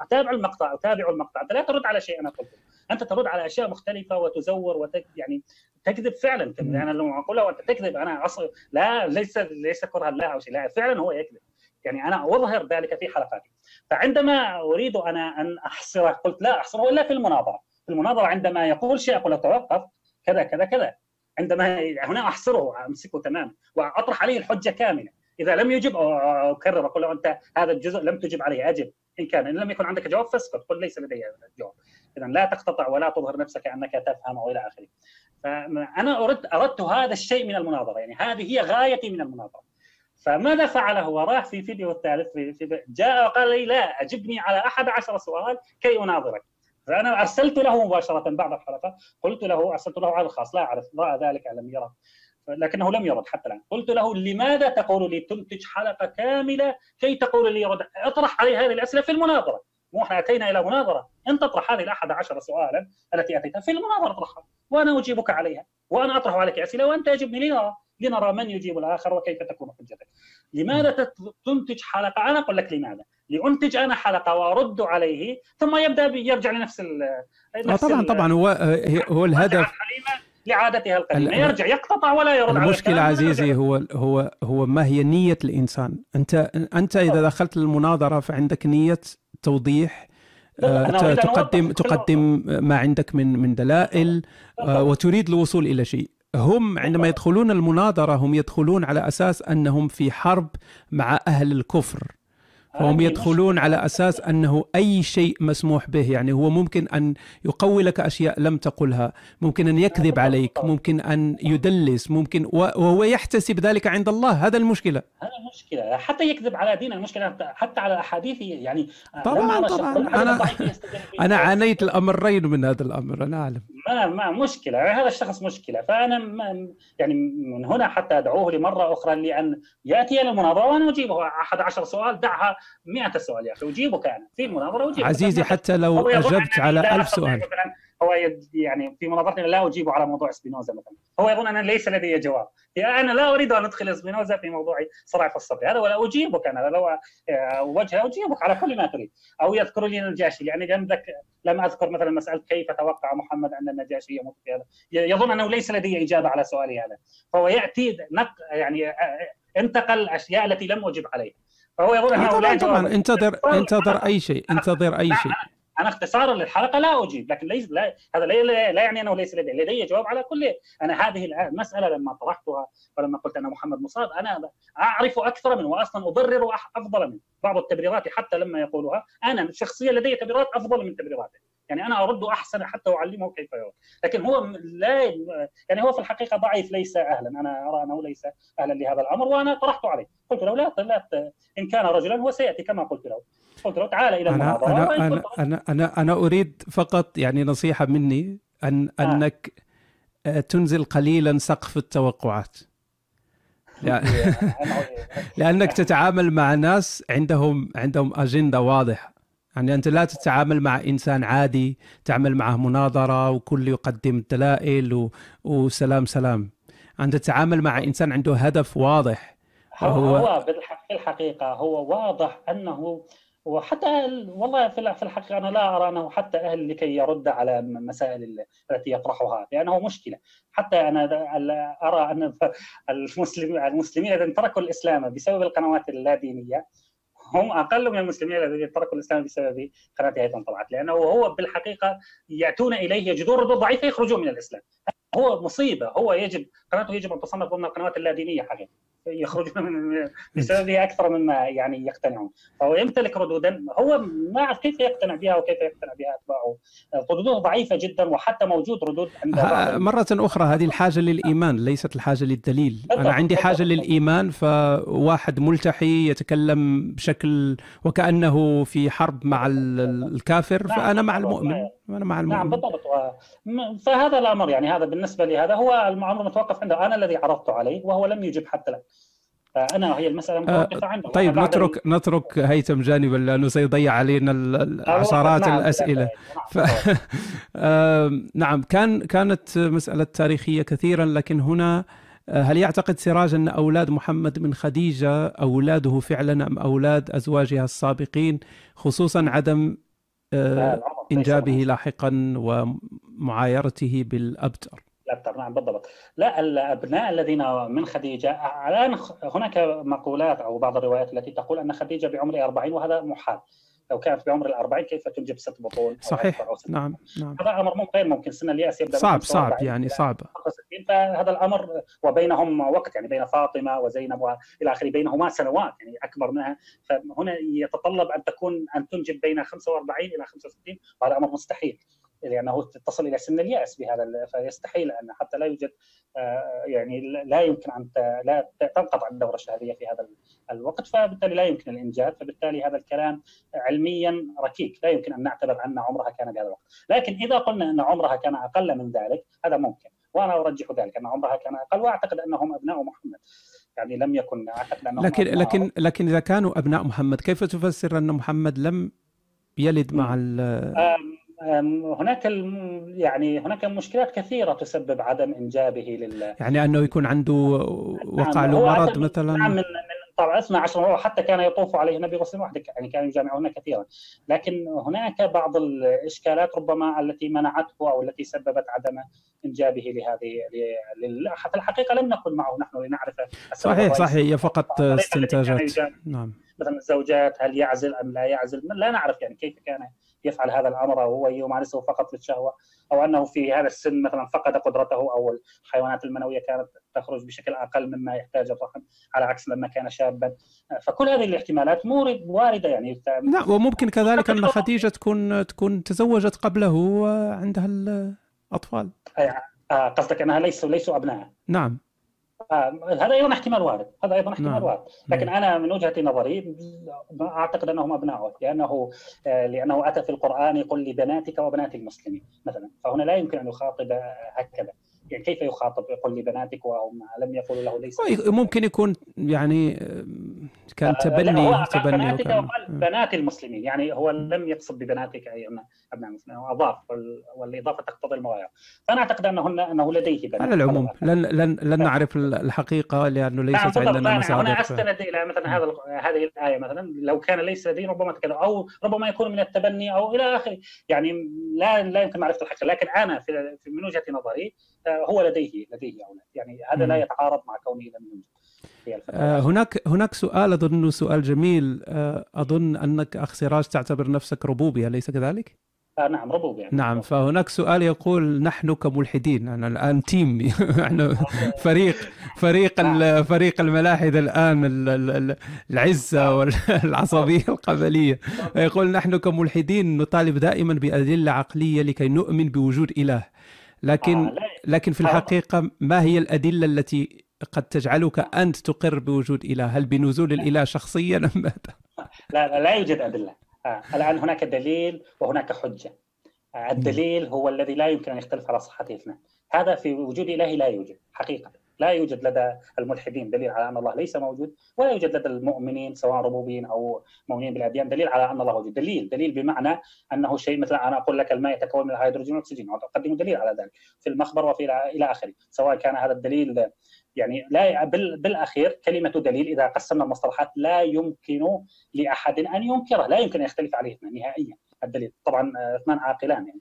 أتابع المقطع أتابع المقطع. أنت لا ترد على شيء أنا قلته. أنت ترد على أشياء مختلفة وتزور وتك يعني تكذب فعلا. يعني لو أقول له أنت تكذب أنا أصل لا ليس ليس كره الله أو شيء لا فعلا هو يكذب. يعني أنا أظهر ذلك في حلقاتي. فعندما أريد أنا أن احصره قلت لا احصره إلا في المناظرة. في المناظرة عندما يقول شيء أقول توقف كذا كذا كذا. عندما هنا أحصره أمسكه تماما وأطرح عليه الحجة كاملة. إذا لم يجب أكرر أقول له أنت هذا الجزء لم تجب عليه أجب. إن كان إن لم يكن عندك جواب فاسكت قل ليس لدي جواب. اذا لا تقتطع ولا تظهر نفسك أنك تفهم والى آخره. فأنا اردت أردت هذا الشيء من المناظرة. يعني هذه هي غايتي من المناظرة. فماذا فعل هو راح في فيديو الثالث في, في جاء وقال لي لا أجبني على أحد عشر سؤال كي أناظرك. فأنا أرسلت له مباشرة بعد الحلقة قلت له أرسلت له على الخاص لا أعرف راى ذلك لم يره. لكنه لم يرد حتى الآن. قلت له لماذا تقول لي تنتج حلقة كاملة كي تقول لي رد اطرح علي هذه الأسئلة في المناظرة. مو إحنا أتينا إلى مناظرة. انت تطرح هذه الأحد عشر سؤالا التي أتيتها في المناظرة اطرحها وأنا أجيبك عليها وأنا أطرح عليك أسئلة وأنت أجبني لنرى لنرى من يجيب الآخر وكيف تكون حجتك لماذا تنتج حلقة؟ أنا أقول لك لماذا. لأنتج أنا حلقة وأرد عليه ثم يبدأ يرجع لنفس ال آه، نفس طبعا ال- طبعا هو آه، هو الهدف. لعادتها القديمة. ال- يرجع يقتطع ولا يرد على المشكلة الكلام ولا عزيزي. هو هو هو ما هي نية الإنسان؟ أنت أنت إذا دخلت المناظرة فعندك نية توضيح آه، تقدم. تقدم ما عندك من من دلائل آه، وتريد الوصول إلى شيء. هم عندما يدخلون المناظرة هم يدخلون على أساس أنهم في حرب مع أهل الكفر. فهم يدخلون على أساس أنه أي شيء مسموح به. يعني هو ممكن أن يقوي لك أشياء لم تقلها. ممكن أن يكذب عليك. ممكن أن يدلس. ممكن وهو يحتسب ذلك عند الله. هذا المشكلة. هذا المشكلة. حتى يكذب على دين المشكلة. حتى على احاديثه يعني طبعاً، أنا طبعاً. أنا-. أنا عانيت الأمرين من هذا الأمر. أنا أعلم. ما ما مشكلة هذا الشخص مشكلة. فأنا ما يعني من هنا حتى أدعوه لمرة أخرى لأن يأتي إلى المناظرة وأنا أجيبه. 11 سؤال دعها 100 سؤال يا أخي أجيبك أنا. في المناظرة أجيبك. عزيزي حتى لو أجبت أنني على ألف سؤال. مثلا. هو يعني في مناظرتنا لا أجيب على موضوع سبينوزا مثلا. هو يظن ان ليس لدي جواب. يعني أنا لا أريد أن أدخل سبينوزا في موضوع صراع الصبي هذا ولا أجيبك أنا لو آه، وجهه أجيبك على كل ما تريد. أو يذكر لي النجاشي لأني لم ذك- لم أذكر مثلا مسألة كيف توقع محمد أن النجاشي يموت في هذا. يظن أنه ليس لدي إجابة على سؤالي هذا. فهو يأتي نق يعني آه، انتقل الأشياء التي لم أجب عليها. فهو يظن آه، انه لا جواب. انتظر انتظر أي شيء انتظر أي شيء. أنا اختصارا للحلقة لا أجيب لكن ليس لا هذا لا, لا, يعني أنه ليس لدي لدي جواب على كل أنا هذه المساله لما طرحتها ولما قلت أن محمد مصاب أنا أعرف أكثر منه واصلا ابرر أفضل منه. بعض التبريرات حتى لما يقولها أنا شخصيا لدي تبريرات أفضل من تبريراته. يعني أنا ارد أحسن حتى أعلمه كيف يرد لكن هو لا يعني هو في الحقيقة ضعيف ليس أهلا. أنا أرى أنه ليس أهلا لهذا الأمر وأنا طرحت عليه. قلت له لا لا إن كان رجلا هو سيأتي كما قلت له. قلت له تعال إلى وإن أنا كنت أنا أنا, أنا أريد فقط يعني نصيحة مني ان آه. أنك آه، تنزل قليلا سقف التوقعات. لأنك تتعامل مع ناس عندهم عندهم أجندة واضحة. يعني أنت لا تتعامل مع إنسان عادي تعمل معه مناظرة وكل يقدم دلائل و... وسلام سلام. أنت تتعامل مع إنسان عنده هدف واضح. هو, هو- في الحقيقة هو واضح أنه وحتى والله في الح- في الحقيقة أنا لا أرى أنه حتى أهل لكي يرد على م- مسائل ال- التي يطرحها لأنه مشكلة. حتى ال- أرى أن المسلمين المسلمين الذين تركوا الإسلام بسبب القنوات اللادينية هم أقل من المسلمين الذين تركوا الإسلام بسبب قناة هيثم طلعت لأنه هو بالحقيقة يأتون إليه يجدون ردود ضعيفة يخرجون من الإسلام. هو مصيبة هو يجب قناته يجب أن تصنف ضمن القنوات اللادينية حقيقة يخرجون من بسببها أكثر مما يعني يقتنعون. فهو يمتلك ردودا هو ما أعرف كيف يقتنع بها وكيف يقتنع بها أتباعه. ردوده ضعيفة جدا وحتى موجود ردود عند مرة أخرى هذه الحاجة للإيمان ليست الحاجة للدليل. بالضبط، عندي حاجة بالضبط. للإيمان فواحد ملتحي يتكلم بشكل وكأنه في حرب مع ال- ال- الكافر نعم، فأنا مع. المؤمن. أنا مع نعم بالضبط. فهذا الأمر يعني هذا بالنسبة لي هذا هو الامر متوقف عنده. أنا الذي عرضت عليه وهو لم يجب حتى الان فأنا هي المسألة متوقفة عنده. طيب وأنا بعد نترك نترك هيثم جانبا لأنه سيضيع علينا عشرات نعم، الأسئلة. نعم، ف... نعم كان كانت مسألة تاريخية كثيرا لكن هنا آه، هل يعتقد سراج أن أولاد محمد من خديجة أولاده فعلا أم أولاد أزواجها السابقين خصوصا عدم آه، إنجابه. لاحقا ومعايرته بالأبتر. الأبتر نعم بالضبط. لا الأبناء الذين من خديجة الآن هناك مقولات أو بعض الروايات التي تقول أن خديجة بعمر 40 وهذا محال. لو كانت بعمر الأربعين كيف تنجب ست بطون صحيح. أو ست نعم نعم. هذا أمر مو غير ممكن سن اليأس يبدأ صعب 45 صعب يعني صعب. 65 فهذا الأمر وبينهم وقت يعني بين فاطمة وزينب وإلى آخره بينهما سنوات يعني أكبر منها. فهنا يتطلب أن تكون أن تنجب بين 45 إلى 65 وهذا أمر مستحيل. لأنه تصل إلى سن اليأس بهذا فيستحيل أن حتى لا يوجد آه، يعني لا يمكن أن لا تنقطع الدورة الشهرية في هذا الوقت فبالتالي لا يمكن الانجاب فبالتالي هذا الكلام علميا ركيك لا يمكن أن نعتبر أن عمرها كان بهذا الوقت. لكن إذا قلنا أن عمرها كان أقل من ذلك هذا ممكن. وأنا أرجح ذلك أن عمرها كان أقل وأعتقد أنهم أبناء محمد. يعني لم يكن أعتقد أنهم لكن أبناء لكن لكن إذا كانوا أبناء محمد كيف تفسر أن محمد لم يلد مع هناك يعني هناك مشكلات كثيرة تسبب عدم إنجابه لل يعني أنه يكون عنده وقع نعم، له هو مرض مثلا؟ نعم من طبعا 12 هو حتى كان يطوف عليه النبي غسل وحده يعني كانوا يجامعون كثيرا. لكن هناك بعض الإشكالات ربما التي منعته أو التي سببت عدم إنجابه لهذه في الحقيقة لم نكن معه نحن لنعرف صحيح. صحيح هي فقط استنتاجات. نعم. مثلا الزوجات هل يعزل أم لا يعزل؟ لا نعرف يعني كيف كان يفعل هذا الأمر أو هو يمارسه فقط للشهوة أو أنه في هذا السن مثلا فقد قدرته أو الحيوانات المنوية كانت تخرج بشكل أقل مما يحتاج الرحم على عكس لما كان شابا. فكل هذه الاحتمالات مورد واردة يعني. لا وممكن كذلك أن خديجة تكون تكون تزوجت قبله وعندها الأطفال. آه، قصدك أنها ليسوا ليسوا أبناء. نعم. هذا أيضا احتمال وارد هذا أيضا احتمال نعم. وارد. لكن أنا من وجهة نظري أعتقد أنهم أبناؤه لأنه لأنه أتى في القرآن يقول لبناتك وبنات المسلمين مثلا فهنا لا يمكن أن يخاطب هكذا. يعني كيف يخاطب يقول لبناتك وهم لم يقولوا له ليس ممكن يكون يعني آه، كان لا، تبني تبني بناتك وكان وقال بنات المسلمين يعني هو لم يقصد ببناتك أي أبناء المسلمين أضاف وال- والإضافة تقتضي المغايرة. فأنا أعتقد أنه أنه لديه بنات. على العموم لن لن لن نعرف الحقيقة لأنه نعم ليست بالضبط. عندنا مصادر. ف- أستند إلى مثلا هذا هذه الآية مثلا لو كان ليس لديه ربما تكلم أو ربما يكون من التبني أو إلى آخره. يعني لا لا يمكن معرفة الحقيقة لكن أنا في من وجهة نظري آه، هو لديه لديه أولاد يعني هذا لا. يتعارض مع كونه لم الفترة آه، هناك هناك سؤال أظن سؤال جميل. آه، أظن أنك أخ سراج تعتبر نفسك ربوبي أليس كذلك؟ آه نعم ربوب يعني نعم فهناك سؤال يقول نحن كملحدين أنا الآن تيم. إحنا فريق فريق ال- فريق الملاحدة الآن ال- ال- ال- العزة والعصبية القبلية. يقول نحن كملحدين نطالب دائما بأدلة عقلية لكي نؤمن بوجود إله. لكن آه، لكن في الحقيقة ما هي الأدلة التي قد تجعلك أنت تقر بوجود إله؟ هل بنزول الإله شخصيا أم ماذا؟ لا لا, لا يوجد أدلة. آه الآن هناك دليل وهناك حجة. آه الدليل هو الذي لا يمكن أن يختلف على صحته اثنان هذا في وجود الهي لا يوجد حقيقة. لا يوجد لدى الملحدين دليل على أن الله ليس موجود ولا يوجد لدى المؤمنين سواء ربوبيين أو مؤمنين بالأديان دليل على أن الله موجود. دليل دليل بمعنى أنه شيء مثل أنا أقول لك الماء يتكون من الهيدروجين والأكسجين اقدم دليل على ذلك في المخبر وفي إلى آخره سواء كان هذا الدليل يعني لا بال بالأخير كلمة دليل إذا قسمنا المصطلحات لا يمكن لأحد أن ينكره لا يمكن أن يختلف عليه نهائيا الدليل. طبعا آه، اثنان عاقلان يعني.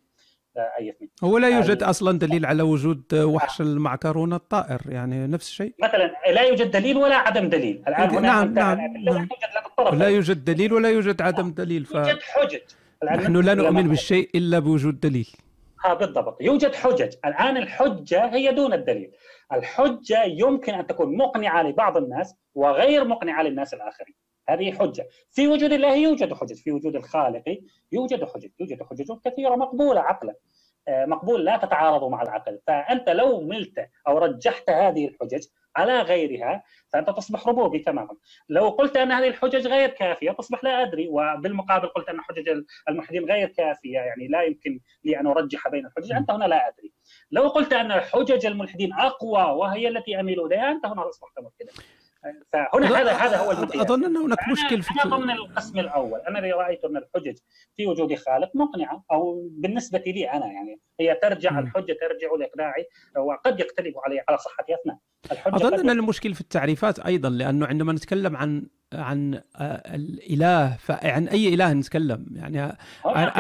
أي اثنين هو لا يوجد هذه- أصلا دليل على وجود وحش المعكرونه الطائر يعني نفس الشيء. مثلا لا يوجد دليل ولا عدم دليل. الآن هنا نعم، أنت- نعم، لا نعم. يوجد لك الطرف لا يوجد دليل ولا يوجد عدم دليل يوجد حجج. فنحن لا نؤمن بالشيء إلا بوجود دليل. ها بالضبط. يوجد حجج. الآن الحجة هي دون الدليل. الحجة يمكن أن تكون مقنعة لبعض الناس وغير مقنعة للناس الآخرين. هذه حجة. في وجود الله يوجد حجج. في وجود الخالق يوجد حجج. يوجد حجج كثيرة مقبولة عقلا. آه، مقبول لا تتعارض مع العقل. فأنت لو ملت أو رجحت هذه الحجج على غيرها فأنت تصبح ربوبي تماما. لو قلت أن هذه الحجج غير كافية تصبح لا أدري. وبالمقابل قلت أن حجج الملحدين غير كافية. يعني لا يمكن لي أن أرجح بين الحجج. أنت هنا لا أدري. لو قلت أن حجج الملحدين أقوى وهي التي أميل إليها أنت هنا أصبحت ملحدا. فهنا هذا هذا هو المقياس أظن ان هناك أنا- مشكل في أنا ضمن القسم الأول. أنا اللي رأيت أن الحجج في وجود خالق مقنعة أو بالنسبة لي أنا يعني هي ترجع مم. الحجة ترجع لإقناعي وقد يختلف علي على اثنان الحجة أظن أن المشكل في التعريفات أيضا لأنه عندما نتكلم عن عن آه، الإله فعن أي إله نتكلم؟ يعني أنا- أنا-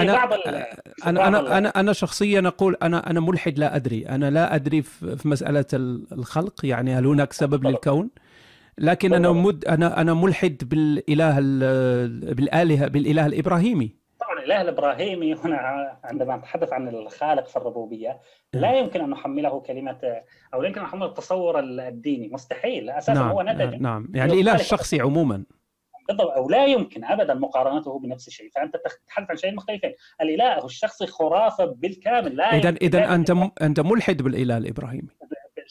أنا أنا أنا أنا شخصيا أقول أنا أنا ملحد لا أدري. أنا لا أدري في مسألة ال- الخلق. يعني هل هناك سبب. للكون؟ لكن أنا. مد أنا أنا ملحد بالإله ال- بالآلهة بالإله الإبراهيمي. طبعا الإله الإبراهيمي هنا عندما نتحدث عن الخالق في الربوبية لا يمكن أن نحمله كلمة أو لا يمكن أن نحمله التصور الديني. مستحيل أساسا نعم هو نتج نعم يعني من الإله. الشخصي عموما. بالضبط. أو لا يمكن ابدا مقارنته بنفس الشيء. فأنت تتحدث عن شيئين مختلفين. الإله الشخصي خرافة بالكامل لا اذا اذا أنت م- أنت ملحد بالإله الإبراهيمي.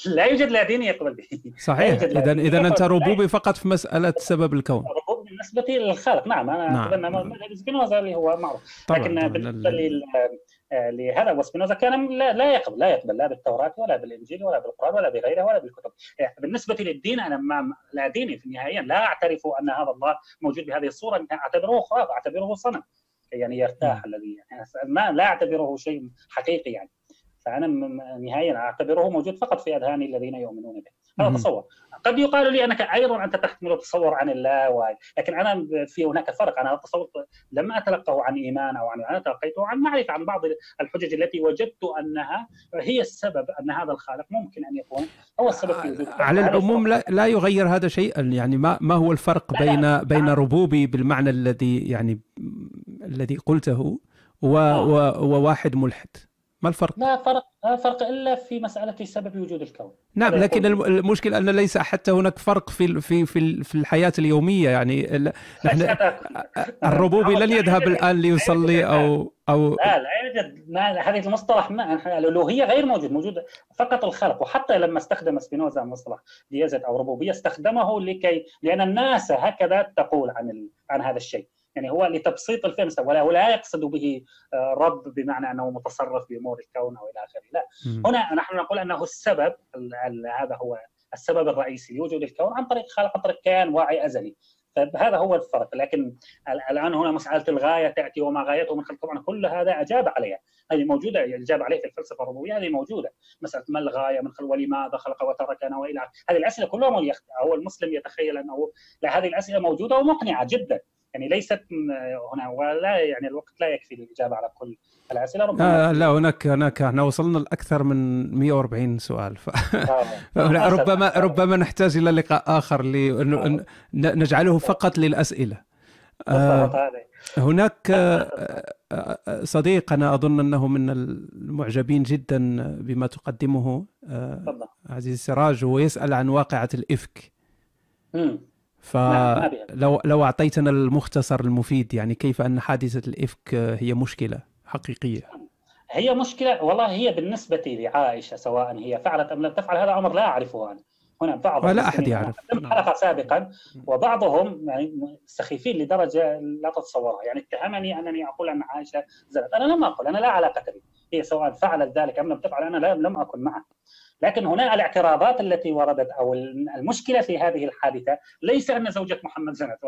لا يوجد لا دين يقبل به. صحيح. اذا. اذا أنت ربوبي فقط في مسألة سبب الكون. الربوب بالنسبة للخالق نعم أنا نعم. اتبنى مذهب سبينوزا اللي هو معروف. طبعا لكن. بالنسبة لل- آه، لهذا وسبينوزا كان لا, لا يقبل لا يقبل لا بالتوراة ولا بالإنجيل ولا بالقرآن ولا بغيرها ولا بالكتب. يعني بالنسبة للدين أنا ما لا ديني في النهايه لا أعترف أن هذا الله موجود بهذه الصورة. أعتبره خرافه أعتبره صنم. يعني يرتاح الذي يعني ما لا أعتبره شيء حقيقي يعني. فأنا نهائيا أعتبره موجود فقط في اذهان الذين يؤمنون به هذا. تصور قد يقال لي أنك أيضا أنت تحتمل تصور عن الله و... لكن أنا في هناك فرق أنا التصور لم أتلقه عن إيمان أو عن أنا تلقيته عن معرفة عن بعض الحجج التي وجدت أنها هي السبب أن هذا الخالق ممكن أن يكون هو السبب في وجود على العموم. لا, لا يغير هذا شيئا يعني ما ما هو الفرق لا، لا. بين بين. ربوبي بالمعنى الذي يعني الذي قلته و آه. و وواحد ملحد ما الفرق؟ لا فرق لا فرق إلا في مسألة سبب وجود الكون. نعم لكن يقول- الم- المشكلة أن ليس حتى هناك فرق في في في في الحياة اليومية. يعني نحن الربوبي لن يذهب الآن ليصلي أو أو لا لا يوجد ما هذه المصطلح ما الألوهية غير موجود موجود فقط الخلق. وحتى لما استخدم سبينوزا مصطلح ديازت أو ربوبية استخدمه لكي لأن الناس هكذا تقول عن. عن هذا الشيء. يعني هو لتبسيط الفهم ولا ولا يقصد به آه، رب بمعنى أنه متصرف بأمور الكون أو إلى آخره. لا. هنا نحن نقول أنه السبب ال- ال- هذا هو السبب الرئيسي لوجود الكون عن طريق خلق عن طريق كيان واعي أزلي. فهذا هو الفرق. لكن ال- الآن هنا مسألة الغاية تأتي وما غايته من خلق. طبعا كل هذا أجاب عليها. هذه موجودة أجاب عليه في الفلسفة الربوبيه هذه موجودة. مسألة ما الغاية من خلق ولماذا خلق وتركنا وإلى. هذه الأسئلة كلها هو المسلم يتخيل أنه لا هذه الأسئلة موجودة ومقنعة جدا. يعني ليست هنا ولا يعني الوقت لا يكفي للإجابة على كل الأسئلة. ربما آه لا هناك هناك إحنا وصلنا لأكثر من 140 سؤال. ف... آه. ربما ربما نحتاج إلى لقاء آخر لأنه ن- نجعله فقط للأسئلة. آه، هناك آه، آه، صديق أنا أظن أنه من المعجبين جدا بما تقدمه آه، عزيز سراج هو يسال عن واقعة الإفك. نعم،. فلو لو أعطيتنا المختصر المفيد يعني كيف أن حادثة الإفك هي مشكلة حقيقية؟ هي مشكلة والله هي بالنسبة لعائشة سواء هي فعلت أم لم تفعل هذا أمر لا أعرفه أنا. هنا بعض أحد المسلمين- يعرف. قدمت حلقة سابقا وبعضهم يعني سخيفين لدرجة لا تتصورها. يعني اتهمني أنني أقول أن عائشة زنت أنا لم أقل أنا لا علاقة لي. هي سواء فعلت ذلك أم لم تفعل لا- لم أكن معها. لكن هنا الاعتراضات التي وردت أو المشكلة في هذه الحادثة ليس أن زوجة محمد زنت.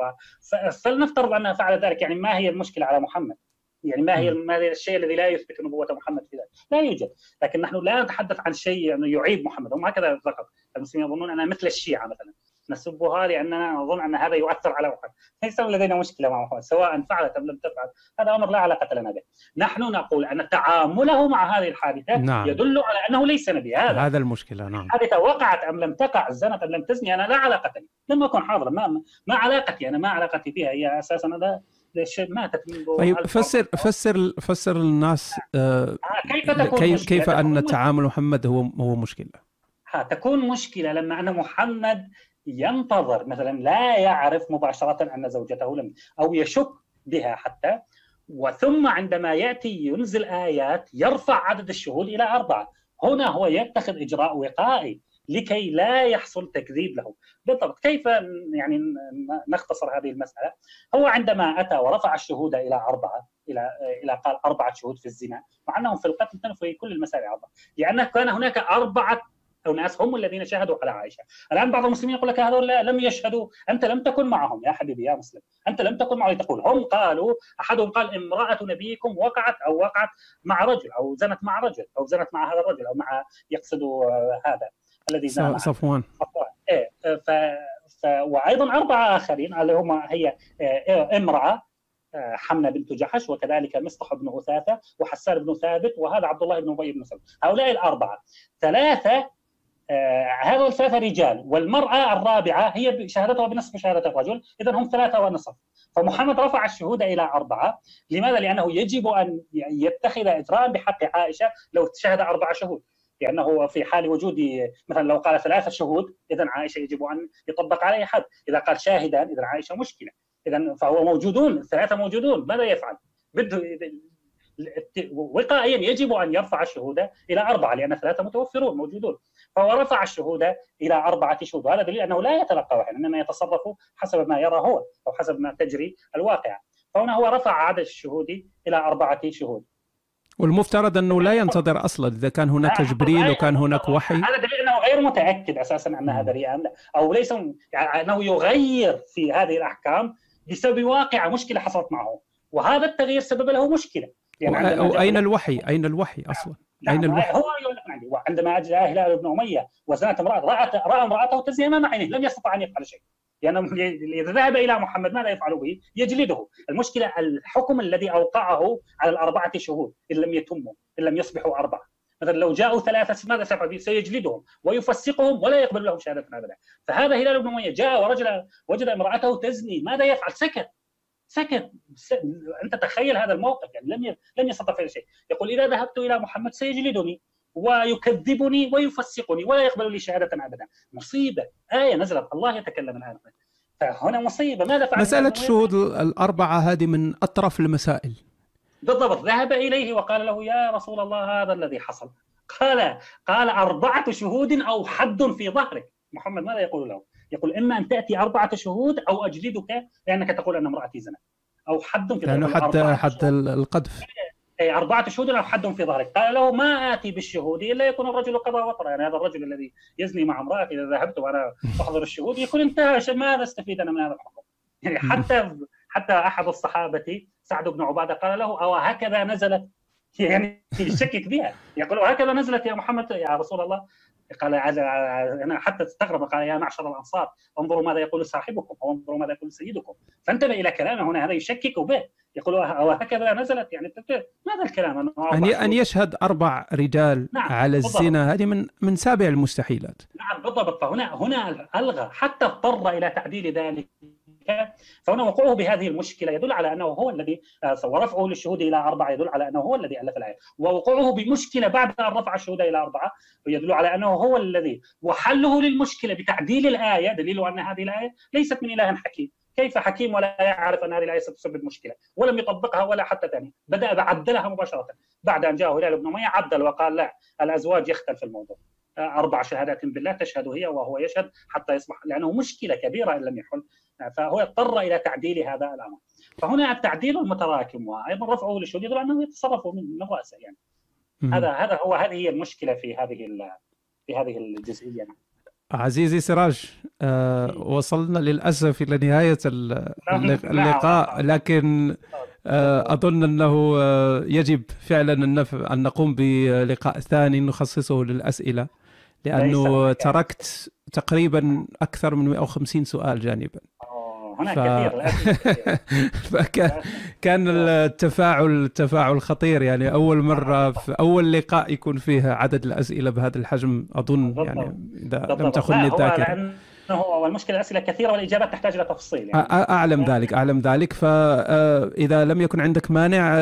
ف- فلنفترض أنها فعلت ذلك يعني ما هي المشكلة على محمد؟ يعني ما هي ما هي الشيء الذي لا يثبت نبوة محمد في ذلك؟ لا يوجد، لكن نحن لا نتحدث عن شيء يعني يعيب محمد، هم هكذا فقط، المسلمين يظنون اننا مثل الشيعة مثلا، نسبها لاننا نظن أن هذا يؤثر على محمد، ليس لدينا مشكلة مع محمد، سواء فعلت أم لم تفعل، هذا أمر لا علاقة لنا به. نحن نقول أن تعامله مع هذه الحادثة نعم. يدل على أنه ليس نبي. هذا. هذا المشكلة نعم. الحادثة وقعت أم لم تقع زنت أم لم تزني أنا لا علاقة لي. لم أكن حاضرا ما ما علاقتي أنا ما علاقتي بها هي أساسا شيء ماتت طيب فسر فسر فسر الناس آه، آه، كيف تكون كيف مشكلة؟ كيف أن. تعامل محمد هو هو مشكلة؟ ها تكون مشكلة لما أن محمد ينتظر مثلا لا يعرف مباشرة أن زوجته لم أو يشك بها حتى. وثم عندما يأتي ينزل آيات يرفع عدد الشهود إلى أربعة. هنا هو يتخذ إجراء وقائي لكي لا يحصل تكذيب له. بالضبط. كيف يعني نختصر هذه المسألة؟ هو عندما أتى ورفع الشهود إلى أربعة إلى إلى قال أربعة شهود في الزنا مع أنهم في القتل كانوا في كل المسائل اربعه لأن كان هناك اربعه اناس هم الذين شهدوا على عائشة، الآن بعض المسلمين يقول لك هذول لم يشهدوا، أنت لم تكن معهم يا حبيبي يا مسلم، أنت لم تكن معهم. تقول هم قالوا أحدهم قال امرأة نبيكم وقعت أو وقعت مع رجل أو زنت مع رجل أو زنت مع هذا الرجل أو مع يقصد هذا الذي زنى معه. صفوان. إيه ف... ف... وأيضا أربعة آخرين اللي هم هي امرأة حمنة بنت جحش وكذلك مصطح بن اثاثه وحسان بن ثابت وهذا عبد الله بن أبي بن سلول هؤلاء الأربعة. ثلاثة هذول الثلاثه رجال والمرأة الرابعة هي شهادتها بنصف شهادة الرجل اذا هم ثلاثة ونصف. فمحمد رفع الشهود إلى أربعة. لماذا؟ لأنه يجب أن يتخذ اجراء بحق عائشة لو شهد اربعه شهود. لأنه في حال وجود مثلا لو قال ثلاثة شهود اذا عائشة يجب أن يطبق عليه حد، إذا قال شاهدان اذا عائشة مشكلة، اذا فهو موجودون الثلاثه موجودون. ماذا يفعل؟ بده وقائيا يجب أن يرفع الشهود إلى أربعة لأن ثلاثة متوفرون موجودون. فهو رفع الشهود إلى أربعة شهود وهذا دليل أنه لا يتلقى وحيا إنما يتصرف حسب ما يرى هو أو حسب ما تجري الواقع فهنا هو رفع عدد الشهود إلى أربعة شهود. والمفترض أنه لا ينتظر أصلا إذا كان هناك جبريل وكان هناك وحي. هذا دليل أنه غير متأكد أساسا انها بريئه أم لا. أو ليس يعني أنه يغير في هذه الأحكام بسبب واقعه مشكلة حصلت معه. وهذا التغيير سبب له مشكلة. يعني واين الوحي؟ أين الوحي أصلا؟ أين الوحي؟ هو يقول لك عندي وعندما جاء هلال بن أمية وزنت امرأة رأت رأى امرأته تزني أمام عينه لم يستطع أن يفعل شيء لأنه اذا ذهب إلى محمد ماذا يفعل به؟ يجلده، المشكلة الحكم الذي أوقعه على الأربعة شهود إن لم يتموا، إن لم يصبحوا أربعة. مثلا لو جاءوا ثلاثة ماذا سيفعل؟ سيجلدهم ويفسقهم ولا يقبل لهم شهادة ابدا. فهذا هلال بن أمية جاء ورجل وجد امرأته تزني، ماذا يفعل؟ سكت. سكت س... أنت تخيل هذا الموقف يعني لم. لم يستطع فعل شيء يقول إذا ذهبت إلى محمد سيجلدني ويكذبني ويفسقني ولا يقبل لي شهادة ابدا. مصيبة آية نزلت الله يتكلم الآن. فهنا مصيبة ماذا فعل؟ مسألة هذا الشهود الأربعة هذه من أطرف المسائل. بالضبط ذهب إليه وقال له يا رسول الله هذا الذي حصل. قال قال أربعة شهود أو حد في ظهرك. محمد ماذا يقول له؟ يقول إما أن تأتي أربعة شهود أو أجلدك لأنك تقول أن امرأتي زنت. أو حد في لأنه أربعة حد شهود. القذف. أي أربعة شهود أو حد في ظهرك. قال له ما آتي بالشهود إلا يكون الرجل قضى وطرا يعني هذا الرجل الذي يزني مع امرأتي إذا ذهبت وأنا أحضر الشهود يكون انتهى. ماذا أستفيد أنا من هذا الحكم؟ يعني حتى حتى أحد الصحابة سعد بن عبادة قال له أو هكذا نزلت؟ يعني يشكك بها يقول هكذا نزلت يا محمد يا رسول الله. قال عز- أنا حتى استغرب قال يا معشر الأنصار انظروا ماذا يقول صاحبكم أو انظروا ماذا يقول سيدكم. فانتبه إلى كلامه هنا هذا يشكك به. يقول أو هكذا نزلت؟ يعني ماذا الكلام؟ شهود؟ أن يشهد أربع رجال نعم، على. الزنا هذه من من سابع المستحيلات. نعم بالضبط. فهنا هنا ألغى حتى اضطر إلى تعديل ذلك. فهنا وقوعه بهذه المشكلة يدل على أنه هو الذي آه، ورفعه للشهود إلى أربعة يدل على أنه هو الذي ألف الايه ووقوعه بمشكلة بعد أن رفع الشهود إلى أربعة يدل على أنه هو الذي وحله للمشكلة بتعديل الآية دليل أن هذه الآية ليست من إله حكيم. كيف حكيم ولا يعرف أن هذه الآية ستسبب مشكلة؟ ولم يطبقها ولا حتى ثاني بدأ بعدلها مباشرة بعد أن جاءه هلال بن أمية عدل وقال لا الأزواج يختلف الموضوع. أربع شهادات بالله تشهد هي وهو يشهد حتى يصبح لأنه مشكلة كبيرة إن لم يحل. فهو اضطر إلى تعديل هذا الأمر. فهنا التعديل المتراكم وأيضا رفعه للشهود يدل انه يتصرف من رأسه يعني. هذا هذا هو هذه هي المشكلة في هذه في هذه الجزئية. عزيزي سراج آه وصلنا للأسف إلى نهاية ال- نعم. اللق- اللقاء لكن آه أظن أنه آه يجب فعلا أن نقوم بلقاء ثاني نخصصه للأسئلة. ليس تركت تقريبا أكثر من 150 سؤال جانبا هناك ف- كثير. فكان كان التفاعل تفاعل خطير يعني أول مرة في أول لقاء يكون فيه عدد الأسئلة بهذا الحجم بالضبط. يعني إذا لم. تخني لا، هو الذاكرة لأنه هو المشكلة الأسئلة كثيرة والإجابات تحتاج إلى تفصيل يعني. أعلم ذلك أعلم ذلك. فإذا لم يكن عندك مانع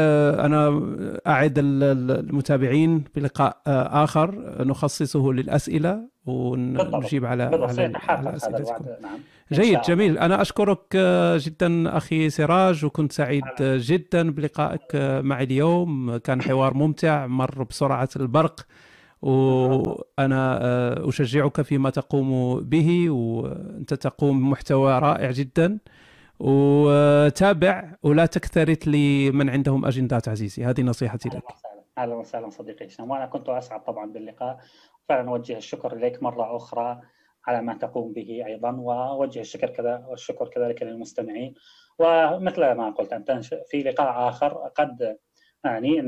ال- ال- المتابعين بلقاء آخر. نخصصه للأسئلة ونجيب على بالضبط. على, على الوعد. نعم. جيد. جميل. أنا أشكرك آه، جدا أخي سراج وكنت سعيد جدا بلقائك معي اليوم. كان حوار ممتع مر بسرعة البرق. وأنا آه، أشجعك فيما تقوم به وأنت تقوم بمحتوى رائع جدا. وتابع ولا تكترث لمن عندهم أجندات عزيزي هذه نصيحتي لك. أهلا وسهلا. صديقي هشام وأنا كنت أسعد طبعا باللقاء. فعلا أوجه الشكر إليك مرة أخرى على ما تقوم به أيضا وأوجه الشكر كذا والشكر كذلك للمستمعين. ومثل ما قلت أنت في لقاء آخر قد يعني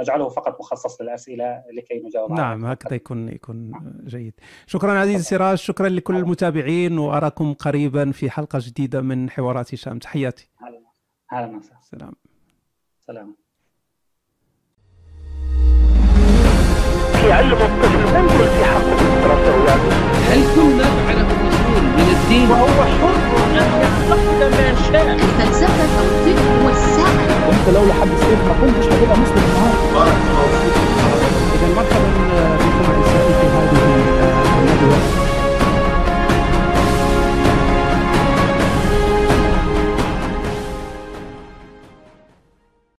نجعله فقط مخصص للأسئلة لكي نجاوب نعم هكذا يكون يكون جيد. شكرا عزيزي سراج شكرا لكل المتابعين وأراكم قريبا في حلقة جديدة من حوارات هشام تحياتي. أهلا أهلا وسهلا. سلام. سلام. في علم الطفل انظر في حقه. هل كل ما فعله الرسول من الدين؟ وهو حر الفلسفة الطب والسعي وانت لولا حد السيف ما كنتش هتبقى مسلم النهارده اذا مرحبا بكم اعزائي في هذه الندوه